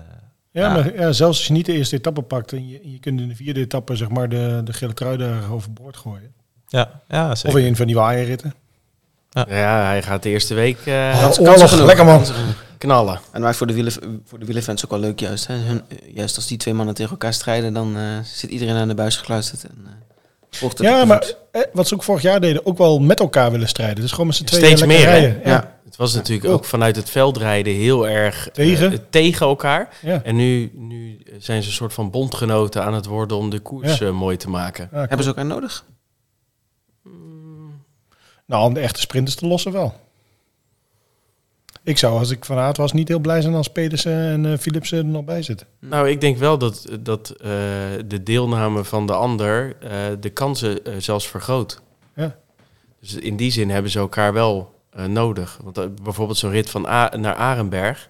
Ja, Ja. maar ja, zelfs als je niet de eerste etappe pakt en je, je kunt in de vierde etappe zeg maar de, de gele trui daar overboord gooien. ja, ja, Of zeker. in een van die waaierritten. Ja, hij gaat de eerste week eh, Ja, Kansen oorlog, lekker man. knallen. En maar voor de, wielen, voor de wielerfans ook wel leuk juist. Hè? Hun, juist als die twee mannen tegen elkaar strijden, dan eh, zit iedereen aan de buis gekluisterd. En, eh, volgt het op Ja, maar eh, wat ze ook vorig jaar deden, ook wel met elkaar willen strijden. Dus gewoon met z'n tweeën Steeds lekker meer, rijden. Ja. Ja. Het was natuurlijk ook vanuit het veldrijden heel erg Tegen? tegen elkaar. Ja. En nu, nu zijn ze een soort van bondgenoten aan het worden om de koers Ja. mooi te maken. Ja, Hebben ze ook aan nodig? Nou, om de echte sprinters te lossen wel. Ik zou, als ik van Aert was, niet heel blij zijn als Pedersen en eh, Philipsen er nog bij zitten. Nou, ik denk wel dat, dat eh, de deelname van de ander eh, de kansen eh, zelfs vergroot. Ja. Dus in die zin hebben ze elkaar wel eh, nodig. Want eh, bijvoorbeeld zo'n rit van A naar Arenberg,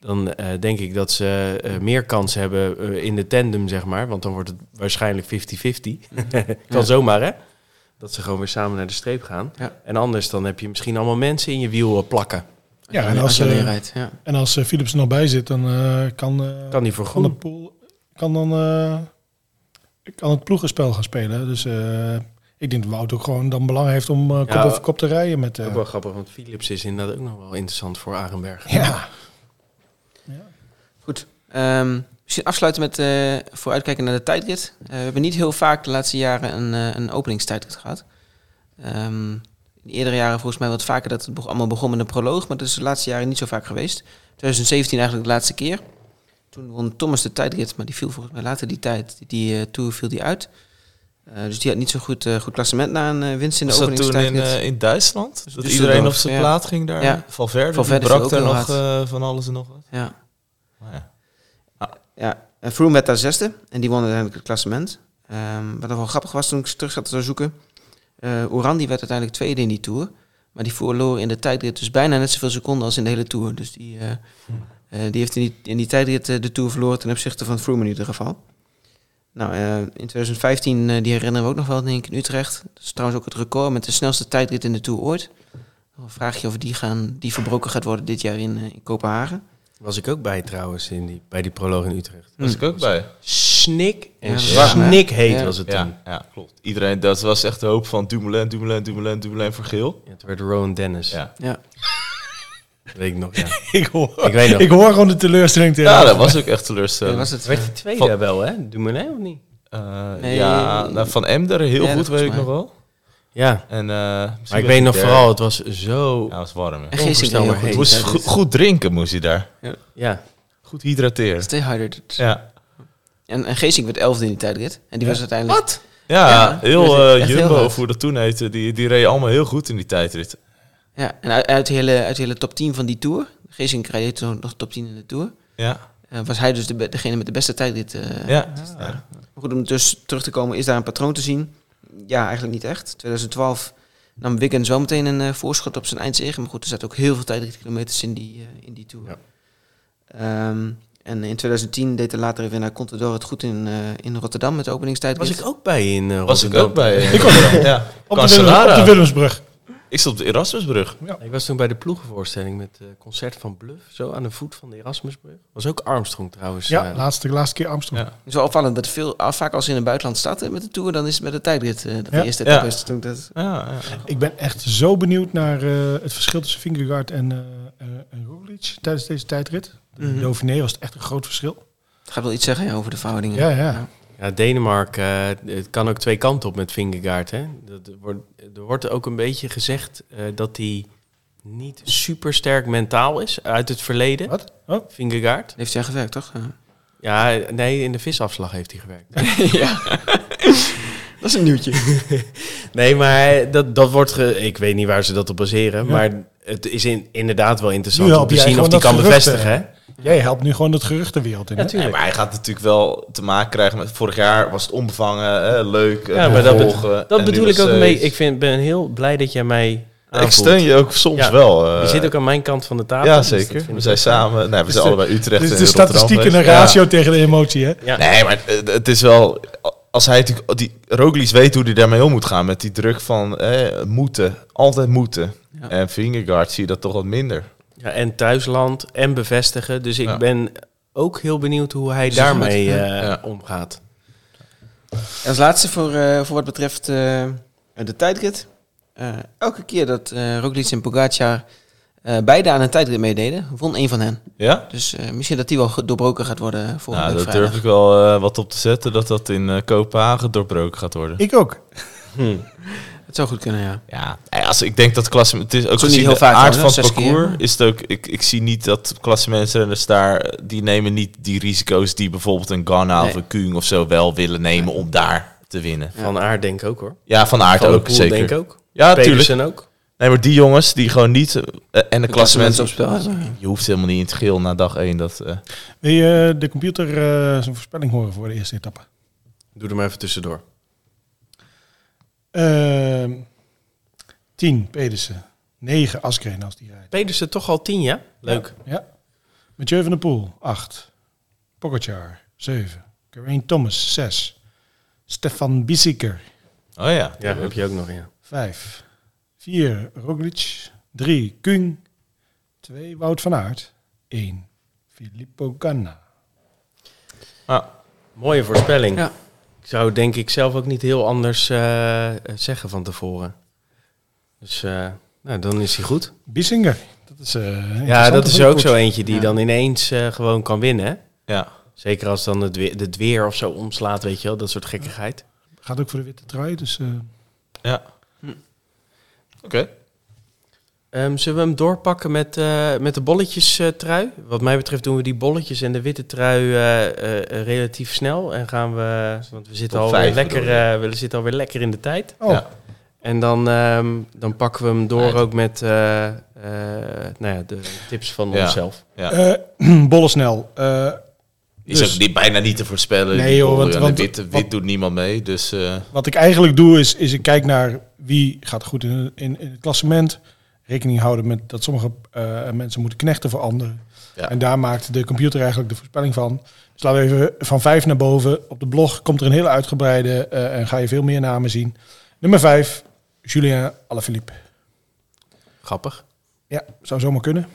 dan eh, denk ik dat ze eh, meer kans hebben eh, in de tandem, zeg maar. Want dan wordt het waarschijnlijk 50-50. kan Ja. zomaar, hè? Dat ze gewoon weer samen naar de streep gaan. Ja. En anders dan heb je misschien allemaal mensen in je wiel eh, plakken. Ja, Als en als, je alleen eh, rijdt, ja. En als eh, Philipsen er nog bij zit, dan eh, kan, eh, Kan die voor kan dan eh, kan het ploegenspel gaan spelen. Dus eh, ik denk dat Wout ook gewoon dan belang heeft om eh, kop Ja. over kop te rijden. Met, eh, Ook wel grappig, want Philips is inderdaad ook nog wel interessant voor Arenberg. ja. Goed. Ehm, misschien afsluiten met eh, vooruitkijken naar de tijdrit. Eh, we hebben niet heel vaak de laatste jaren een, eh, een openingstijdrit gehad. Ehm, in eerdere jaren volgens mij wat vaker dat het allemaal begon met een proloog, maar dat is de laatste jaren niet zo vaak geweest. 2017 eigenlijk de laatste keer. Toen won Thomas de tijdrit, maar die viel volgens mij later die tijd. Die, Tour viel die uit. Dus die had niet zo'n goed, goed klassement na een winst in de Was dat toen in, in Duitsland? Dat Düsseldorf, iedereen op zijn ja. plaat ging daar? Ja. Valverde, Valverde brak daar nog van alles en nog wat. ja. Maar ja. Ja, en Froome werd daar zesde en die won uiteindelijk het klassement. Ehm, wat nog wel grappig was toen ik terug zat te zoeken. eh Oran die werd uiteindelijk tweede in die Tour. Maar die verloor in de tijdrit dus bijna net zoveel seconden als in de hele Tour. Dus die, eh, eh, die heeft in die, in die tijdrit eh, de Tour verloren ten opzichte van Froome in ieder geval. Nou, eh, in 2015, eh, die herinneren we ook nog wel, denk ik, in Utrecht. Dat is trouwens ook het record met de snelste tijdrit in de Tour ooit. Dan vraag je of die, gaan, die verbroken gaat worden dit jaar in, eh, in Kopenhagen. Was ik ook bij trouwens, in die, bij die proloog in Utrecht. was ik ook bij. Snik en Ja, snik heet Ja. was het toen. Ja, ja, klopt. Iedereen, dat was echt de hoop van Dumoulin, Dumoulin, Dumoulin, Dumoulin voor geel. Ja, toen werd Rowan Dennis. Ja. Ja, Dat weet ik nog, ja. ik, hoor, Ik weet nog. ik hoor gewoon de teleurstelling tegen. Ja, dat was ook echt dat teleurstellend. was het. Werd eh, die tweede Van- wel, hè? Dumoulin of niet? Eh, Nee. Ja, nou, van Emder heel Ja, goed, weet ik nog wel. Ja. En, eh, Maar ik weet nog vooral, het was zo... Ja, het was warm. hè. En heel goed. moest goed, goed drinken, moest hij daar. Ja. Goed hydrateren. Stay hydrated. Ja, En, en Geesink werd elfde in die tijdrit. En die Ja. was uiteindelijk... Wat? ja, Ja, heel eh, heel Jumbo, hard. of hoe dat toen heette, die, die reden allemaal heel goed in die tijdrit. Ja, en uit, uit, de hele, uit de hele top 10 van die Tour... Geesink reed toen nog top 10 in de Tour... Ja, eh, was hij dus de, degene met de beste tijdrit. eh. ja. Maar goed, om dus terug te komen, is daar een patroon te zien? Ja, eigenlijk niet echt. 2012 nam Wiggins wel meteen een eh, voorschot op zijn eindzege. Maar goed, er zaten ook heel veel tijdritkilometers in die, eh, in die Tour. Ja. Ehm, En in 2010 deed de latere winnaar Contador het goed in, eh, in Rotterdam met de openingstijd. Was ik ook bij in eh, Was ik Rotterdam. ook bij. Ik ook. Ja. Op de, Willem, op de Willemsbrug. Ik stond op de Erasmusbrug. Ik was toen bij de ploegenvoorstelling met het concert van Bluff. Zo aan de voet van de Erasmusbrug. Was ook Armstrong trouwens. Ja, eh. laatste, laatste keer Armstrong. Ja. Het is wel opvallend dat veel, ah, vaak als ze in het buitenland starten met de Tour, dan is het met de tijdrit. eh, dat Ja. de eerste Ja. etappe is. Toen dat, Ja, ja. Ik ben echt zo benieuwd naar eh, het verschil tussen Vingegaard en, eh eh, en Roglic tijdens deze tijdrit. De Mhm. Dauphiné was het echt een groot verschil. het gaat wel iets zeggen ja, over de verhoudingen. Ja, ja. Ja, Denemarken, eh, het kan ook twee kanten op met Vingegaard. Hè? Dat wordt, er wordt ook een beetje gezegd eh, dat hij niet super sterk mentaal is uit het verleden. Wat? Oh, Vingegaard. Heeft hij gewerkt, toch? Ja. Ja, nee, in de visafslag heeft hij gewerkt. ja. dat is een nieuwtje. Nee, maar dat, dat wordt... Ge, ik weet niet waar ze dat op baseren. Ja. Maar het is in, inderdaad wel interessant om te zien of die kan bevestigen. Hè? jij helpt nu gewoon het geruchtenwereld in. Nee, maar hij gaat natuurlijk wel te maken krijgen met... Vorig jaar was het onbevangen, hè, leuk, Ja, maar dat, volgen. dat bedoel ik ook mee. Ik vind, ben heel blij dat jij mij Ik aanvoelt. steun je ook soms Ja. wel. eh, Je zit ook aan mijn kant van de tafel. Ja, dus zeker. We ik zijn samen... Nee, we zijn de- allebei Utrecht Dus en de Rotterdam statistiek en de. Ja. ratio tegen de emotie, hè? Ja. Nee, maar eh, het is wel... Als hij natuurlijk... Die, Roglic weet hoe hij daarmee om moet gaan. Met die druk van eh, moeten. Altijd moeten. Ja. En Vingegaard zie je dat toch wat minder. Ja, en thuisland en bevestigen. Dus ik Ja. ben ook heel benieuwd hoe hij Dus daarmee eh, ja. omgaat. En als laatste voor, eh, voor wat betreft eh, de tijdrit. Eh, elke keer dat eh Roglic en Pogacar eh, beide aan een tijdrit meededen, won één van hen. Ja? Dus eh, misschien dat die wel doorbroken gaat worden volgende Nou, week dat durf ik wel eh, wat op te zetten. Dat dat in eh, Kopenhagen doorbroken gaat worden. Ik ook. Hm. Het zou goed kunnen, ja. Ja, eh, als ik denk dat klasse, het is ook niet gezien heel de vaak aard van het keer. parcours is het ook. Ik, ik zie niet dat klassementsrenners daar die nemen niet die risico's die bijvoorbeeld een Ghana of een Kuhn of zo wel willen nemen om daar te winnen. Ja. Van Aard denk ik ook hoor. Ja, van aard Van ook zeker. denk ik ook. Ja, natuurlijk. Ook. Nee, maar die jongens die gewoon niet eh, en de klassement op spel. Je hoeft helemaal niet in het geel na dag 1 dat. eh, Wil je de computer eh, zijn voorspelling horen voor de eerste etappe? Doe er maar even tussendoor. Ehm 10 Pedersen. 9 Askreen als die rijdt. Pedersen toch al tien, ja? Leuk. Ja. Mathieu van der Poel, 8. Pogacar, 7. Geraint Thomas, 6. Stefan Bissieker, Oh ja. Ja, heb je ook nog, ja. 5. 4. Roglic, 3. Kung, 2. Wout van Aert, 1. Filippo Ganna. Ah, Mooie voorspelling. Ja. Ik zou denk ik zelf ook niet heel anders eh, zeggen van tevoren. Dus eh, nou, dan is hij goed. Bissinger, dat is eh, Ja, dat is ook zo eentje die Ja. dan ineens eh, gewoon kan winnen. hè? ja. Zeker als dan het weer, het weer of zo omslaat, weet je wel. Dat soort gekkigheid. Gaat ook voor de witte trui, dus... eh, Ja. Oké. Ehm, zullen we hem doorpakken met, eh, met de bolletjes eh, trui? Wat mij betreft doen we die bolletjes en de witte trui eh, eh, relatief snel. En gaan we, want we zitten, alweer lekker, we zitten alweer lekker in de tijd. oh, Ja. En dan, ehm, dan pakken we hem door ook met eh, eh, nou ja, de tips van Ja. onszelf. Ja. eh, eh, Is Dus- ook niet, bijna niet te voorspellen. Nee, Die joh, want- wit, doet niemand mee. Dus eh, Wat ik eigenlijk doe is, is ik kijk naar wie gaat goed in, in, in het klassement. Rekening houden met dat sommige eh, mensen moeten knechten voor anderen. Ja. En daar maakt de computer eigenlijk de voorspelling van. Dus laten we even van vijf naar boven. Op de blog komt er een hele uitgebreide eh, en ga je veel meer namen zien. Nummer vijf, Julien Alaphilippe. Grappig. Ja, zou zomaar kunnen.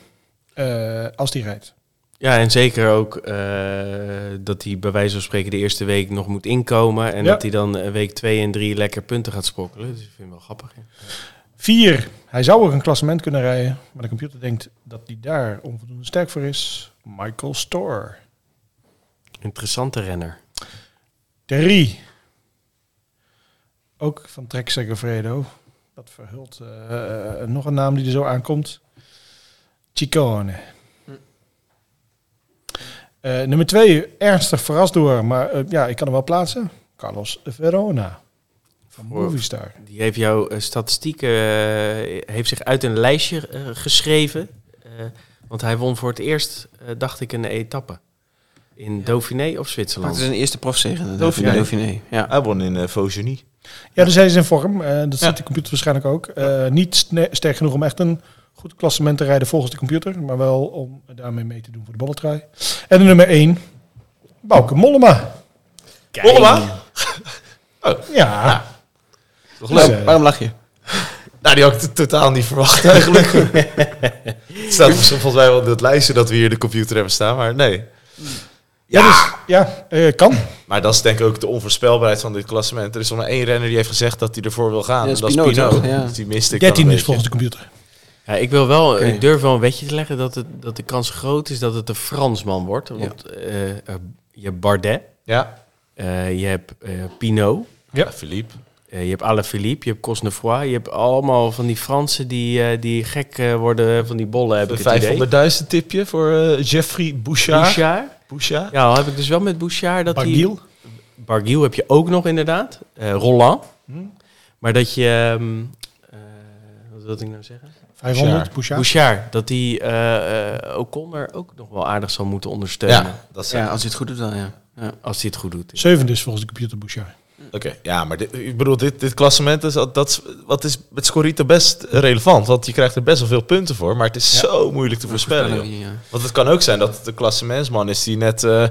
Eh, als die rijdt. Ja, en zeker ook eh, dat hij bij wijze van spreken de eerste week nog moet inkomen. En Ja. dat hij dan week twee en drie lekker punten gaat sprokkelen. Dus ik vind het wel grappig. ja. Vier, hij zou ook een klassement kunnen rijden. Maar de computer denkt dat hij daar onvoldoende sterk voor is. Michael Store. Interessante renner. Drie. Ook van Trek Segafredo. Dat verhult eh, nog een naam die er zo aankomt. Ciccone. Eh, nummer twee, ernstig verrast door, maar eh, ja, ik kan hem wel plaatsen. Carlos Verona. Van Movistar. Die heeft jouw eh, statistieken, eh, heeft zich uit een lijstje eh, geschreven. Eh, want hij won voor het eerst, eh, dacht ik, een etappe. In Dauphiné of Zwitserland. Het is een eerste profzege. de Dauphiné. Dauphiné. Ja. hij won in uh, Ja, dus hij is in vorm. Eh, dat Ja. ziet de computer waarschijnlijk ook. Eh, niet sterk genoeg om echt een goed klassement te rijden volgens de computer, maar wel om daarmee mee te doen voor de bolletrui. En de nummer 1, Bouke Mollema. Mollema? Ja, Toch Dus, leuk. Waarom lach je? Nou, die had ik totaal niet verwacht eigenlijk. Het staat volgens mij wel in dat lijstje dat we hier de computer hebben staan, maar nee. ja, dus, ja eh, kan. Maar dat is denk ik ook de onvoorspelbaarheid van dit klassement. Er is nog maar één renner die heeft gezegd dat hij ervoor wil gaan. Ja, en dat is Pinot? Ja. Dus die miste ik dan 13 een is volgens de computer. Ja, ik wil wel, ik durf wel een wetje te leggen dat, het, dat de kans groot is dat het een Fransman wordt. Want eh, eh, je hebt Bardet, Ja, eh, je hebt eh, Pinot, Ja. ja. Philippe. Eh, je hebt Alaphilippe, je hebt Cosnefroid. Je hebt allemaal van die Fransen die, eh, die gek eh, worden van die bollen, heb ik het idee. 500.000 tipje voor Jeffrey Bouchard. Bouchard. Bouchard. Ja, al heb ik dus wel met Bouchard dat hij... Barguil. Barguil heb je ook nog inderdaad. Eh Roland. Hm. Maar dat je... ehm, eh, wat wilde ik nou zeggen? 500, Bouchard. Bouchard. Dat die eh eh Ocon ook nog wel aardig zal moeten ondersteunen. Ja, dat is Ja, als hij het goed doet wel, ja. ja. Als hij het goed doet. Zevende is volgens de computer Bouchard. Oké, ja, maar dit, ik bedoel, dit, dit klassement is, dat, dat is, wat is met Scorito best relevant. Want je krijgt er best wel veel punten voor, maar het is Ja. zo moeilijk te voorspellen. Ja. Want het kan ook zijn dat het een klassementsman is die net, eh,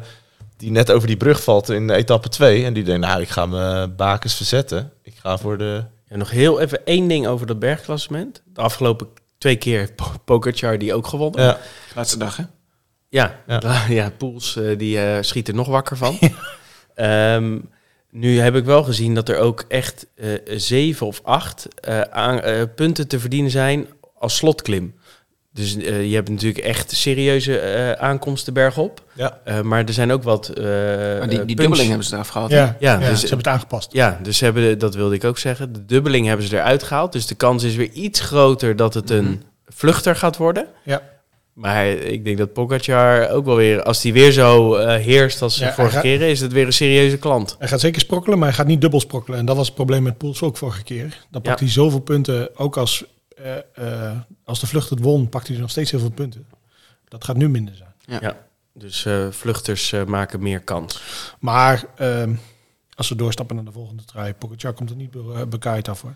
die net over die brug valt in etappe 2. En die denkt, nou, ik ga mijn bakens verzetten. Ik ga voor de... Ja, nog heel even één ding over dat bergklassement. De afgelopen twee keer heeft Po- Pogacar die ook gewonnen. Ja, Laatste dag, hè? Ja, Ja. ja. ja Poels eh, die eh, schiet er nog wakker van. Ehm, nu heb ik wel gezien dat er ook echt eh, zeven of acht eh, aan, eh, punten te verdienen zijn als slotklim. Dus eh, je hebt natuurlijk echt serieuze eh, aankomsten bergop. ja. Eh, maar er zijn ook wat... eh, Maar die, die dubbeling hebben ze eraf gehaald. Ja, Ja, ja, dus- ze hebben het aangepast. Ja, dus ze hebben, dat wilde ik ook zeggen. De dubbeling hebben ze eruit gehaald. Dus de kans is weer iets groter dat het een vluchter gaat worden. Ja. Maar ik denk dat Pogacar ook wel weer, als die weer zo eh, heerst als de Ja, vorige gaat- keren, is het weer een serieuze klant. Hij gaat zeker sprokkelen, maar hij gaat niet dubbel sprokkelen. En dat was het probleem met Poels ook vorige keer. Dan pakt Ja. hij zoveel punten, ook als, eh, eh, als de vlucht het won, pakt hij nog steeds heel veel punten. Dat gaat nu minder zijn. Dus eh, vluchters eh, maken meer kans. Maar ehm, als we doorstappen naar de volgende trui, Pogacar komt er niet be- bekaaid af hoor.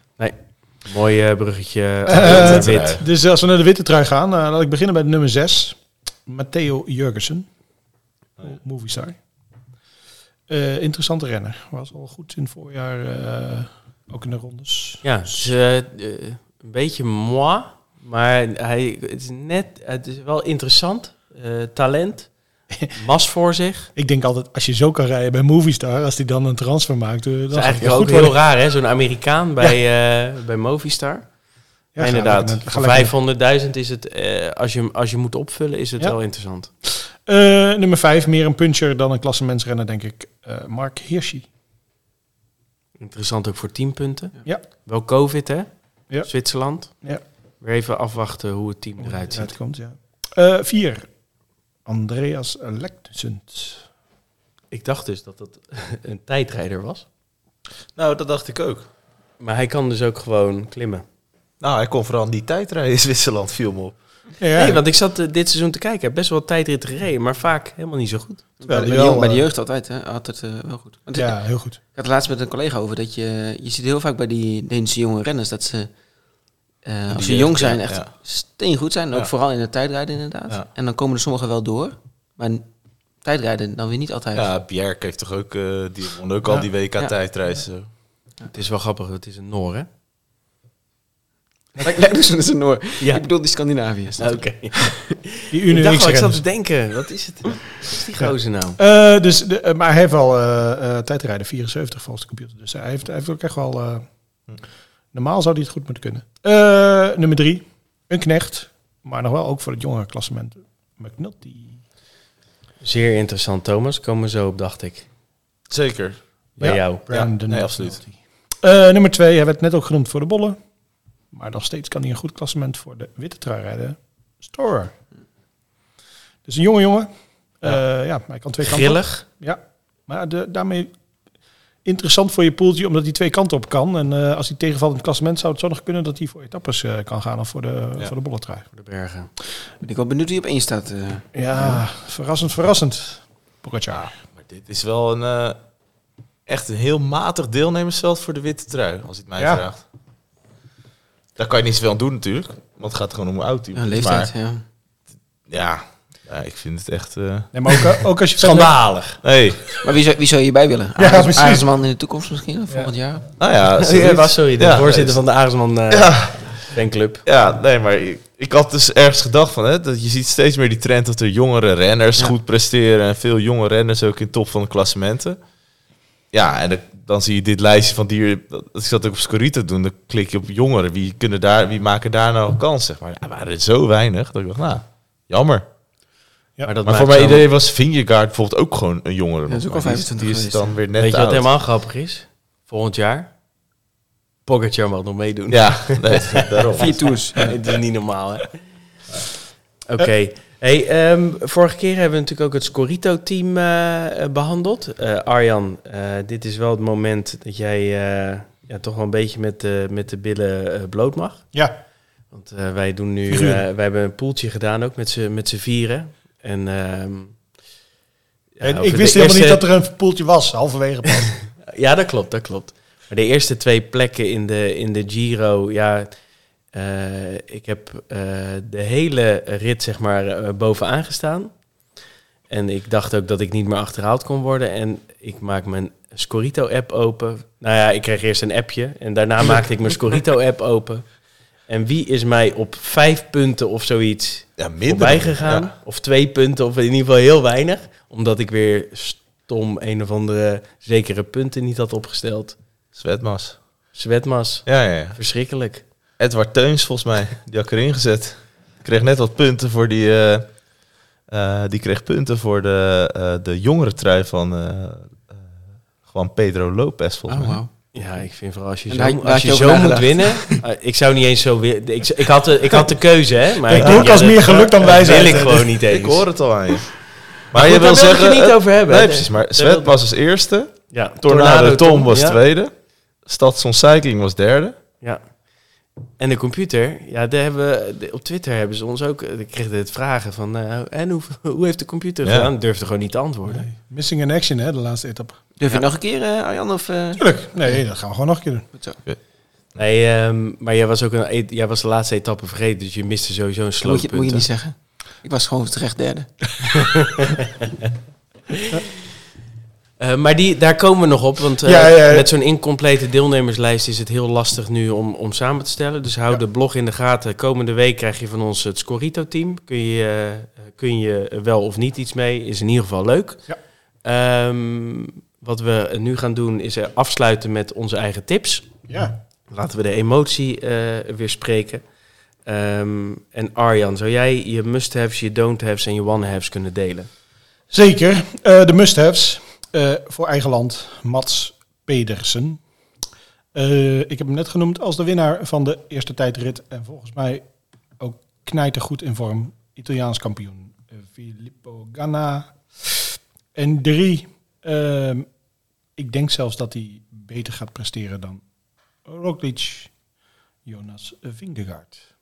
Mooi eh, bruggetje. Eh, uh, wit. Dus als we naar de witte trui gaan, eh, laat ik beginnen bij de nummer 6. Matteo Jurgensen. Oh ja. Eh, interessante renner. Was al goed in het voorjaar, eh, ook in de rondes. Ja, eh, eh, een beetje moi, maar hij, het is net, het is wel interessant. Eh, talent, mas voor zich. Ik denk altijd, als je zo kan rijden bij Movistar, als die dan een transfer maakt, Dat is eigenlijk ook heel worden. raar, hè? Zo'n Amerikaan bij, eh, bij Movistar. Ja, Inderdaad. lekker- ga Voor lekker- 500.000 is het, eh, als, je, als je moet opvullen, is het Ja. wel interessant. Eh, nummer 5, meer een puncher dan een klassementsrenner, denk ik. Mark Hirschi. Interessant ook voor 10 punten. Ja. Wel COVID, hè? Ja. Zwitserland. Ja. Weer even afwachten hoe het team eruit ziet. Uitkomt, ja. Vier, Andreas Lektusend. Ik dacht dus dat het een tijdrijder was. Nou, dat dacht ik ook. Maar hij kan dus ook gewoon klimmen. Nou, hij kon vooral die tijdrijden in Zwitserland, viel me op. Ja, Nee, want ik zat eh, dit seizoen te kijken. Best wel tijdrit gereden, maar vaak helemaal niet zo goed. Terwijl bij, de, wel, bij de eh, jeugd altijd, hè? Altijd eh, wel goed. Want ja, heel goed. Ik had het laatst met een collega over dat je, je ziet heel vaak bij die Deense jonge renners dat ze, eh, als ze jong zijn, echt ja. steengoed zijn. Ook Ja. vooral in de tijdrijden inderdaad. Ja. En dan komen er sommigen wel door. Maar tijdrijden dan weer niet altijd. Ja, Bjerk heeft toch ook, eh, die won ook al die WK Ja. tijdreizen. Het is wel grappig, het is een Noor, hè? Lijkt lijkt dus een Noor. Ja. Ik bedoel die Scandinaviërs. Oké. Die Ik dacht wel, ik zat te denken, wat is het? Wat is die gozer nou? Eh, dus de, maar hij heeft wel eh, eh, tijdrijden 74 volgens de computer. Dus hij heeft, hij heeft ook echt wel... eh, normaal zou hij het goed moeten kunnen. Eh, nummer drie, een knecht. Maar nog wel ook voor het jongere klassement. McNulty. Zeer interessant, Thomas. Komen we zo op, dacht ik. Zeker. Bij Ja. jou. Brandon nee, absoluut. Eh, nummer twee, hij werd net ook genoemd voor de bollen. Maar nog steeds kan hij een goed klassement voor de witte trui rijden. Storer. Dus een jonge jongen. Ja, ja hij kan twee kanten. Grillig. Ja, maar de, daarmee interessant voor je poeltje, omdat hij twee kanten op kan. En eh, als hij tegenvalt in het klassement, zou het zo nog kunnen dat hij voor etappes eh, kan gaan of voor de, Ja. voor de bolletrui. Voor de bergen. Ben ik wel benieuwd wie op één staat. eh. Ja, verrassend, verrassend. Pogacar. Maar dit is wel een eh, echt een heel matig deelnemersveld voor de witte trui, als je het mij Ja. vraagt. Daar kan je niet zoveel aan doen natuurlijk. Want het gaat gewoon om hoe oud hij Ja, leeftijd, Maar, ja. ja, ja, ik vind het echt eh, Nee, maar ook, ook als je schandalig. Nee, Maar wie zou, wie zou je hierbij willen? Ja, Ares- precies. Aresman in de toekomst misschien, of volgend jaar? nou ja. Ja, zoiets. was sorry, de Ja, voorzitter van de Aresman eh Ja, fanclub. ja, nee, maar ik, ik had dus ergens gedacht van, hè, dat je ziet steeds meer die trend dat er jongere renners Ja. goed presteren en veel jonge renners ook in top van de klassementen. Ja, en dan, dan zie je dit lijstje van die, dat- ik zat ook op Scorito doen, dan klik je op jongeren, wie, kunnen daar, wie maken daar nou kans, zeg maar. Ja, waren er zo weinig, dat ik dacht, nou, jammer. Ja, maar dat Maar maakt voor mijn wel- idee was Vingegaard bijvoorbeeld ook gewoon een jongere. Ja, dat is ook al maar die 25 Die is dan weer net Weet je wat oud. helemaal grappig is? Volgend jaar, Pogacar mag nog meedoen. Ja, nee, daarom. Vier tours. Nee, dat is niet normaal, hè? Oké. Hey, ehm, vorige keer hebben we natuurlijk ook het Scorito-team eh, eh, behandeld. Eh, Arjan, eh, dit is wel het moment dat jij eh, ja, toch wel een beetje met de, met de billen bloot mag. Ja, Want eh, wij doen nu, eh, wij hebben een poeltje gedaan ook met z'n vieren. En, ehm, ja, en over ik wist helemaal niet dat er een poeltje was, halverwege pas. Ja, dat klopt, dat klopt. Maar de eerste twee plekken in de, in de Giro, ja, eh, ik heb eh, de hele rit zeg maar eh, bovenaan gestaan. En ik dacht ook dat ik niet meer achterhaald kon worden. En ik maak mijn Scorito-app open. Nou ja, ik kreeg eerst een appje en daarna maakte ik mijn Scorito-app open. En wie is mij op vijf punten of zoiets Ja, voorbij gegaan? Ja. Of twee punten, of in ieder geval heel weinig. Omdat ik weer stom een of andere zekere punten niet had opgesteld. Zwetmas. Zwetmas, Ja, ja, ja. verschrikkelijk. Edward Teuns, volgens mij. Die had ik erin gezet. Kreeg net wat punten voor die... eh, eh, die kreeg punten voor de, eh, de jongere trui van... gewoon Pedro Lopez, volgens Oh, mij. Ja, ik vind vooral als je En zo, daar- daar als had je je zo over moet winnen. eh, ik zou niet eens zo weer. Ik, ik, had de, ik had de keuze, hè? Maar Ik denk, ook als meer geluk dan dat wijsheid. wil ik gewoon niet eens. Ik hoor het al aan je. Maar, Maar je goed, wil daar wil ik zeggen... het niet eh, over hebben. Nee, precies. Maar Zwet was als eerste. Ja, Tornado, Tom was ja. tweede. Station Cycling was derde. Ja. En de computer, ja, daar hebben we, op Twitter hebben ze ons ook, ik kreeg het vragen van, eh, en hoe, hoe heeft de computer Ja. gedaan? Durfde gewoon niet te antwoorden. Missing in action, hè, de laatste etappe. Durf je nog een keer, eh, Arjan? Of, eh, Tuurlijk. Nee, dat gaan we gewoon nog een keer doen. goed zo. Nee, ehm, maar jij was ook een, jij was de laatste etappe vergeten, dus je miste sowieso een Dat moet je, slootpunt. moet je niet zeggen. Ik was gewoon terecht derde. Eh, maar die, daar komen we nog op, want eh, Ja, ja, ja. met zo'n incomplete deelnemerslijst is het heel lastig nu om, om samen te stellen. Dus hou Ja. de blog in de gaten. Komende week krijg je van ons het Scorito-team. Kun je, kun je wel of niet iets mee, is in ieder geval leuk. Ja. Ehm, wat we nu gaan doen is afsluiten met onze eigen tips. Ja. Laten we de emotie eh, weer spreken. Ehm, en Arjan, zou jij je must-haves, je don't-haves en je one-haves kunnen delen? Zeker. Eh, de must-haves eh, voor eigen land. Mats Pedersen. Ik heb hem net genoemd als de winnaar van de eerste tijdrit. En volgens mij ook knijtergoed in vorm. Italiaans kampioen. Filippo Ganna. En drie. ehm, ik denk zelfs dat hij beter gaat presteren dan Roglic, Jonas Vingegaard.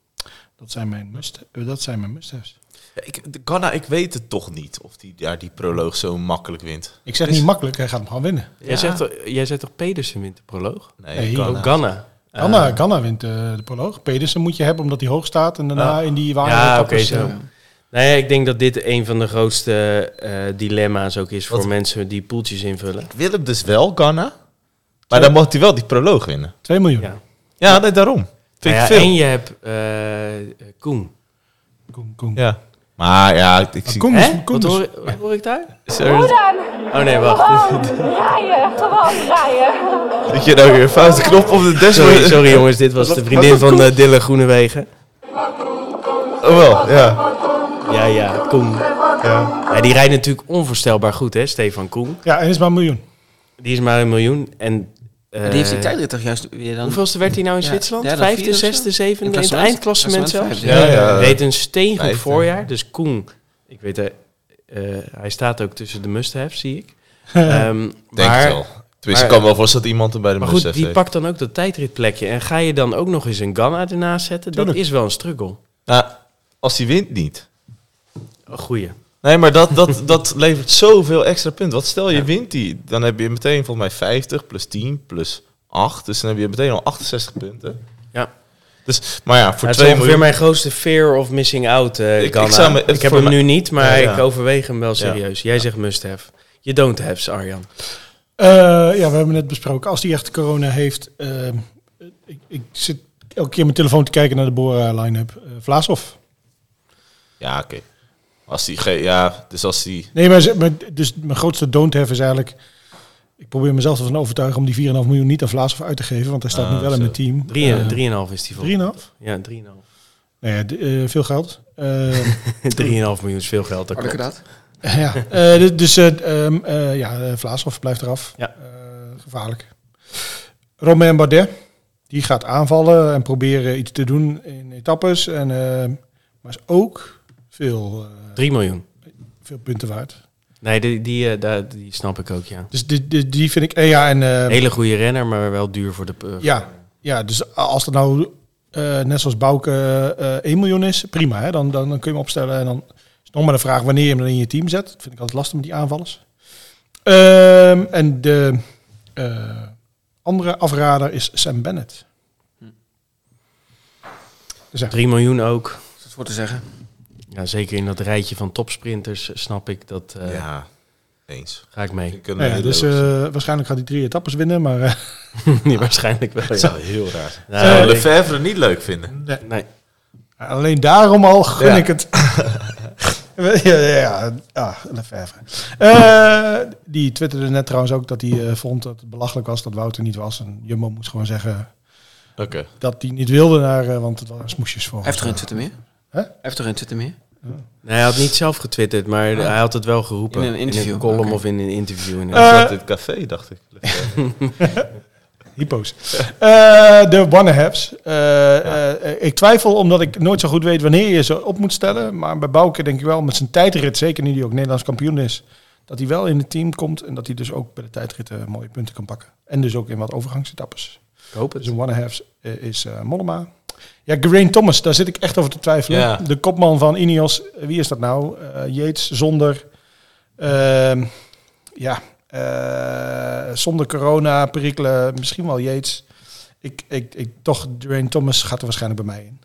Dat zijn mijn must, eh, dat zijn mijn. Ja, ik, de Ganna, ik weet het toch niet of die, ja, die proloog zo makkelijk wint. Ik zeg Is- niet makkelijk, hij gaat hem gewoon winnen. Jij, zegt, toch- jij zegt toch Pedersen wint de proloog? Nee, Nee, Ganna. Ganna. Ganna, Eh, Ganna wint eh, de proloog. Pedersen moet je hebben omdat hij hoog staat en daarna Ah. in die waarde Ja, oké, zo. Eh, Nee, ik denk dat dit een van de grootste eh, dilemma's ook is voor Wat- mensen die poeltjes invullen. Ik wil hem dus wel, Ganna. Maar dan moet hij wel die proloog winnen. 2 miljoen. Ja. Ja, nee, daarom. Vind Nou ja, veel. en je hebt eh, Koen. Koen, Koen. Ja. Maar ja, ik, ik zie... Koen Hè? is, Koen Wat hoor, wat hoor ik daar? Sorry, Oh nee, wacht. Gewoon rijden, gewoon rijden. dat je nou weer een foute knop op de dashboard... Sorry, sorry jongens, dit was de vriendin van uh, Dille Groenewegen. Oh wel, ja. Ja, ja, Koen. ja. Ja, die rijdt natuurlijk onvoorstelbaar goed, hè, Stefan Koen. Ja, en is maar een miljoen. Die is maar een miljoen. En, eh, die heeft die tijdrit toch juist weer dan... Hoeveelste werd hij nou in Ja, Zwitserland? derde, Vijfde, zesde, zevende in het klassement? eindklassement zelfs? Vijfde. Ja, ja. Reed een steengoed Vijfde. voorjaar. Dus Koen, ik weet het, eh, hij staat ook tussen de must-haves, zie ik. Ehm, Denk maar, het wel. Tenminste, ik kan wel voorstellen dat iemand hem bij de Maar must goed, die heeft. pakt dan ook dat tijdritplekje. En ga je dan ook nog eens een Ganna ernaast zetten? Dat Tuurlijk. is wel een struggle. Nou, als hij wint niet. Een goeie. Nee, maar dat, dat, dat levert zoveel extra punten. Wat stel je wint die, dan heb je meteen volgens mij 50 plus 10 plus 8. Dus dan heb je meteen al 68 punten. Ja. Dus, maar ja, voor het is 2 ongeveer miljoen... mijn grootste fear of missing out, eh Ik- ik Ganna. zou me- ik heb hem nu niet, maar Ja, ja. ik overweeg hem wel serieus. Jij zegt must have. Je don't have, Arjan. Eh, ja, we hebben net besproken. Als die echt corona heeft... eh, ik, ik zit elke keer mijn telefoon te kijken naar de Bora line-up. Vlaashoff. Ja, oké. Als die... ge- Ja, dus als die... Nee, maar, dus mijn grootste don't have is eigenlijk... Ik probeer mezelf ervan overtuigen om die 4,5 miljoen niet aan Vlaashoff uit te geven. Want hij staat Ah, nu wel in mijn team. Drie, Eh, drieënhalf is die voor. 3,5? Ja, 3,5. Nou ja, eh, veel geld. Eh, 3,5 miljoen is veel geld. Dat daad. ja, eh, dus- dus eh, ehm, eh, ja, Vlaashoff blijft eraf. Ja. Eh, gevaarlijk. Romain Bardet, die gaat aanvallen en proberen iets te doen in etappes. En, eh, maar is ook veel, eh, 3 miljoen. veel punten waard. Nee, die, die, eh, daar- die snap ik ook, ja. Dus die, die, die vind ik... eh, ja, en, eh, Hele goede renner, maar wel duur voor de... eh, ja, ja, dus als het nou eh, net zoals Bouke eh 1 miljoen is, prima. Hè? Dan, dan, dan kun je hem opstellen. En dan is het nog maar de vraag wanneer je hem dan in je team zet. Dat vind ik altijd lastig met die aanvallers. Ehm, en de eh, andere afrader is Sam Bennett. Dus ja, 3 miljoen ook. Dat is voor te zeggen. Ja, zeker in dat rijtje van topsprinters snap ik dat. eh, ja, eens. Ga ik mee. Ja, dus eh, waarschijnlijk gaat hij drie etappes winnen. Maar eh, Nee, waarschijnlijk wel. Zou heel raar zijn. Nou, Lefebvre niet leuk vinden? nee, nee. alleen daarom al gun Ja. ik het. ja, ja, ja. Ah, Lefebvre. Eh, die twitterde net trouwens ook dat hij vond dat het belachelijk was dat Wouter niet was. En Jumbo moest gewoon zeggen Oké. dat hij niet wilde naar, eh, want het waren smoesjes voor. Hij heeft toch geen Twitter meer? Hè? Hij heeft toch geen Twitter meer? Nee, hij had niet zelf getwitterd, maar hij had het wel geroepen. In een interview. column Oké. of in een interview. In het café, dacht ik. Hypo's. Eh, de one-haves. Eh, eh, ik twijfel omdat ik nooit zo goed weet wanneer je ze op moet stellen. Maar bij Bouke denk ik wel met zijn tijdrit, zeker nu hij ook Nederlands kampioen is, dat hij wel in het team komt. En dat hij dus ook bij de tijdritten mooie punten kan pakken. En dus ook in wat overgangsetappes. ik hoop het. Dus een one-haves eh, is Mollema. Ja, Geraint Thomas, daar zit ik echt over te twijfelen. Ja. De kopman van Ineos, wie is dat nou? Eh Yates, zonder... ehm, ja, eh, zonder corona, perikelen, misschien wel Yates. Ik, ik, ik, toch, Geraint Thomas gaat er waarschijnlijk bij mij in.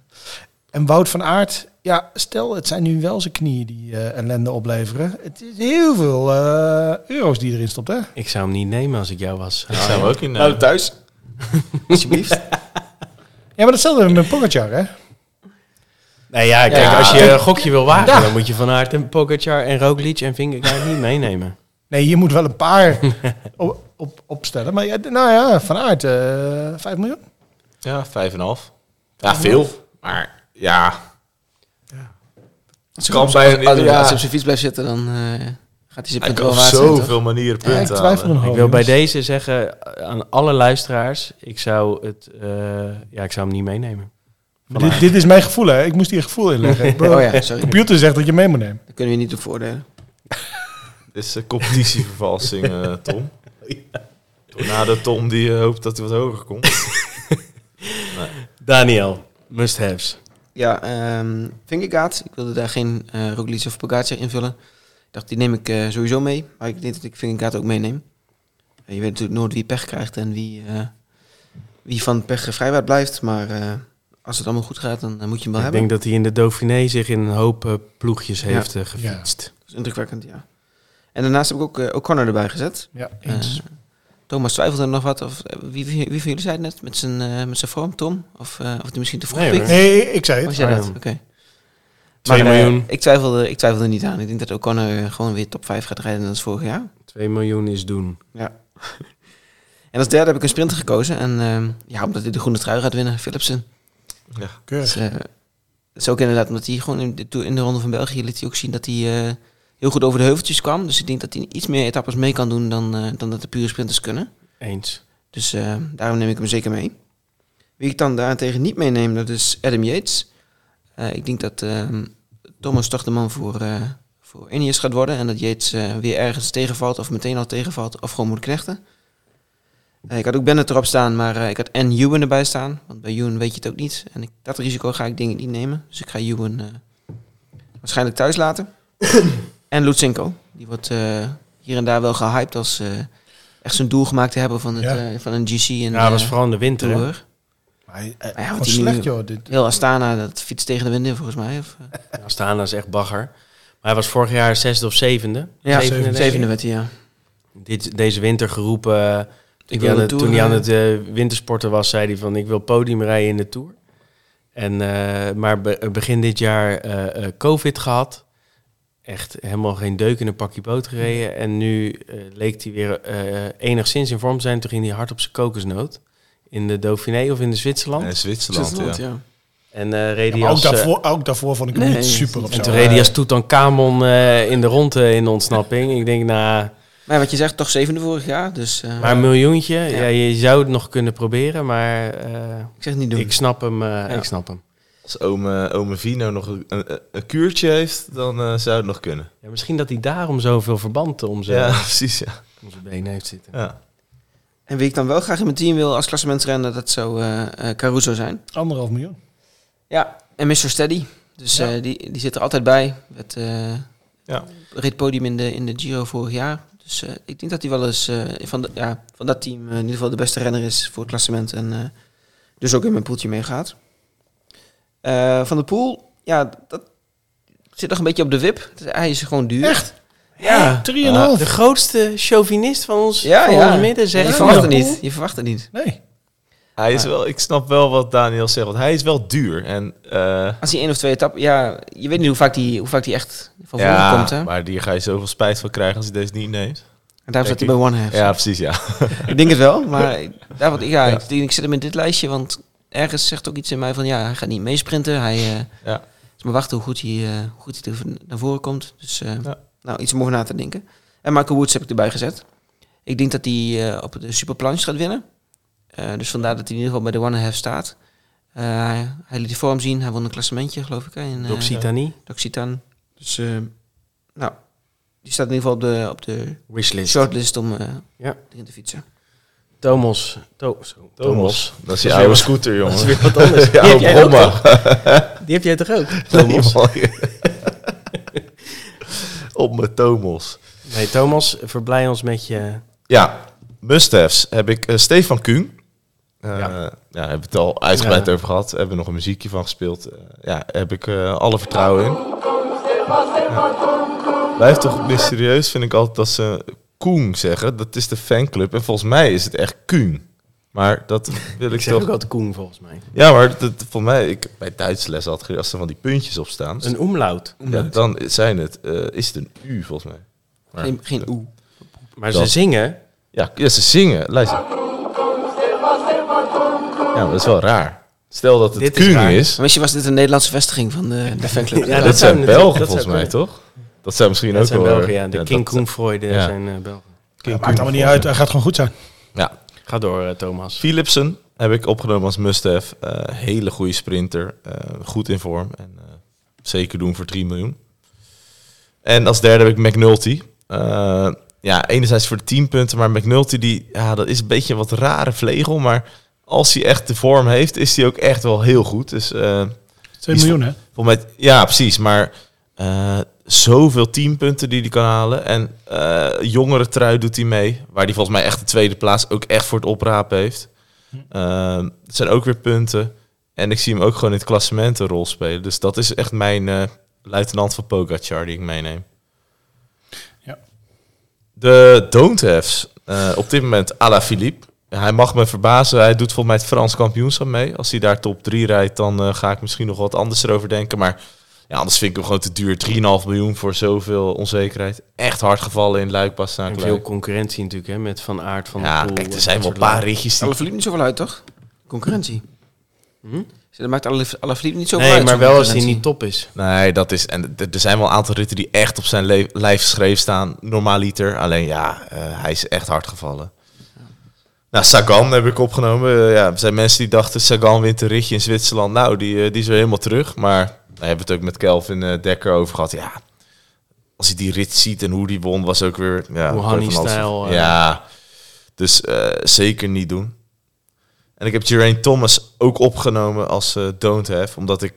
En Wout van Aert, ja, stel, het zijn nu wel zijn knieën die eh, ellende opleveren. Het is heel veel eh, euro's die erin stopt, hè? Ik zou hem niet nemen als ik jou was. Ik zou hem ook in... eh, Nou, thuis. Alsjeblieft. Ja, maar datzelfde met Pogacar, hè? Nee, ja, kijk, Ja. als je een gokje wil wagen, Ja. dan moet je Van Aert en Pogacar en Roglic en Vingegaard niet meenemen. Nee, je moet wel een paar op, op, opstellen. Maar ja, nou ja, Van Aert, eh 5 miljoen. Ja, vijf en een half. Ja, veel. Maar ja, Als Kan hij bij op- een- als, als ja. hij op zijn fiets blijft zitten, dan eh, gaat hij zijn hij punt kan wel op waard zijn, toch? zoveel manieren Ja, ik punten twijfel halen. nog Ik wil bij deze zeggen eh, aan alle luisteraars, ik zou, het, eh, ja, ik zou hem niet meenemen. Dit, dit is mijn gevoel, hè. Ik moest hier gevoel Oh ja, De sorry. computer zegt dat je mee moet nemen. Dat kunnen we niet op voordelen. Dit is een competitievervalsing, eh, Tom. Tornado Tom die eh, hoopt dat hij wat hoger komt. Daniel, must-haves. Ja, ehm Vingegaard. Ik wilde daar geen eh Roglic of Pogacar invullen. Ik dacht, die neem ik eh, sowieso mee. Maar ik denk dat ik Vingegaard ook meeneem. Je weet natuurlijk nooit wie pech krijgt en wie, eh, wie van pech vrijwaard blijft. Maar eh, als het allemaal goed gaat, dan moet je hem wel Ik hebben. denk dat hij in de Dauphiné zich in een hoop ploegjes heeft gefietst. Dat is indrukwekkend, ja. En daarnaast heb ik ook O'Connor erbij gezet. Ja, eens. Thomas twijfelde nog wat. Of, wie, wie, wie van jullie zei het net? Met zijn, eh, met zijn vorm, Tom? Of, eh, of die misschien te vroeg Nee, nee, ik zei het. Was jij dat? Arjan. Oké. 2 Maar, eh, miljoen. ik, twijfelde, ik twijfelde niet aan. Ik denk dat O'Connor eh, gewoon weer top 5 gaat rijden als vorig jaar. 2 miljoen is doen. Ja. en als derde heb ik een sprinter gekozen. En ehm, ja, omdat hij de groene trui gaat winnen, Philipsen. Ja. Keurig. Dus, eh, dat is ook inderdaad omdat hij gewoon in de, in de Ronde van België liet hij ook zien dat hij eh, heel goed over de heuveltjes kwam. Dus ik denk dat hij iets meer etappes mee kan doen dan, eh, dan dat de pure sprinters kunnen. Eens. Dus eh, daarom neem ik hem zeker mee. Wie ik dan daarentegen niet meeneem, dat is Adam Yates. Eh, ik denk dat ehm, Thomas toch de man voor, eh voor Ineos gaat worden. En dat Yates eh, weer ergens tegenvalt, of meteen al tegenvalt, of gewoon moet knechten. Eh, ik had ook Bennett erop staan, maar eh, ik had en Ewan erbij staan. Want bij Ewan weet je het ook niet. En ik, dat risico ga ik denk ik niet nemen. Dus ik ga Ewan eh, waarschijnlijk thuis laten. en Lutsenko. Die wordt eh, hier en daar wel gehyped als eh, echt zijn doel gemaakt te hebben van, het, Ja. eh, van een GC. En, Ja, dat was vooral in de winter. Maar hij, hij- ja, hij nu- slecht, joh. Dit. Heel Astana, dat fietst tegen de wind in volgens mij. Of, eh, Astana is echt bagger. Maar hij was vorig jaar zesde of zevende. ja, Zevende, werd hij, ja. Dit, deze winter geroepen. eh, Ik toen, wil hij aan de het, Tour, toen hij aan eh, het wintersporten was, zei hij van ik wil podium rijden in de Tour. En, eh, maar be- begin dit jaar eh, eh, COVID gehad. Echt helemaal geen deuk in een pakje boot gereden. En nu leek hij weer eh, enigszins in vorm te zijn. Toen ging hij hard op zijn kokosnoot. In de Dauphiné of in de Zwitserland. En Zwitserland, Zwitserland, ja. ja. En eh reed Ja, ook, als, eh, daarvoor, ook daarvoor vond ik hem Nee, niet super of en toen reed hij als Eh, Tutankhamon eh in de ronde in de ontsnapping. Ik denk, nou, Maar wat je zegt, toch zevende vorig jaar. Dus eh, maar een miljoentje. Ja. Ja. je zou het nog kunnen proberen, maar eh, ik zeg het niet doen. ik snap hem. eh, Ik snap hem. Als ome, ome Vino nog een, een, een kuurtje heeft, dan eh, zou het nog kunnen. Ja, misschien dat hij daarom zoveel verband om zijn, Ja, precies, ja. om zijn benen heeft zitten. ja. En wie ik dan wel graag in mijn team wil als klassementsrenner, dat zou eh, eh, Caruso zijn. anderhalf miljoen. Ja, en Mr. Steady. Dus Ja. eh, die, die zit er altijd bij. Het eh Ja. in de, in de Giro vorig jaar. Dus eh, ik denk dat hij wel eens eh, van, de, ja, van dat team in ieder geval de beste renner is voor het klassement. En eh, dus ook in mijn poeltje meegaat. Eh, van de pool, ja, dat zit nog een beetje op de wip. Hij is gewoon duur. Echt? Ja. 3,5. De grootste chauvinist van ons, Ja, van ja. ons midden zegt je verwacht het niet. Je verwacht het niet. Nee. Hij is wel, ik snap wel wat Daniel zegt, want hij is wel duur. En, eh, Als hij één of twee etappen... Ja, je weet niet hoe vaak die, hoe vaak die echt van voren ja, komt. Hè? maar die ga je zoveel spijt van krijgen als hij deze niet neemt. En daarom zat hij bij One Half. Ja, precies, ja. Ik denk het wel, maar ik- daar, wat, ja, Ja. Ik, ik zet hem in dit lijstje, want ergens zegt ook iets in mij van ja, hij gaat niet meesprinten. Hij eh Ja. is maar wachten hoe goed hij, eh, hoe goed hij er naar voren komt. Dus eh, Ja. Nou, iets om over na te denken. En Michael Woods heb ik erbij gezet. Ik denk dat hij eh, op de Superplanche gaat winnen. Eh, dus vandaar dat hij in ieder geval bij de One Half staat. Eh, hij, liet de vorm zien, hij won een klassementje geloof ik. Hè, in, eh, D'Occitanie, D'Occitan. Dus eh, nou, die staat in ieder geval op de, op de wishlist. shortlist om eh Ja. erin te fietsen. Thomas. To zo, Thomas. Dat is je oude scooter, jongen. Dat is weer wat anders. Ja, Die heb jij ook? Die heb jij toch ook? Thomas? Op mijn Thomas. Nee, Thomas, verblij ons met je... Ja, must-haves heb ik eh, Stefan Kuhn. Eh, Ja. ja. daar hebben we het al uitgebreid Ja. over gehad. Hebben we nog een muziekje van gespeeld. Eh, ja, heb ik eh, alle vertrouwen in. Ja. Blijft toch mysterieus, vind ik altijd, dat ze Koen zeggen. Dat is de fanclub. En volgens mij is het echt Kuhn. Maar dat wil ik, Ik zeg toch... ook altijd Koen, volgens mij. Ja, maar dat, voor mij, ik, bij Duits les had als er van die puntjes op staan, Een omlaut. ja, dan zijn het, eh, is het een U volgens mij. Maar- Geen, geen oe. Maar Dat- ze zingen... Ja, ja, ze zingen. Luister. Ja, maar dat is wel raar. Stel dat het Dit is is. Misschien was dit een Nederlandse vestiging van de, de fanclub. Ja, dat, zijn Belgen dat volgens mij, kunnen. toch? Dat zijn misschien Dat ook zijn wel... Belgen, ja. De ja, King ja. zijn eh Belgen. King Maakt allemaal niet uit. Hij gaat gewoon goed zijn. Ja. Ga door, eh, Thomas. Philipsen heb ik opgenomen als must-have. Eh, hele goede sprinter. eh, goed in vorm. En eh, zeker doen voor 3 miljoen. En als derde heb ik McNulty. Eh, ja, enerzijds voor de 10 punten. Maar McNulty, die, ja, dat is een beetje een wat rare vlegel. Maar als hij echt de vorm heeft, is hij ook echt wel heel goed. Dus... eh, 2 Is- miljoen, hè? Volgens mij, ja, precies. Maar eh, zoveel teampunten die hij kan halen. En eh jongere trui doet hij mee. Waar hij volgens mij echt de tweede plaats ook echt voor het oprapen heeft. Eh, het zijn ook weer punten. En ik zie hem ook gewoon in het klassement een rol spelen. Dus dat is echt mijn eh, luitenant van Pogacar die ik meeneem. Ja. De don't haves. eh, op dit moment Ala Philippe. Hij mag me verbazen. Hij doet volgens mij het Frans kampioenschap mee. Als hij daar top 3 rijdt, dan ga ik misschien nog wat anders erover denken. Maar ja, anders vind ik hem gewoon te duur. 3,5 miljoen voor zoveel onzekerheid. Echt hard gevallen in Luik, En veel concurrentie natuurlijk, hè, met Van Aert van Ja, Poel. kijk, er zijn wel een paar ritjes die... Alle verliep niet zoveel uit, toch? Concurrentie. Hm? Dat maakt alle, alle verliep niet zoveel Nee, uit. maar wel als hij niet top is. Nee, dat is... En er zijn wel een aantal ritten die echt op zijn lijf geschreven staan. Normaaliter. Alleen ja, eh, hij is echt hard gevallen. Nou, Sagan heb ik opgenomen. Eh, ja, er zijn mensen die dachten, Sagan wint een ritje in Zwitserland. Nou, die, eh, die is weer helemaal terug. Maar we hebben het ook met Kelvin eh, Dekker over gehad. Ja, als hij die rit ziet en hoe die won, was ook weer... Ja, je Hanni-stijl, eh. Ja, dus eh, zeker niet doen. En ik heb Geraint Thomas ook opgenomen als eh, don't have. Omdat ik...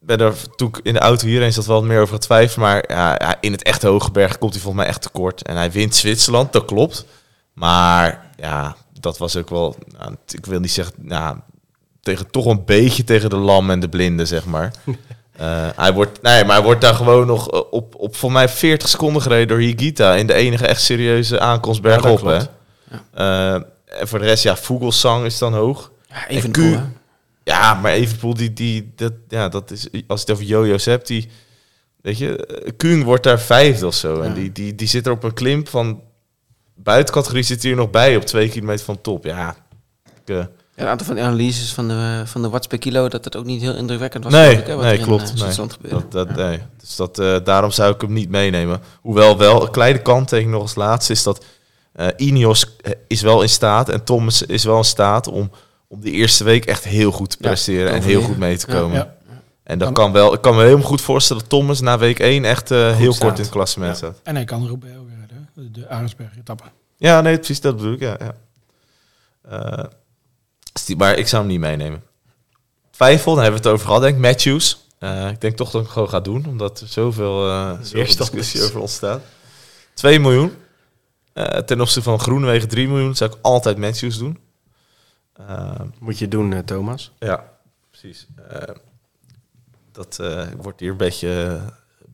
ben er toen ik in de auto hierheen zat wel meer over getwijfeld. Maar ja, ja, in het echte Hogeberg komt hij volgens mij echt tekort. En hij wint Zwitserland, dat klopt. Maar ja, dat was ook wel, nou, ik wil niet zeggen, nou, tegen, toch een beetje tegen de lam en de blinden, zeg maar. Eh, hij wordt, nee, maar hij wordt daar gewoon nog eh, op, op voor mij 40 seconden gereden door Higita in de enige echt serieuze aankomst Ja, bergop. hè. klopt. Eh, en voor de rest, ja, Vogelsang is dan hoog. Ja, En even Q-? Ja, maar Evenpoel, die, die, dat, ja, dat is, als je het over jojo's hebt, die, weet je, Kuhn wordt daar vijfde of zo. En Ja. die, die, die zit er op een klim van, buitencategorie zit hij er nog bij op twee kilometer van top. Ja, ik, Ja, een aantal van de analyses van de, van de watts per kilo, dat het ook niet heel indrukwekkend was. Nee, geloof ik, hè, wat nee, er in, klopt, eh, nee. Gebeurde. dat, dat, nee. Dus dat, eh, daarom zou ik hem niet meenemen. Hoewel wel, een kleine kanttekening nog als laatste is dat eh Ineos is wel in staat en Thomas is wel in staat om, om de eerste week echt heel goed te Ja, presteren en heel goed mee te komen. ja. En dat Kan- wel, ik kan me helemaal goed voorstellen dat Thomas na week 1 echt eh, heel staat. kort in het klassement staat. En hij kan Roubaix ook redden. hè? De Arendsberg-etappe. Ja, nee, precies, dat bedoel ik, ja. ja. Eh, is die- maar ik zou hem niet meenemen. Twijfel, daar hebben we het over gehad, denk ik. Matthews. Eh, ik denk toch dat ik gewoon ga doen, omdat er zoveel, eh zoveel discussie is. over ontstaat. 2 miljoen. Eh, ten opzichte van Groenewegen 3 miljoen zou ik altijd Matthews doen. Moet je doen, Thomas. ja, precies. Dat wordt hier een beetje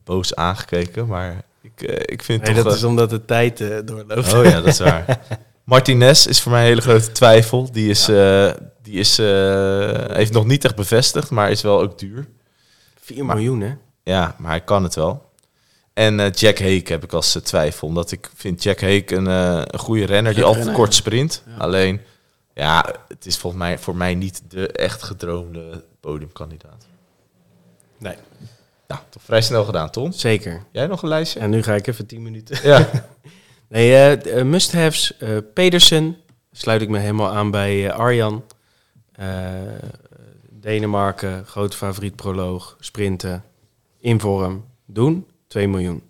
boos aangekeken, maar ik, ik vind Nee, toch... dat is omdat de tijd doorloopt. Oh ja, dat is waar. Martinez is voor mij een hele grote twijfel. Die, is, eh, die is, eh, heeft nog niet echt bevestigd, maar is wel ook duur. 4 miljoen, hè? Ja, maar hij kan het wel. En eh, Jack Hake heb ik als twijfel. Omdat ik vind Jack Hake een, een goede renner die altijd kort sprint. Ja. Alleen, ja, het is volgens mij voor mij niet de echt gedroomde podiumkandidaat. Nee. Ja, toch vrij snel gedaan, Tom. Zeker. Jij nog een lijstje? En nu ga ik even 10 minuten. Ja. Nee, eh, eh, must-haves. eh, Pedersen. Sluit ik me helemaal aan bij Arjan. Denemarken, groot favoriet proloog. Sprinten. In vorm. Doen. 2 miljoen.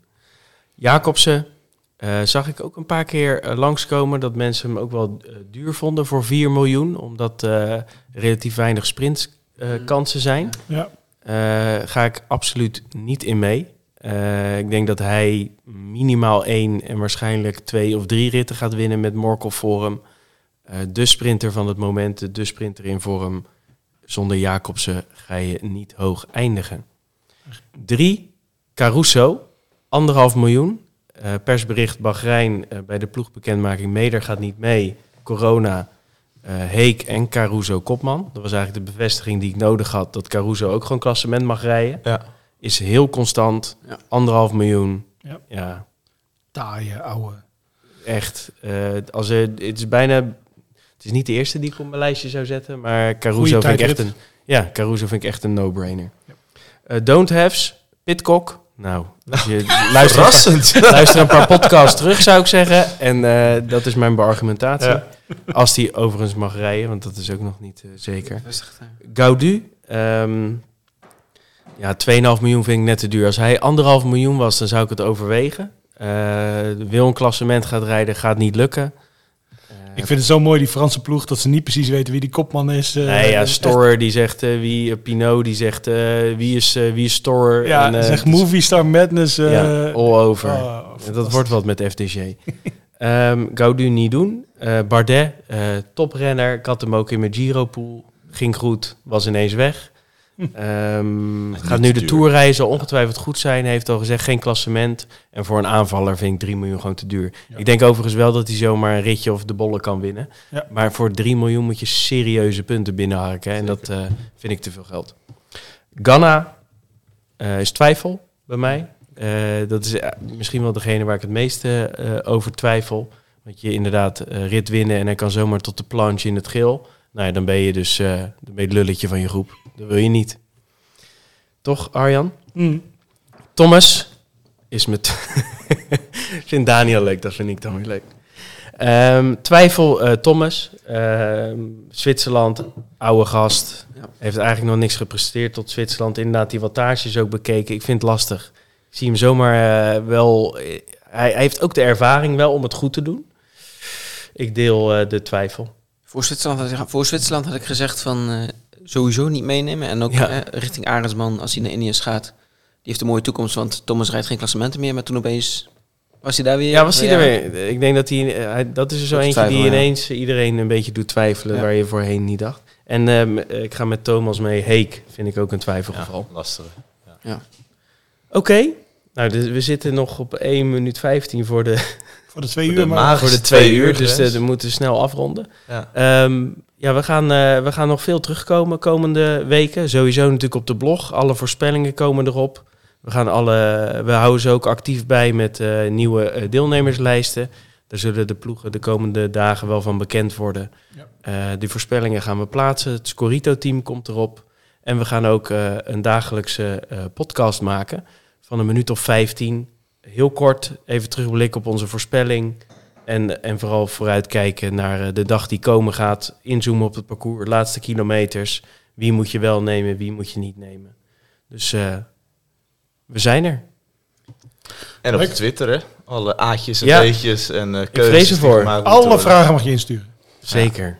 Jacobsen. zag ik ook een paar keer langskomen dat mensen hem ook wel duur vonden voor 4 miljoen. Omdat relatief weinig sprintkansen zijn. Ja. Ga ik absoluut niet in mee. Eh, ik denk dat hij minimaal één en waarschijnlijk twee of drie ritten gaat winnen met Morkov voor hem. Eh, de sprinter van het moment, de sprinter in vorm. Zonder Jacobsen ga je niet hoog eindigen. Drie, Caruso, anderhalf miljoen. Eh, persbericht Bahrein bij de ploegbekendmaking. Meder gaat niet mee. Corona, Heek en Caruso kopman. Dat was eigenlijk de bevestiging die ik nodig had. Dat Caruso ook gewoon klassement mag rijden. ja. Is heel constant. Ja. Anderhalf miljoen. Ja. ja Taaie, ouwe. echt. eh, als er, het is bijna. Het is niet de eerste die ik op mijn lijstje zou zetten, maar Caruso Goeie vind ik echt een. Ja, Caruso vind ik echt een no-brainer. Eh, don't have's, Pitcock. Nou, als je luistert, Verrassend. luister een paar podcasts terug, zou ik zeggen. En eh, dat is mijn beargumentatie. Ja. Als die overigens mag rijden, want dat is ook nog niet zeker. Gaudu. ehm ja, 2,5 miljoen vind ik net te duur. Als hij anderhalf miljoen was, dan zou ik het overwegen. Eh, wil een klassement gaat rijden, gaat niet lukken. Eh, Ik vind het zo mooi, die Franse ploeg, dat ze niet precies weten wie die kopman is. eh, nee, ja, Storer die zegt wie, Pinot die zegt wie is, wie is Storer. Ja, En, zeg het is- Movie Star Madness. ja, all over. oh, dat wordt wat met FDG. Ehm Gaudu niet doen. Bardet, toprenner. Ik had hem ook in mijn Giro-pool. Ging goed, was ineens weg. Ehm, Niet gaat nu de duur. Tour rijden, zal ongetwijfeld goed zijn. Heeft al gezegd, geen klassement. En voor een aanvaller vind ik 3 miljoen gewoon te duur. Ja. Ik denk overigens wel dat hij zomaar een ritje of de bollen kan winnen. Ja. Maar voor 3 miljoen moet je serieuze punten binnenharken. En dat eh, vind ik te veel geld. Ganna eh, is twijfel bij mij. Eh, dat is misschien wel degene waar ik het meeste eh, over twijfel. Want je inderdaad rit winnen en hij kan zomaar tot de planche in het geel. Nou ja, dan ben je dus eh, dan ben je het lulletje van je groep. Dat wil je niet. Toch, Arjan? Mm. Thomas is met... Ik vind Daniel leuk, dat vind ik dan weer leuk. Ehm, twijfel eh, Thomas. Ehm, Zwitserland, oude gast. Ja. Heeft eigenlijk nog niks gepresteerd tot Zwitserland. Inderdaad, die wattages ook bekeken. Ik vind het lastig. Ik zie hem zomaar eh, wel... hij, hij heeft ook de ervaring wel om het goed te doen. Ik deel eh, de twijfel. Voor Zwitserland, had ik, voor Zwitserland had ik gezegd van eh, sowieso niet meenemen. En ook Ja. eh, richting Arendsman, als hij naar Indiërs gaat. Die heeft een mooie toekomst, want Thomas rijdt geen klassementen meer. Maar toen opeens Was hij daar weer? Ja, was hij er weer? Ik denk dat hij, eh, dat is er zo eentje die ja. ineens iedereen een beetje doet twijfelen Ja. waar je voorheen niet dacht. En ehm, eh, ik ga met Thomas mee. Heek vind ik ook een twijfelgeval. Ja, lastig. Oké, nou dus we zitten nog op 1 minuut 15 voor de, Voor de twee uur, de maar voor de twee twee uur dus eh, we moeten snel afronden. Ja. Ehm, ja, we gaan, eh, we gaan nog veel terugkomen komende weken. Sowieso natuurlijk op de blog. Alle voorspellingen komen erop. We, gaan alle, we houden ze ook actief bij met eh, nieuwe deelnemerslijsten. Daar zullen de ploegen de komende dagen wel van bekend worden. Ja. Eh, die voorspellingen gaan we plaatsen. Het Scorito-team komt erop. En we gaan ook eh, een dagelijkse eh, podcast maken van een minuut of 15. Heel kort even terugblikken op onze voorspelling. En, en vooral vooruitkijken naar eh, de dag die komen gaat. Inzoomen op het parcours, laatste kilometers. Wie moet je wel nemen, wie moet je niet nemen. Dus eh, we zijn er. En op. Twitter, hè? Alle aatjes en Ja. beetjes en eh vrees keuzes moeten alle vragen mag je insturen. Zeker.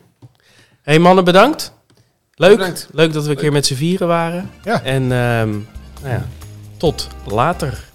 hey mannen, bedankt. Leuk. Bedankt. Leuk dat we een keer met z'n vieren waren. Ja. En ehm, nou ja, tot later.